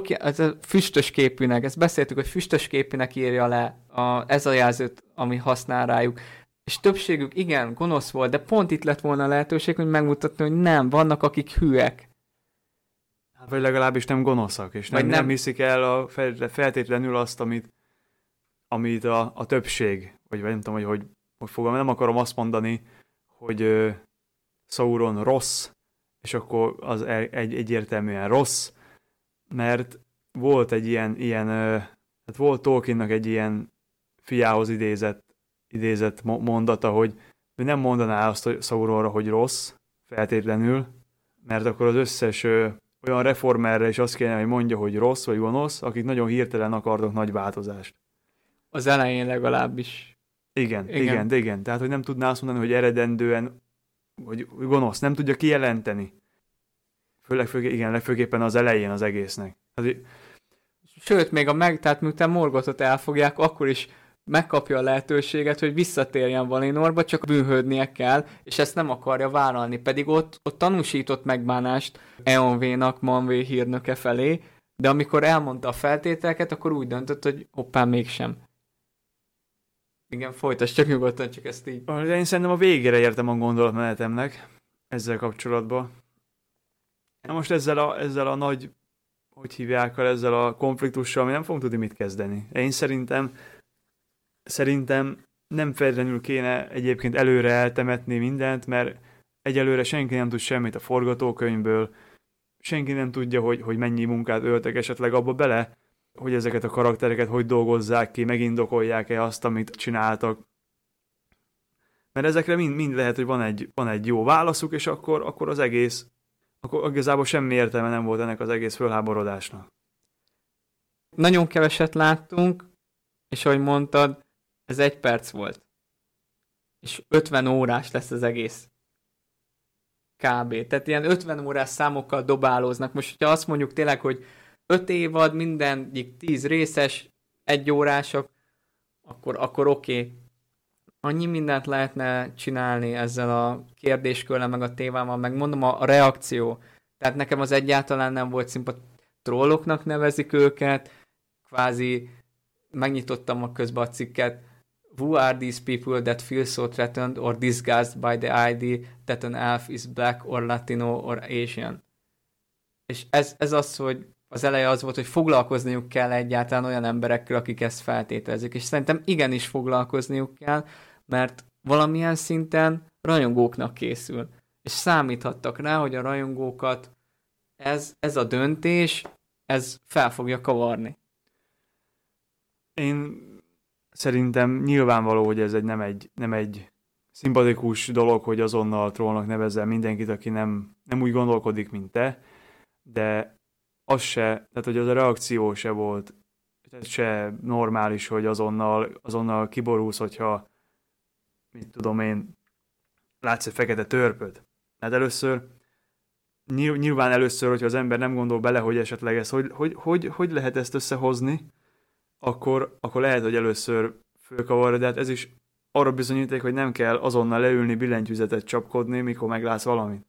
ez a füstös képűnek, ezt beszéltük, hogy füstös képűnek írja le a, ez a jelzőt, ami használ rájuk. És többségük igen, gonosz volt, de pont itt lett volna a lehetőség, hogy megmutatni, hogy nem, vannak akik hülyek. Hát, vagy legalábbis nem gonoszak, és nem, nem... nem hiszik el a feltétlenül azt, amit, amit a, a többség, vagy nem tudom, hogy hogy, hogy fogom, nem akarom azt mondani, hogy uh, Sauron rossz, és akkor az egy, egyértelműen rossz, mert volt egy ilyen, ilyen tehát volt Tolkiennak egy ilyen fiához idézett, idézett mondata, hogy nem mondaná azt hogy Sauronra, hogy rossz, feltétlenül, mert akkor az összes olyan reformerre is azt kéne, hogy mondja, hogy rossz vagy gonosz, akik nagyon hirtelen akarnak nagy változást. Az elején legalábbis. Igen, igen, igen, igen. Tehát, hogy nem tudná azt mondani, hogy eredendően, hogy gonosz, nem tudja kijelenteni. Főleg, főleg igen, legfőképpen az elején az egésznek. Hát, Sőt, még a meg, tehát miután Morgotot elfogják, akkor is megkapja a lehetőséget, hogy visszatérjen Valinorba, csak bűnhődnie kell, és ezt nem akarja vállalni. Pedig ott, ott tanúsított megbánást Eonvénak, Manvé hírnöke felé, de amikor elmondta a feltételeket, akkor úgy döntött, hogy hoppá, mégsem. Igen, folytasd csak nyugodtan, csak ezt így. De én szerintem a végére értem a gondolatmenetemnek ezzel kapcsolatban. Na most ezzel a, ezzel a nagy, hogy hívják el, ezzel a konfliktussal mi nem fogunk tudni mit kezdeni. Én szerintem, szerintem nem feltétlenül kéne egyébként előre eltemetni mindent, mert egyelőre senki nem tud semmit a forgatókönyvből, senki nem tudja, hogy, hogy mennyi munkát öltek esetleg abba bele, hogy ezeket a karaktereket hogy dolgozzák ki, megindokolják-e azt, amit csináltak. Mert ezekre mind, mind lehet, hogy van egy, van egy jó válaszuk, és akkor, akkor az egész akkor igazából semmi értelme nem volt ennek az egész fölháborodásnak. Nagyon keveset láttunk, és ahogy mondtad, ez egy perc volt. És 50 órás lesz az egész. Kb. Tehát ilyen 50 órás számokkal dobálóznak. Most, hogyha azt mondjuk tényleg, hogy 5 évad, mindegyik 10 részes, egy órások, akkor, akkor oké. Okay annyi mindent lehetne csinálni ezzel a kérdéskörrel, meg a témával, meg mondom a reakció. Tehát nekem az egyáltalán nem volt szimpat trolloknak nevezik őket, kvázi megnyitottam a közben a cikket, Who are these people that feel so threatened or disgusted by the idea that an elf is black or Latino or Asian? És ez, ez az, hogy az eleje az volt, hogy foglalkozniuk kell egyáltalán olyan emberekkel, akik ezt feltételezik. És szerintem igenis foglalkozniuk kell, mert valamilyen szinten rajongóknak készül. És számíthattak rá, hogy a rajongókat ez, ez a döntés, ez fel fogja kavarni. Én szerintem nyilvánvaló, hogy ez egy, nem, egy, nem egy szimpatikus dolog, hogy azonnal trollnak nevezzel mindenkit, aki nem, nem úgy gondolkodik, mint te, de az se, tehát hogy az a reakció se volt se normális, hogy azonnal, azonnal kiborulsz, hogyha mit tudom én, látsz egy fekete törpöt. Hát először, nyilván először, hogyha az ember nem gondol bele, hogy esetleg ez, hogy, hogy, hogy, hogy lehet ezt összehozni, akkor, akkor lehet, hogy először fölkavarja, de hát ez is arra bizonyíték, hogy nem kell azonnal leülni, billentyűzetet csapkodni, mikor meglátsz valamit.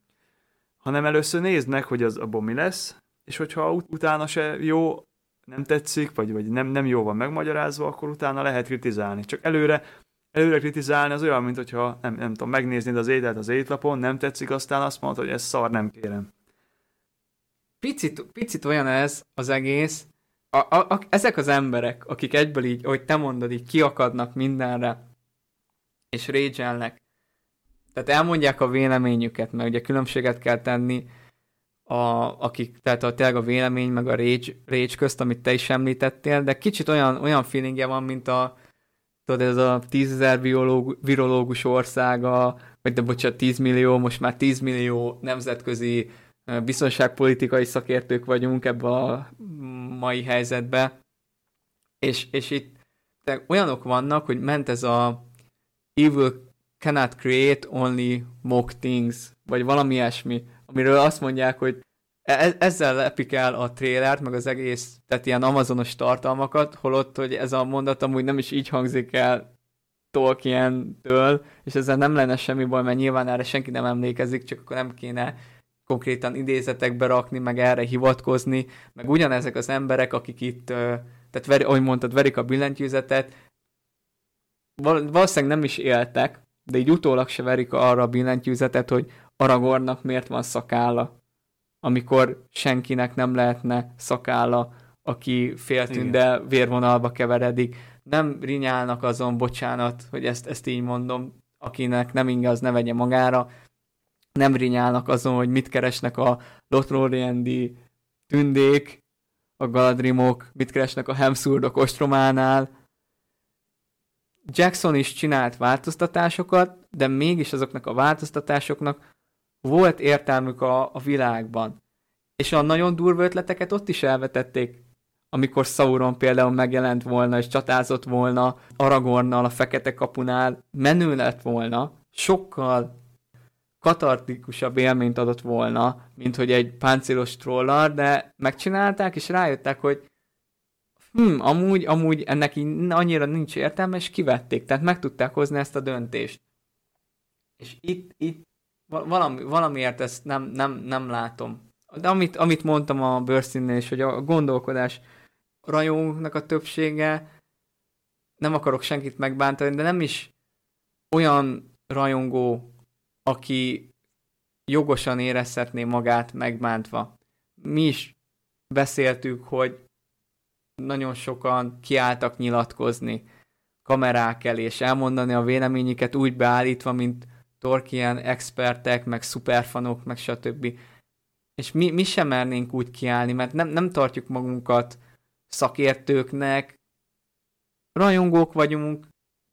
Hanem először nézd meg, hogy az abból mi lesz, és hogyha ut- utána se jó, nem tetszik, vagy, vagy nem, nem jó van megmagyarázva, akkor utána lehet kritizálni. Csak előre előre kritizálni az olyan, mint hogyha nem, nem tudom, megnéznéd az ételt az étlapon, nem tetszik, aztán azt mondod, hogy ez szar, nem kérem. Picit, picit olyan ez az egész, a, a, a, ezek az emberek, akik egyből így, hogy te mondod, így kiakadnak mindenre, és régyelnek, tehát elmondják a véleményüket, mert ugye különbséget kell tenni a, akik, tehát a, tényleg a vélemény, meg a rage, rage közt, amit te is említettél, de kicsit olyan, olyan feelingje van, mint a, tudod, ez a tízezer virológus országa, vagy de bocsánat, 10 millió, most már 10 millió nemzetközi biztonságpolitikai szakértők vagyunk ebbe a mai helyzetbe, és, és itt olyanok vannak, hogy ment ez a evil cannot create only mock things vagy valami ilyesmi, amiről azt mondják, hogy e- ezzel lepik el a trélert, meg az egész, tehát ilyen amazonos tartalmakat, holott, hogy ez a mondat amúgy nem is így hangzik el Tolkien-től, és ezzel nem lenne semmi baj, mert nyilván erre senki nem emlékezik, csak akkor nem kéne konkrétan idézetekbe rakni, meg erre hivatkozni, meg ugyanezek az emberek, akik itt, tehát veri, ahogy mondtad, verik a billentyűzetet, valószínűleg nem is éltek, de így utólag se verik arra a billentyűzetet, hogy Aragornak miért van szakálla, amikor senkinek nem lehetne szakálla, aki féltünde vérvonalba keveredik. Nem rinyálnak azon, bocsánat, hogy ezt, ezt így mondom, akinek nem inge, az ne vegye magára, nem rinyálnak azon, hogy mit keresnek a Lotroriendi tündék, a Galadrimok, mit keresnek a Hemszurdok ostrománál. Jackson is csinált változtatásokat, de mégis azoknak a változtatásoknak volt értelmük a, a világban. És a nagyon durva ötleteket ott is elvetették, amikor Sauron például megjelent volna és csatázott volna Aragornnal a Fekete Kapunál, menő lett volna, sokkal katartikusabb élményt adott volna, mint hogy egy páncélos trollal, de megcsinálták, és rájöttek, hogy hm, amúgy, amúgy ennek annyira nincs értelme, és kivették, tehát meg tudták hozni ezt a döntést. És itt, itt valami, valamiért ezt nem, nem, nem látom. De amit, amit mondtam a bőrszínnél is, hogy a gondolkodás rajongóknak a többsége, nem akarok senkit megbántani, de nem is olyan rajongó, aki jogosan érezhetné magát megbántva. Mi is beszéltük, hogy nagyon sokan kiálltak nyilatkozni kamerák elé, és elmondani a véleményüket úgy beállítva, mint Tolkien expertek, meg szuperfanok, meg stb. És mi, mi sem mernénk úgy kiállni, mert nem, nem tartjuk magunkat szakértőknek, rajongók vagyunk,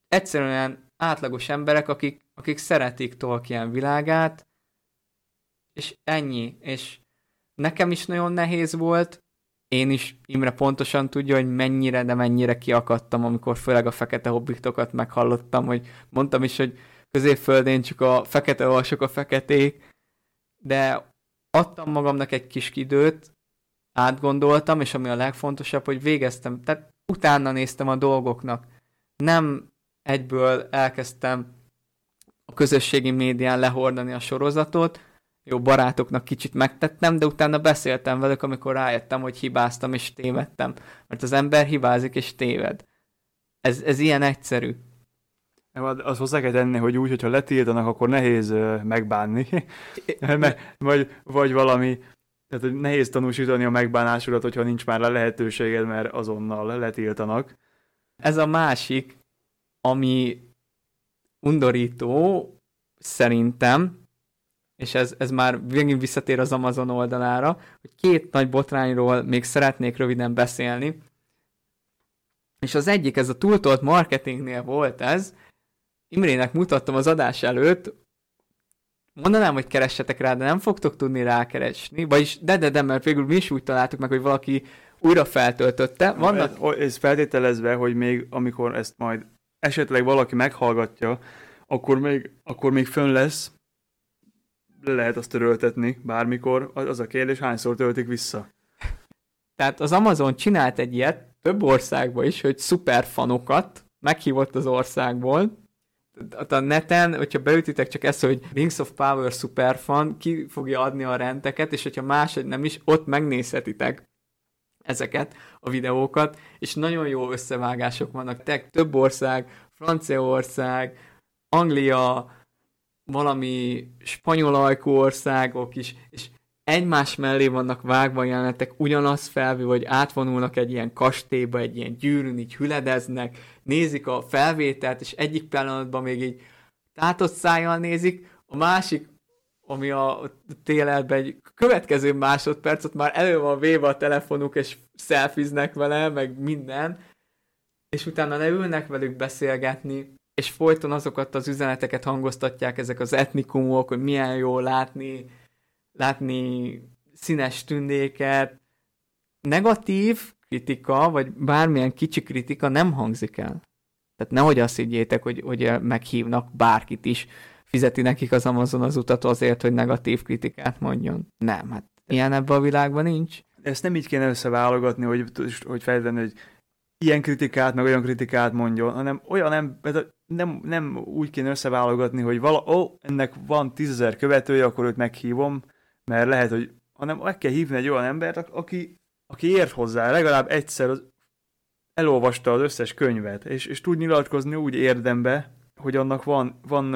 egyszerűen átlagos emberek, akik, akik szeretik Tolkien világát, és ennyi. És nekem is nagyon nehéz volt, én is, Imre pontosan tudja, hogy mennyire, de mennyire kiakadtam, amikor főleg a fekete hobbitokat meghallottam, hogy mondtam is, hogy középföldén csak a fekete alsok a feketék, de adtam magamnak egy kis időt, átgondoltam, és ami a legfontosabb, hogy végeztem, tehát utána néztem a dolgoknak. Nem egyből elkezdtem a közösségi médián lehordani a sorozatot, jó barátoknak kicsit megtettem, de utána beszéltem velük, amikor rájöttem, hogy hibáztam és tévedtem. Mert az ember hibázik és téved. Ez, ez ilyen egyszerű. Az hozzá kell tenni, hogy úgy, hogyha letiltanak, akkor nehéz megbánni. vagy, vagy valami, tehát hogy nehéz tanúsítani a megbánásodat, hogyha nincs már a lehetőséged, mert azonnal letiltanak. Ez a másik, ami undorító szerintem, és ez, ez már végig visszatér az Amazon oldalára, hogy két nagy botrányról még szeretnék röviden beszélni. És az egyik, ez a túltolt marketingnél volt ez, Imrének mutattam az adás előtt, mondanám, hogy keressetek rá, de nem fogtok tudni rákeresni, vagyis de, de, de, mert végül mi is úgy találtuk meg, hogy valaki újra feltöltötte. Vannak... Ez, ez feltételezve, hogy még amikor ezt majd esetleg valaki meghallgatja, akkor még, akkor még fönn lesz, le lehet azt töröltetni bármikor. Az a kérdés, hányszor töltik vissza? Tehát az Amazon csinált egy ilyet több országban is, hogy szuperfanokat meghívott az országból, a neten, hogyha beütitek csak ezt, hogy Rings of Power Superfan, ki fogja adni a rendeket, és hogyha másod nem is, ott megnézhetitek ezeket a videókat, és nagyon jó összevágások vannak. Tek több ország, Franciaország, Anglia, valami spanyol ajkú országok is, és egymás mellé vannak vágva jelenetek, ugyanaz felvő, hogy átvonulnak egy ilyen kastélyba, egy ilyen gyűrűn, így hüledeznek, nézik a felvételt, és egyik pillanatban még így tátott szájjal nézik, a másik, ami a télerben egy következő másodpercet már elő van véve a telefonuk, és szelfiznek vele, meg minden, és utána leülnek velük beszélgetni, és folyton azokat az üzeneteket hangoztatják ezek az etnikumok, hogy milyen jó látni, látni színes tündéket. Negatív kritika, vagy bármilyen kicsi kritika nem hangzik el. Tehát nehogy azt higgyétek, hogy, hogy meghívnak bárkit is fizeti nekik az Amazon az utat azért, hogy negatív kritikát mondjon. Nem, hát ilyen ebben a világban nincs. Ezt nem így kéne összeválogatni, hogy, hogy feltenni, hogy ilyen kritikát, meg olyan kritikát mondjon, hanem olyan nem, nem, nem úgy kéne összeválogatni, hogy vala, ó, ennek van tízezer követője, akkor őt meghívom, mert lehet, hogy hanem meg kell hívni egy olyan embert, aki, aki ért hozzá, legalább egyszer az, elolvasta az összes könyvet, és, és tud nyilatkozni úgy érdembe, hogy annak van, van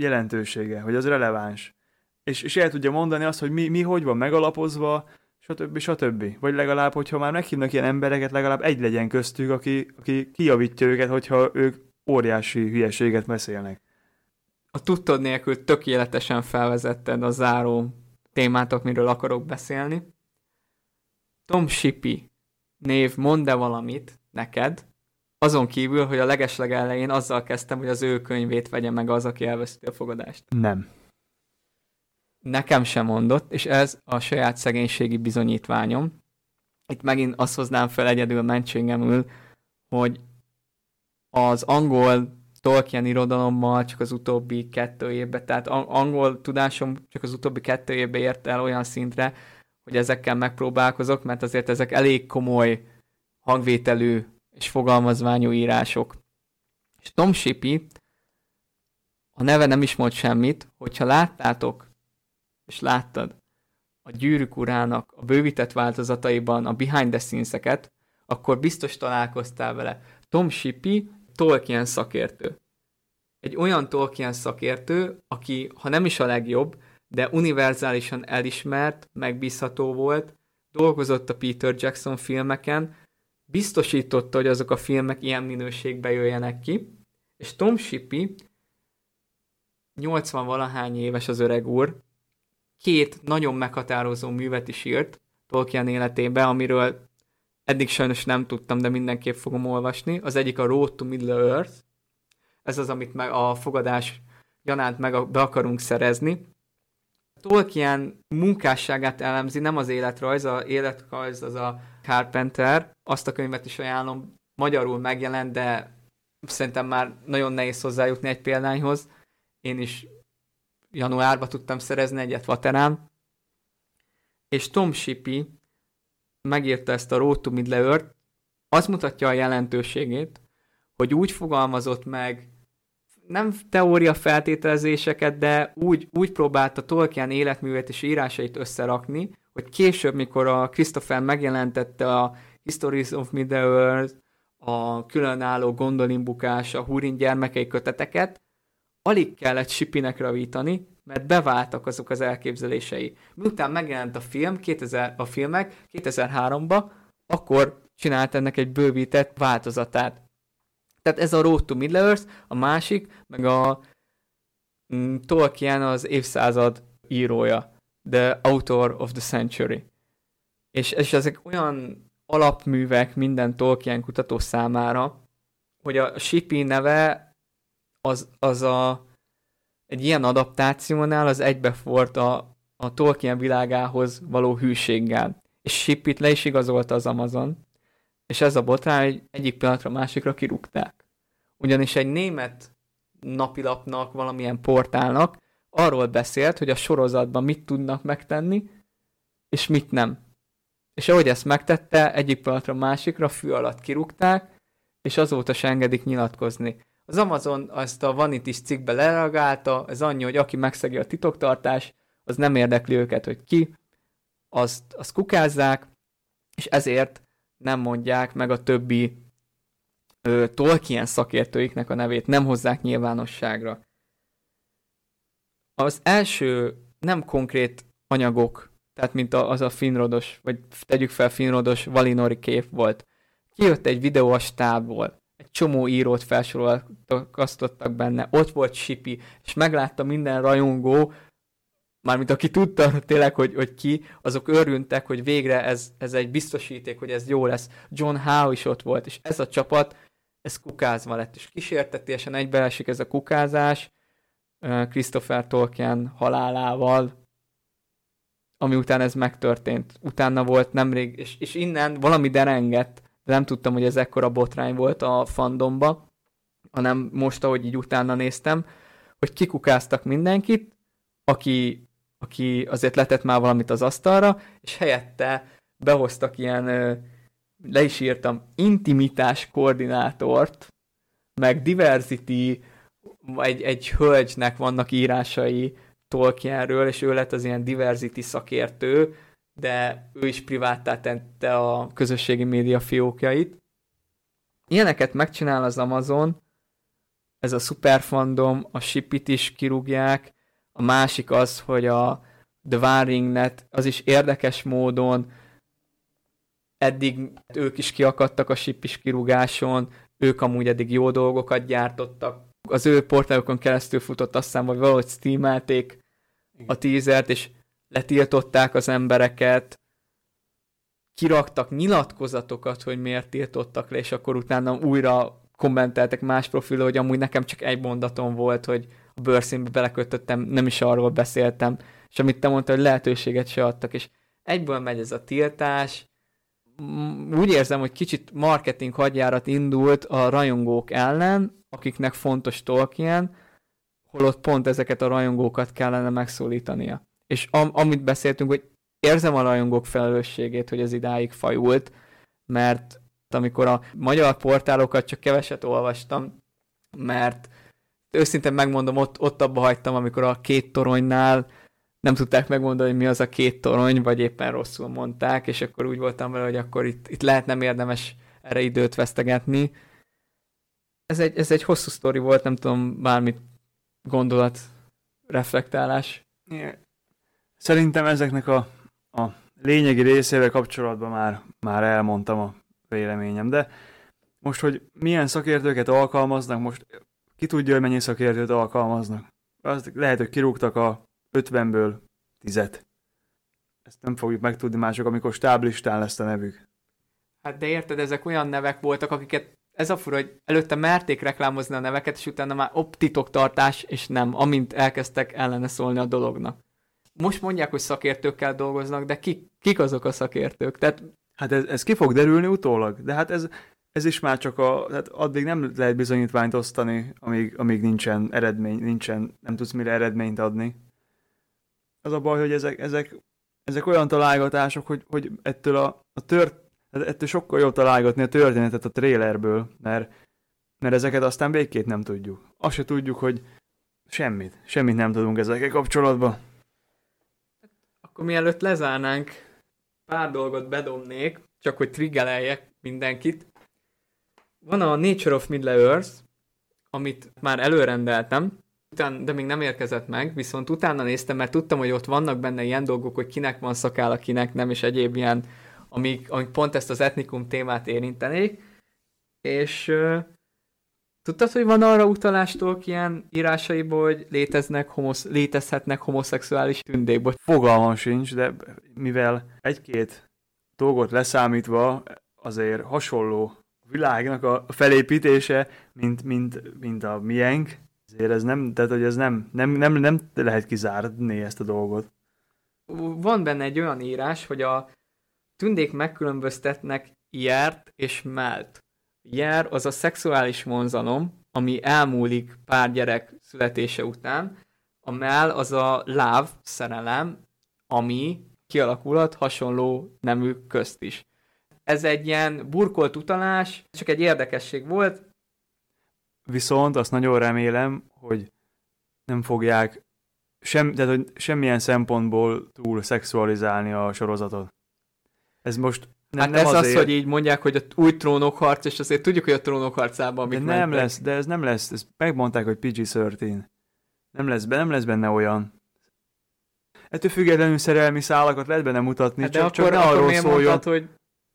jelentősége, hogy az releváns. És, és el tudja mondani azt, hogy mi, mi hogy van megalapozva, stb. stb. Vagy legalább, hogyha már meghívnak ilyen embereket, legalább egy legyen köztük, aki, aki kijavítja őket, hogyha ők óriási hülyeséget beszélnek. A tudtod nélkül tökéletesen felvezetted a záró témát, amiről akarok beszélni. Tom Shippey név mond-e valamit neked, azon kívül, hogy a legesleg elején azzal kezdtem, hogy az ő könyvét vegye meg az, aki elveszti a fogadást. Nem. Nekem sem mondott, és ez a saját szegénységi bizonyítványom. Itt megint azt hoznám fel egyedül mentségemül, hogy az angol Tolkien irodalommal csak az utóbbi kettő évben, tehát angol tudásom csak az utóbbi kettő évben ért el olyan szintre, hogy ezekkel megpróbálkozok, mert azért ezek elég komoly hangvételű és fogalmazványú írások. És Tom Shippey, a neve nem is mond semmit, hogyha láttátok, és láttad a Gyűrűk urának a bővített változataiban a behind the scenes-eket, akkor biztos találkoztál vele. Tom Shippey Tolkien szakértő. Egy olyan Tolkien szakértő, aki, ha nem is a legjobb, de univerzálisan elismert, megbízható volt, dolgozott a Peter Jackson filmeken, biztosította, hogy azok a filmek ilyen minőségbe jöjjenek ki, és Tom Shippey 80 valahány éves az öreg úr, két nagyon meghatározó művet is írt Tolkien életében, amiről eddig sajnos nem tudtam, de mindenképp fogom olvasni. Az egyik a Road to Middle Earth, ez az, amit meg a fogadás gyanánt meg be akarunk szerezni. Tolkien munkásságát elemzi, nem az életrajz, a életrajz az a Carpenter, azt a könyvet is ajánlom, magyarul megjelent, de szerintem már nagyon nehéz hozzájutni egy példányhoz. Én is januárban tudtam szerezni egyet Vaterán. És Tom Shippey megírta ezt a Road to Middle Earth, az mutatja a jelentőségét, hogy úgy fogalmazott meg nem teória feltételezéseket, de úgy, úgy próbálta Tolkien életművet és írásait összerakni, hogy később, mikor a Christopher megjelentette a Histories of Middle-earth, a különálló gondolimbukás, a Húrin gyermekei köteteket, alig kellett Sipinek ravítani, mert beváltak azok az elképzelései. Miután megjelent a film, 2000, a filmek 2003-ba, akkor csinált ennek egy bővített változatát. Tehát ez a Road to Middle-earth, a másik, meg a mm, Tolkien az évszázad írója, the author of the century. És, és ezek olyan alapművek minden Tolkien kutató számára, hogy a Shippy neve az, az a egy ilyen adaptációnál az egybefort a, a Tolkien világához való hűséggel. És Shippit le is igazolta az Amazon, és ez a botrány egy egyik pillanatra másikra kirúgták. Ugyanis egy német napilapnak, valamilyen portálnak arról beszélt, hogy a sorozatban mit tudnak megtenni, és mit nem. És ahogy ezt megtette, egyik pillanatra másikra fű alatt kirúgták, és azóta se engedik nyilatkozni. Az Amazon ezt a Vanity cikkbe lereagálta, ez annyi, hogy aki megszegi a titoktartás, az nem érdekli őket, hogy ki, azt, azt kukázzák, és ezért nem mondják meg a többi ö, Tolkien szakértőiknek a nevét, nem hozzák nyilvánosságra. Az első nem konkrét anyagok, tehát mint az a finrodos, vagy tegyük fel finrodos Valinori kép volt. Kijött egy videó a stábból, egy csomó írót felsoroltak benne, ott volt Sipi, és meglátta minden rajongó, mármint aki tudta tényleg, hogy, hogy ki, azok örültek, hogy végre ez, ez egy biztosíték, hogy ez jó lesz. John Howe is ott volt, és ez a csapat, ez kukázva lett, és kísértetésen egybeesik ez a kukázás Christopher Tolkien halálával, ami után ez megtörtént. Utána volt nemrég, és, és innen valami derengett, de nem tudtam, hogy ez ekkora botrány volt a fandomba, hanem most, ahogy így utána néztem, hogy kikukáztak mindenkit, aki, aki azért letett már valamit az asztalra, és helyette behoztak ilyen, le is írtam, intimitás koordinátort, meg diversity, egy, egy hölgynek vannak írásai Tolkienről, és ő lett az ilyen diversity szakértő, de ő is priváttá tette a közösségi média fiókjait. Ilyeneket megcsinál az Amazon, ez a Superfandom, a Shipit is kirúgják, a másik az, hogy a The Waring Net, az is érdekes módon eddig ők is kiakadtak a Ship is kirúgáson, ők amúgy eddig jó dolgokat gyártottak. Az ő portálokon keresztül futott aztán, hogy valahogy steamelték a teasert, és letiltották az embereket, kiraktak nyilatkozatokat, hogy miért tiltottak le, és akkor utána újra kommenteltek más profilról, hogy amúgy nekem csak egy mondatom volt, hogy a bőrszínbe belekötöttem, nem is arról beszéltem, és amit te mondtad, hogy lehetőséget se adtak, és egyből megy ez a tiltás, úgy érzem, hogy kicsit marketing hadjárat indult a rajongók ellen, akiknek fontos Tolkien, holott pont ezeket a rajongókat kellene megszólítania. És am- amit beszéltünk, hogy érzem a rajongók felelősségét, hogy ez idáig fajult, mert amikor a magyar portálokat csak keveset olvastam, mert őszintén megmondom, ott, ott abba hagytam, amikor a két toronynál nem tudták megmondani, hogy mi az a két torony, vagy éppen rosszul mondták, és akkor úgy voltam vele, hogy akkor itt, itt lehet nem érdemes erre időt vesztegetni. Ez egy, ez egy hosszú sztori volt, nem tudom, bármit gondolat, reflektálás. Szerintem ezeknek a, a lényegi részével kapcsolatban már, már elmondtam a véleményem, de most, hogy milyen szakértőket alkalmaznak, most ki tudja, hogy mennyi szakértőt alkalmaznak. Az lehet, hogy kirúgtak a 50-ből 10 Ezt nem fogjuk megtudni mások, amikor stáblistán lesz a nevük. Hát de érted, ezek olyan nevek voltak, akiket ez a fura, hogy előtte merték reklámozni a neveket, és utána már optitoktartás, és nem, amint elkezdtek ellene szólni a dolognak. Most mondják, hogy szakértőkkel dolgoznak, de ki, kik azok a szakértők? Tehát... Hát ez, ez ki fog derülni utólag, de hát ez, ez is már csak a, hát addig nem lehet bizonyítványt osztani, amíg, amíg nincsen eredmény, nincsen, nem tudsz mire eredményt adni. Az a baj, hogy ezek, ezek, ezek olyan találgatások, hogy, hogy ettől a, a tört, Hát ettől sokkal jobb találgatni a történetet a trailerből, mert, mert ezeket aztán végképp nem tudjuk. Azt se tudjuk, hogy semmit, semmit nem tudunk ezekkel kapcsolatban. Akkor mielőtt lezárnánk, pár dolgot bedobnék, csak hogy triggeleljek mindenkit. Van a Nature of Middle-earth, amit már előrendeltem, után, de még nem érkezett meg, viszont utána néztem, mert tudtam, hogy ott vannak benne ilyen dolgok, hogy kinek van szakála, kinek nem, és egyéb ilyen amik, amik pont ezt az etnikum témát érintenék, és uh, tudtad, hogy van arra utalástól ilyen írásaiból, hogy léteznek homosz, létezhetnek homoszexuális tündék? Fogalmam sincs, de mivel egy-két dolgot leszámítva azért hasonló világnak a felépítése, mint, mint, mint a miénk, ezért ez nem, tehát hogy ez nem, nem, nem, nem lehet kizárni ezt a dolgot. Van benne egy olyan írás, hogy a tündék megkülönböztetnek járt és melt. Jár az a szexuális vonzalom, ami elmúlik pár gyerek születése után, a mell az a láv szerelem, ami kialakulhat hasonló nemű közt is. Ez egy ilyen burkolt utalás, csak egy érdekesség volt. Viszont azt nagyon remélem, hogy nem fogják sem, tehát, hogy semmilyen szempontból túl szexualizálni a sorozatot. Ez most nem, hát nem ez azért... az, hogy így mondják, hogy a új trónokharc, és azért tudjuk, hogy a trónokharcában de nem mentek. lesz, de ez nem lesz, ezt megmondták, hogy PG-13. Nem lesz, nem lesz benne olyan. Ettől függetlenül szerelmi szálakat lehet benne mutatni, hát csak, de akkor, csak ne arról szóljon. Mondtad, hogy,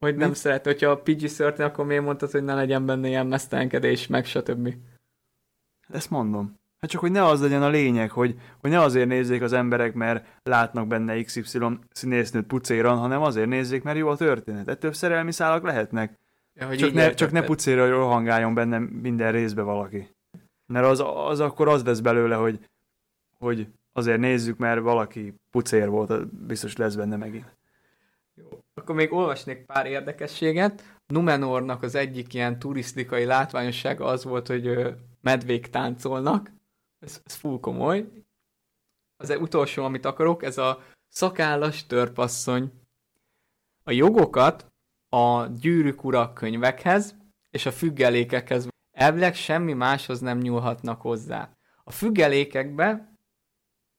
hogy nem Mi? szeret, hogyha a PG-13, akkor miért mondtad, hogy ne legyen benne ilyen mesztelenkedés, meg stb. Ezt mondom. Hát csak, hogy ne az legyen a lényeg, hogy, hogy ne azért nézzék az emberek, mert látnak benne XY színésznőt pucéran, hanem azért nézzék, mert jó a történet. Ettől szerelmi szálak lehetnek. Ja, hogy csak, ne, csak ne pucéra rohangáljon benne minden részbe valaki. Mert az, az akkor az lesz belőle, hogy, hogy azért nézzük, mert valaki pucér volt, biztos lesz benne megint. Akkor még olvasnék pár érdekességet. Numenornak az egyik ilyen turisztikai látványossága az volt, hogy medvék táncolnak ez, ez full komoly. Az utolsó, amit akarok, ez a szakállas törpasszony. A jogokat a gyűrűk ura könyvekhez és a függelékekhez elvileg semmi máshoz nem nyúlhatnak hozzá. A függelékekbe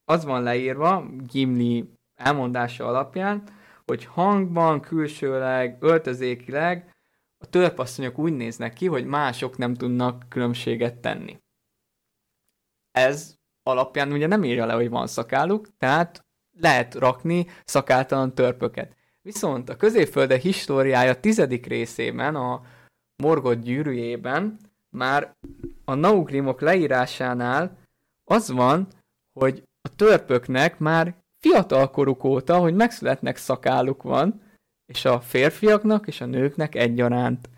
az van leírva, Gimli elmondása alapján, hogy hangban, külsőleg, öltözékileg a törpasszonyok úgy néznek ki, hogy mások nem tudnak különbséget tenni. Ez alapján ugye nem írja le, hogy van szakáluk, tehát lehet rakni szakáltalan törpöket. Viszont a középfölde históriája tizedik részében, a Morgott gyűrűjében már a naugrimok leírásánál az van, hogy a törpöknek már fiatalkoruk óta, hogy megszületnek szakáluk van, és a férfiaknak és a nőknek egyaránt.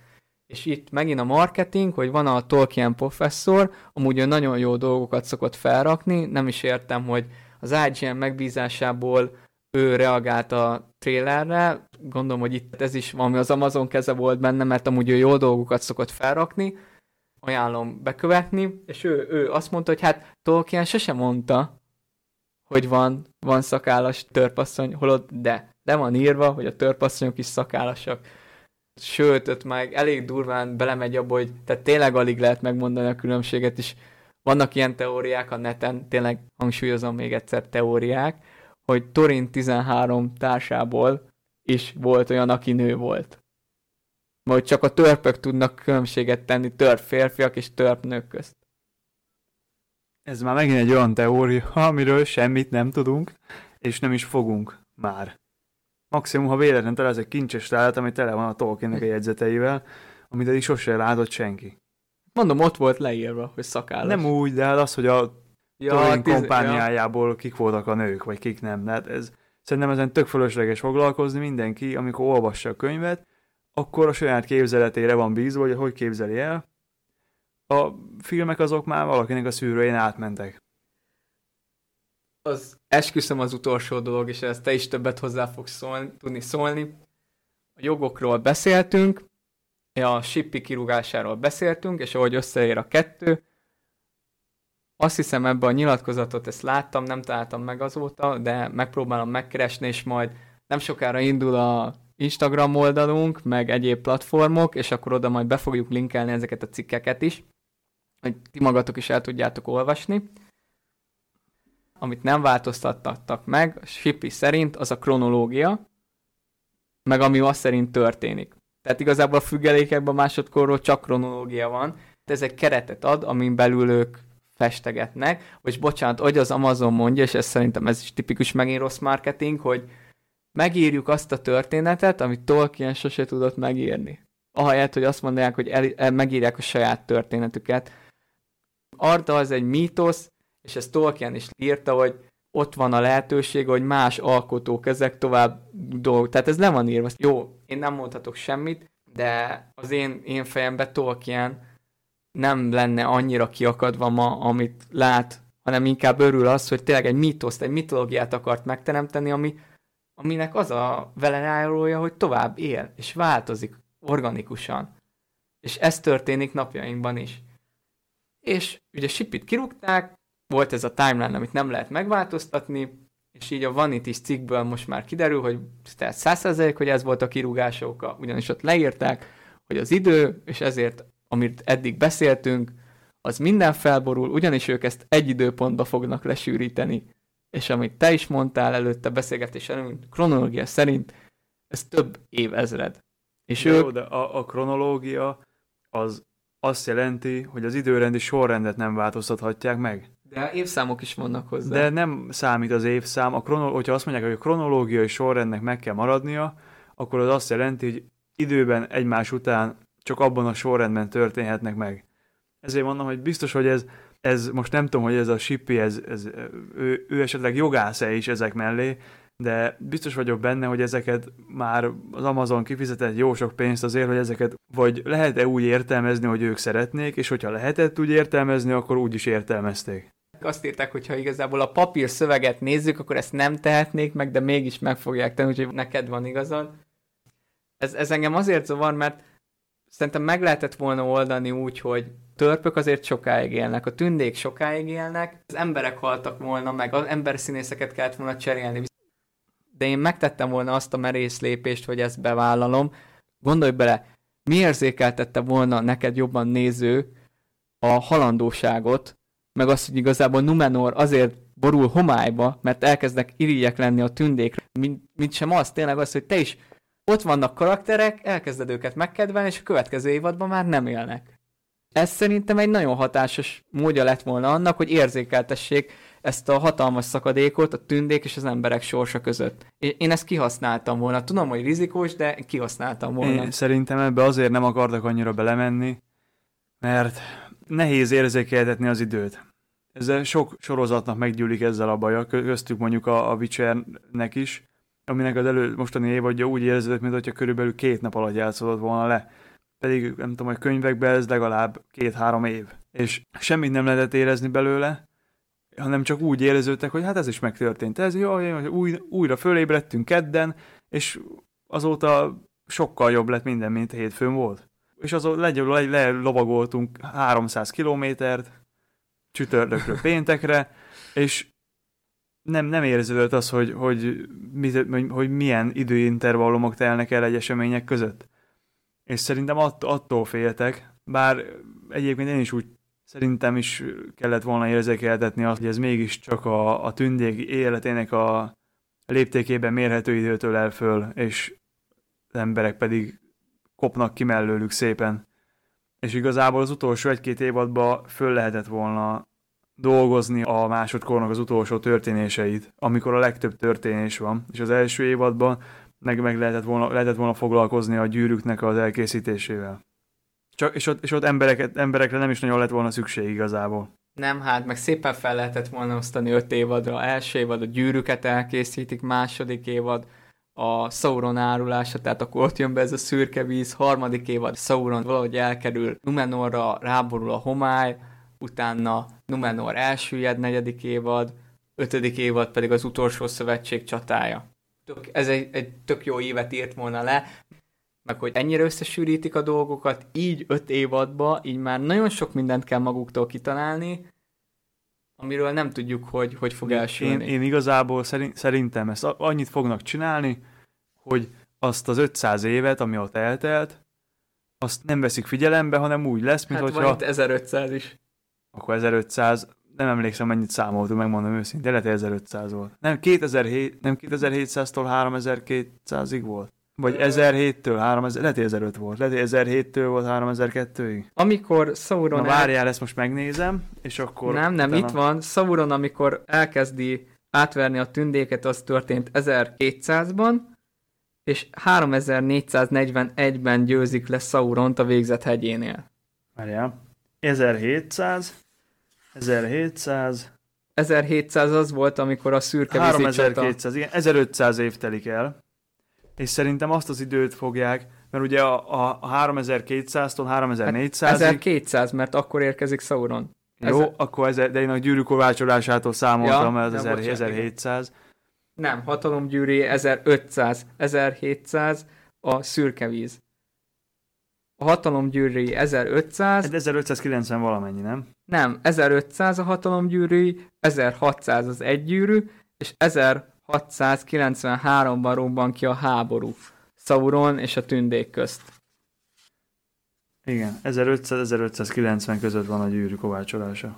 És itt megint a marketing, hogy van a Tolkien professzor, amúgy ő nagyon jó dolgokat szokott felrakni, nem is értem, hogy az IGN megbízásából ő reagált a trailerre, gondolom, hogy itt ez is valami az Amazon keze volt benne, mert amúgy ő jó dolgokat szokott felrakni, ajánlom bekövetni, és ő, ő azt mondta, hogy hát Tolkien sose mondta, hogy van, van szakállas törpasszony, holott de, de van írva, hogy a törpasszonyok is szakállasak. Sőt, ott meg elég durván belemegy abba, hogy tehát tényleg alig lehet megmondani a különbséget is. Vannak ilyen teóriák a neten, tényleg hangsúlyozom még egyszer teóriák, hogy Torin 13 társából is volt olyan, aki nő volt. Majd csak a törpök tudnak különbséget tenni törp férfiak és törp nők közt. Ez már megint egy olyan teória, amiről semmit nem tudunk, és nem is fogunk már. Maximum, ha véletlenül találsz egy kincses tálat, ami tele van a Tolkiennek a jegyzeteivel, amit eddig sose látott senki. Mondom, ott volt leírva, hogy szakállas. Nem úgy, de hát az, hogy a ja, Tolkien tíz... kompániájából kik voltak a nők, vagy kik nem. Hát ez, szerintem ezen tök fölösleges foglalkozni mindenki, amikor olvassa a könyvet, akkor a saját képzeletére van bízva, hogy hogy képzeli el. A filmek azok már valakinek a szűrőjén átmentek. Az esküszöm az utolsó dolog, és ezt te is többet hozzá fogsz szólni, tudni szólni. A jogokról beszéltünk, a shippi kirúgásáról beszéltünk, és ahogy összeér a kettő, azt hiszem ebbe a nyilatkozatot ezt láttam, nem találtam meg azóta, de megpróbálom megkeresni, és majd nem sokára indul a Instagram oldalunk, meg egyéb platformok, és akkor oda majd be fogjuk linkelni ezeket a cikkeket is, hogy ti magatok is el tudjátok olvasni. Amit nem változtattak meg, Shippy szerint az a kronológia, meg ami azt szerint történik. Tehát igazából a függelékekben másodkorról csak kronológia van. Ez egy keretet ad, amin belül ők festegetnek, vagy bocsánat, hogy az Amazon mondja, és ez szerintem ez is tipikus megint rossz marketing, hogy megírjuk azt a történetet, amit Tolkien sose tudott megírni. Ahelyett, hogy azt mondják, hogy el, el, megírják a saját történetüket. Arda az egy mítosz, és ezt Tolkien is írta, hogy ott van a lehetőség, hogy más alkotók ezek tovább dolgok. Tehát ez le van írva. Jó, én nem mondhatok semmit, de az én, én fejemben Tolkien nem lenne annyira kiakadva ma, amit lát, hanem inkább örül az, hogy tényleg egy mítoszt, egy mitológiát akart megteremteni, ami aminek az a velejárója, hogy tovább él, és változik organikusan. És ez történik napjainkban is. És ugye Sipit kirúgták, volt ez a timeline, amit nem lehet megváltoztatni, és így a Vanity cikkből most már kiderül, hogy tehát 100% hogy ez volt a kirúgás oka, ugyanis ott leírták, hogy az idő, és ezért, amit eddig beszéltünk, az minden felborul, ugyanis ők ezt egy időpontba fognak lesűríteni és amit te is mondtál előtte beszélgetés előtt, kronológia szerint ez több évezred. És de ők... Jó, de a, a kronológia az azt jelenti, hogy az időrendi sorrendet nem változtathatják meg. De évszámok is vannak hozzá. De nem számít az évszám. A kronol... Hogyha azt mondják, hogy a kronológiai sorrendnek meg kell maradnia, akkor az azt jelenti, hogy időben egymás után csak abban a sorrendben történhetnek meg. Ezért mondom, hogy biztos, hogy ez ez most nem tudom, hogy ez a Shippy, ez, ez, ő, ő esetleg jogász-e is ezek mellé, de biztos vagyok benne, hogy ezeket már az Amazon kifizetett jó sok pénzt azért, hogy ezeket vagy lehet-e úgy értelmezni, hogy ők szeretnék, és hogyha lehetett úgy értelmezni, akkor úgy is értelmezték. Azt írták, hogy ha igazából a papír szöveget nézzük, akkor ezt nem tehetnék meg, de mégis meg fogják tenni, úgyhogy neked van igazad. Ez, ez engem azért zavar, mert szerintem meg lehetett volna oldani úgy, hogy törpök azért sokáig élnek, a tündék sokáig élnek, az emberek haltak volna meg, az emberszínészeket kellett volna cserélni. De én megtettem volna azt a merész lépést, hogy ezt bevállalom. Gondolj bele, mi érzékeltette volna neked jobban néző a halandóságot, meg azt, hogy igazából Numenor azért borul homályba, mert elkezdnek irigyek lenni a tündékre, mint, mint sem az, tényleg az, hogy te is ott vannak karakterek, elkezded őket megkedvelni, és a következő évadban már nem élnek. Ez szerintem egy nagyon hatásos módja lett volna annak, hogy érzékeltessék ezt a hatalmas szakadékot a tündék és az emberek sorsa között. Én ezt kihasználtam volna. Tudom, hogy rizikós, de kihasználtam volna. Én szerintem ebbe azért nem akartak annyira belemenni, mert nehéz érzékeltetni az időt. Ezzel sok sorozatnak meggyűlik ezzel a baja, köztük mondjuk a, a Witchernek is, aminek az elő mostani évadja úgy érződött, mintha körülbelül két nap alatt játszódott volna le. Pedig nem tudom, hogy könyvekben ez legalább két-három év. És semmit nem lehetett érezni belőle, hanem csak úgy éreződtek, hogy hát ez is megtörtént. Ez jó, új, újra fölébredtünk kedden, és azóta sokkal jobb lett minden, mint hétfőn volt. És azóta le, le, le lovagoltunk 300 kilométert, csütörtökről péntekre, és nem, nem érződött az, hogy, hogy, mit, hogy milyen időintervallumok telnek el egy események között. És szerintem att, attól féltek, bár egyébként én is úgy szerintem is kellett volna érzékeltetni azt, hogy ez mégiscsak a, a tündék életének a léptékében mérhető időtől el föl, és az emberek pedig kopnak ki mellőlük szépen. És igazából az utolsó egy-két évadban föl lehetett volna dolgozni a másodkornak az utolsó történéseit, amikor a legtöbb történés van, és az első évadban meg, meg lehetett, volna, lehetett volna foglalkozni a gyűrűknek az elkészítésével. Csak, és ott, és ott embereket, emberekre nem is nagyon lett volna szükség igazából. Nem, hát meg szépen fel lehetett volna osztani öt évadra. Első évad a gyűrűket elkészítik, második évad a Sauron árulása, tehát akkor ott jön be ez a szürke víz, harmadik évad Sauron valahogy elkerül Numenorra, ráborul a homály, utána Numenor elsüllyed, negyedik évad, ötödik évad pedig az utolsó szövetség csatája. Tök, ez egy, egy tök jó évet írt volna le, meg hogy ennyire összesűrítik a dolgokat, így öt évadba, így már nagyon sok mindent kell maguktól kitalálni, amiről nem tudjuk, hogy hogy fog elsülni. Én, én igazából szerintem ezt annyit fognak csinálni, hogy azt az 500 évet, ami ott eltelt, azt nem veszik figyelembe, hanem úgy lesz, mint hát hogyha... itt 1500 is akkor 1500, nem emlékszem mennyit számoltunk, megmondom őszintén, lehet 1500 volt. Nem, 2007, nem 2700-tól 3200-ig volt? Vagy 1007-től 3000, lehet 1005 volt, lehet 1007-től volt 3002-ig. Amikor Sauron... Na várjál, el... ezt most megnézem, és akkor... Nem, nem, utána... itt van. Sauron, amikor elkezdi átverni a tündéket, az történt 1200-ban, és 3441-ben győzik le Sauront a végzet hegyénél. Várjál. 1700, 1700, 1700 az volt, amikor a szürke 3200, igen, 1500 év telik el, és szerintem azt az időt fogják, mert ugye a, a, a 3200-tól 3400 hát 1200, mert akkor érkezik Sauron. Jó, Ezer... akkor ezer, de én a gyűrű kovácsolásától számoltam, ja, ez az 1700. Nem, hatalomgyűrű 1500, 1700 a szürke víz a hatalomgyűrűi 1500. Ez 1590 valamennyi, nem? Nem, 1500 a hatalomgyűrűi, 1600 az egygyűrű, és 1693-ban robban ki a háború Sauron és a tündék közt. Igen, 1500-1590 között van a gyűrű kovácsolása.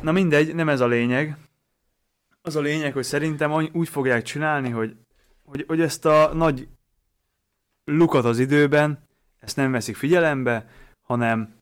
Na mindegy, nem ez a lényeg. Az a lényeg, hogy szerintem úgy fogják csinálni, hogy, hogy, hogy ezt a nagy lukat az időben ezt nem veszik figyelembe, hanem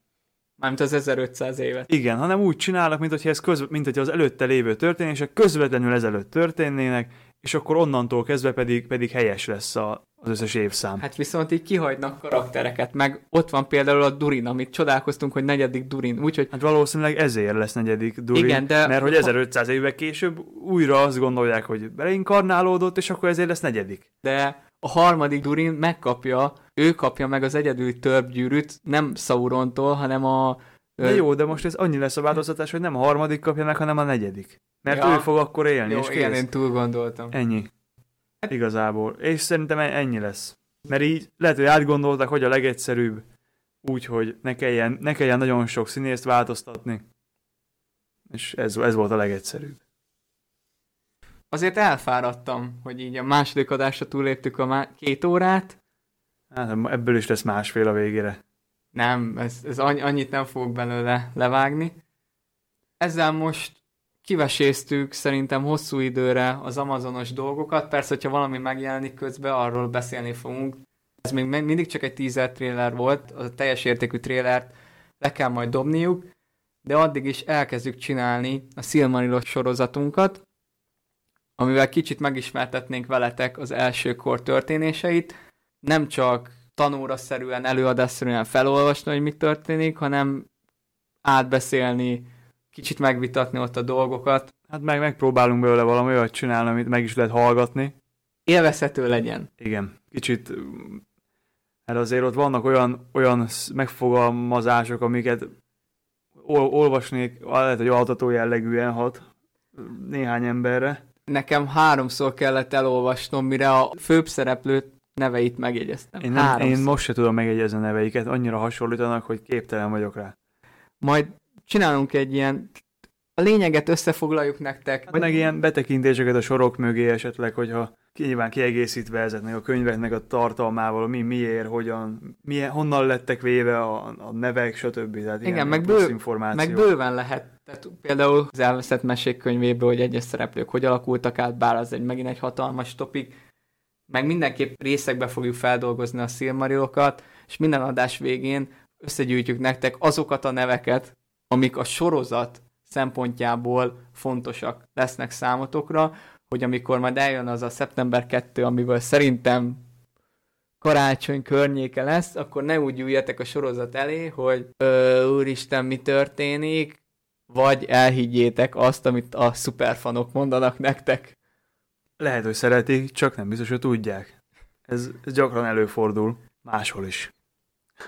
Mármint az 1500 évet. Igen, hanem úgy csinálnak, mint hogyha, ez közv- mint hogyha az előtte lévő történések közvetlenül ezelőtt történnének, és akkor onnantól kezdve pedig, pedig helyes lesz a, az összes évszám. Hát viszont így kihagynak karaktereket, meg ott van például a Durin, amit csodálkoztunk, hogy negyedik Durin, úgyhogy... Hát valószínűleg ezért lesz negyedik Durin, Igen, de... mert hogy 1500 évvel később újra azt gondolják, hogy beleinkarnálódott, és akkor ezért lesz negyedik. De a harmadik Durin megkapja, ő kapja meg az egyedüli törbgyűrűt, nem Saurontól, hanem a... De jó, de most ez annyi lesz a változtatás, hogy nem a harmadik kapja meg, hanem a negyedik. Mert ja. ő fog akkor élni, jó, és kész. igen, én túl gondoltam. Ennyi. Hát... Igazából. És szerintem ennyi lesz. Mert így lehet, hogy átgondoltak, hogy a legegyszerűbb, úgy, hogy ne kelljen, ne kelljen nagyon sok színészt változtatni. És ez, ez volt a legegyszerűbb. Azért elfáradtam, hogy így a második adásra túléptük a má- két órát. Hát ebből is lesz másfél a végére. Nem, ez, ez annyi, annyit nem fogok belőle levágni. Ezzel most kiveséztük szerintem hosszú időre az amazonos dolgokat. Persze, hogyha valami megjelenik közben, arról beszélni fogunk. Ez még mindig csak egy teaser trailer volt, a teljes értékű trailert le kell majd dobniuk, de addig is elkezdjük csinálni a Silmarillos sorozatunkat, amivel kicsit megismertetnénk veletek az első kor történéseit. Nem csak tanóra-szerűen, előadásszerűen felolvasni, hogy mi történik, hanem átbeszélni, kicsit megvitatni ott a dolgokat. Hát meg megpróbálunk belőle valami olyat csinálni, amit meg is lehet hallgatni. Élvezhető legyen. Igen, kicsit, hát azért ott vannak olyan, olyan megfogalmazások, amiket ol- olvasnék, lehet, hogy altató jellegűen hat néhány emberre. Nekem háromszor kellett elolvasnom, mire a főbb szereplőt neveit megjegyeztem. Én, nem, én most se tudom megjegyezni a neveiket, annyira hasonlítanak, hogy képtelen vagyok rá. Majd csinálunk egy ilyen, a lényeget összefoglaljuk nektek. Hát meg ilyen betekintéseket a sorok mögé esetleg, hogyha nyilván kiegészítve ezeknek a könyveknek a tartalmával, mi, miért, hogyan, milyen, honnan lettek véve a, a nevek, stb. Tehát Igen, meg, bő, meg bőven lehet. Tehát például az elveszett mesék könyvéből, hogy egyes szereplők hogy alakultak át, bár az egy megint egy hatalmas topik, meg mindenképp részekbe fogjuk feldolgozni a szilmarilokat, és minden adás végén összegyűjtjük nektek azokat a neveket, amik a sorozat szempontjából fontosak lesznek számotokra, hogy amikor majd eljön az a szeptember 2, amiből szerintem karácsony környéke lesz, akkor ne úgy üljetek a sorozat elé, hogy ö, úristen, mi történik, vagy elhiggyétek azt, amit a szuperfanok mondanak nektek. Lehet, hogy szeretik, csak nem biztos, hogy tudják. Ez, ez gyakran előfordul, máshol is.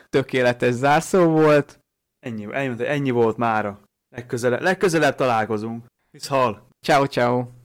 Tökéletes zárszó volt. Ennyi, ennyi, ennyi volt mára. Legközelebb, legközelebb találkozunk. Visz hal. Ciao, ciao.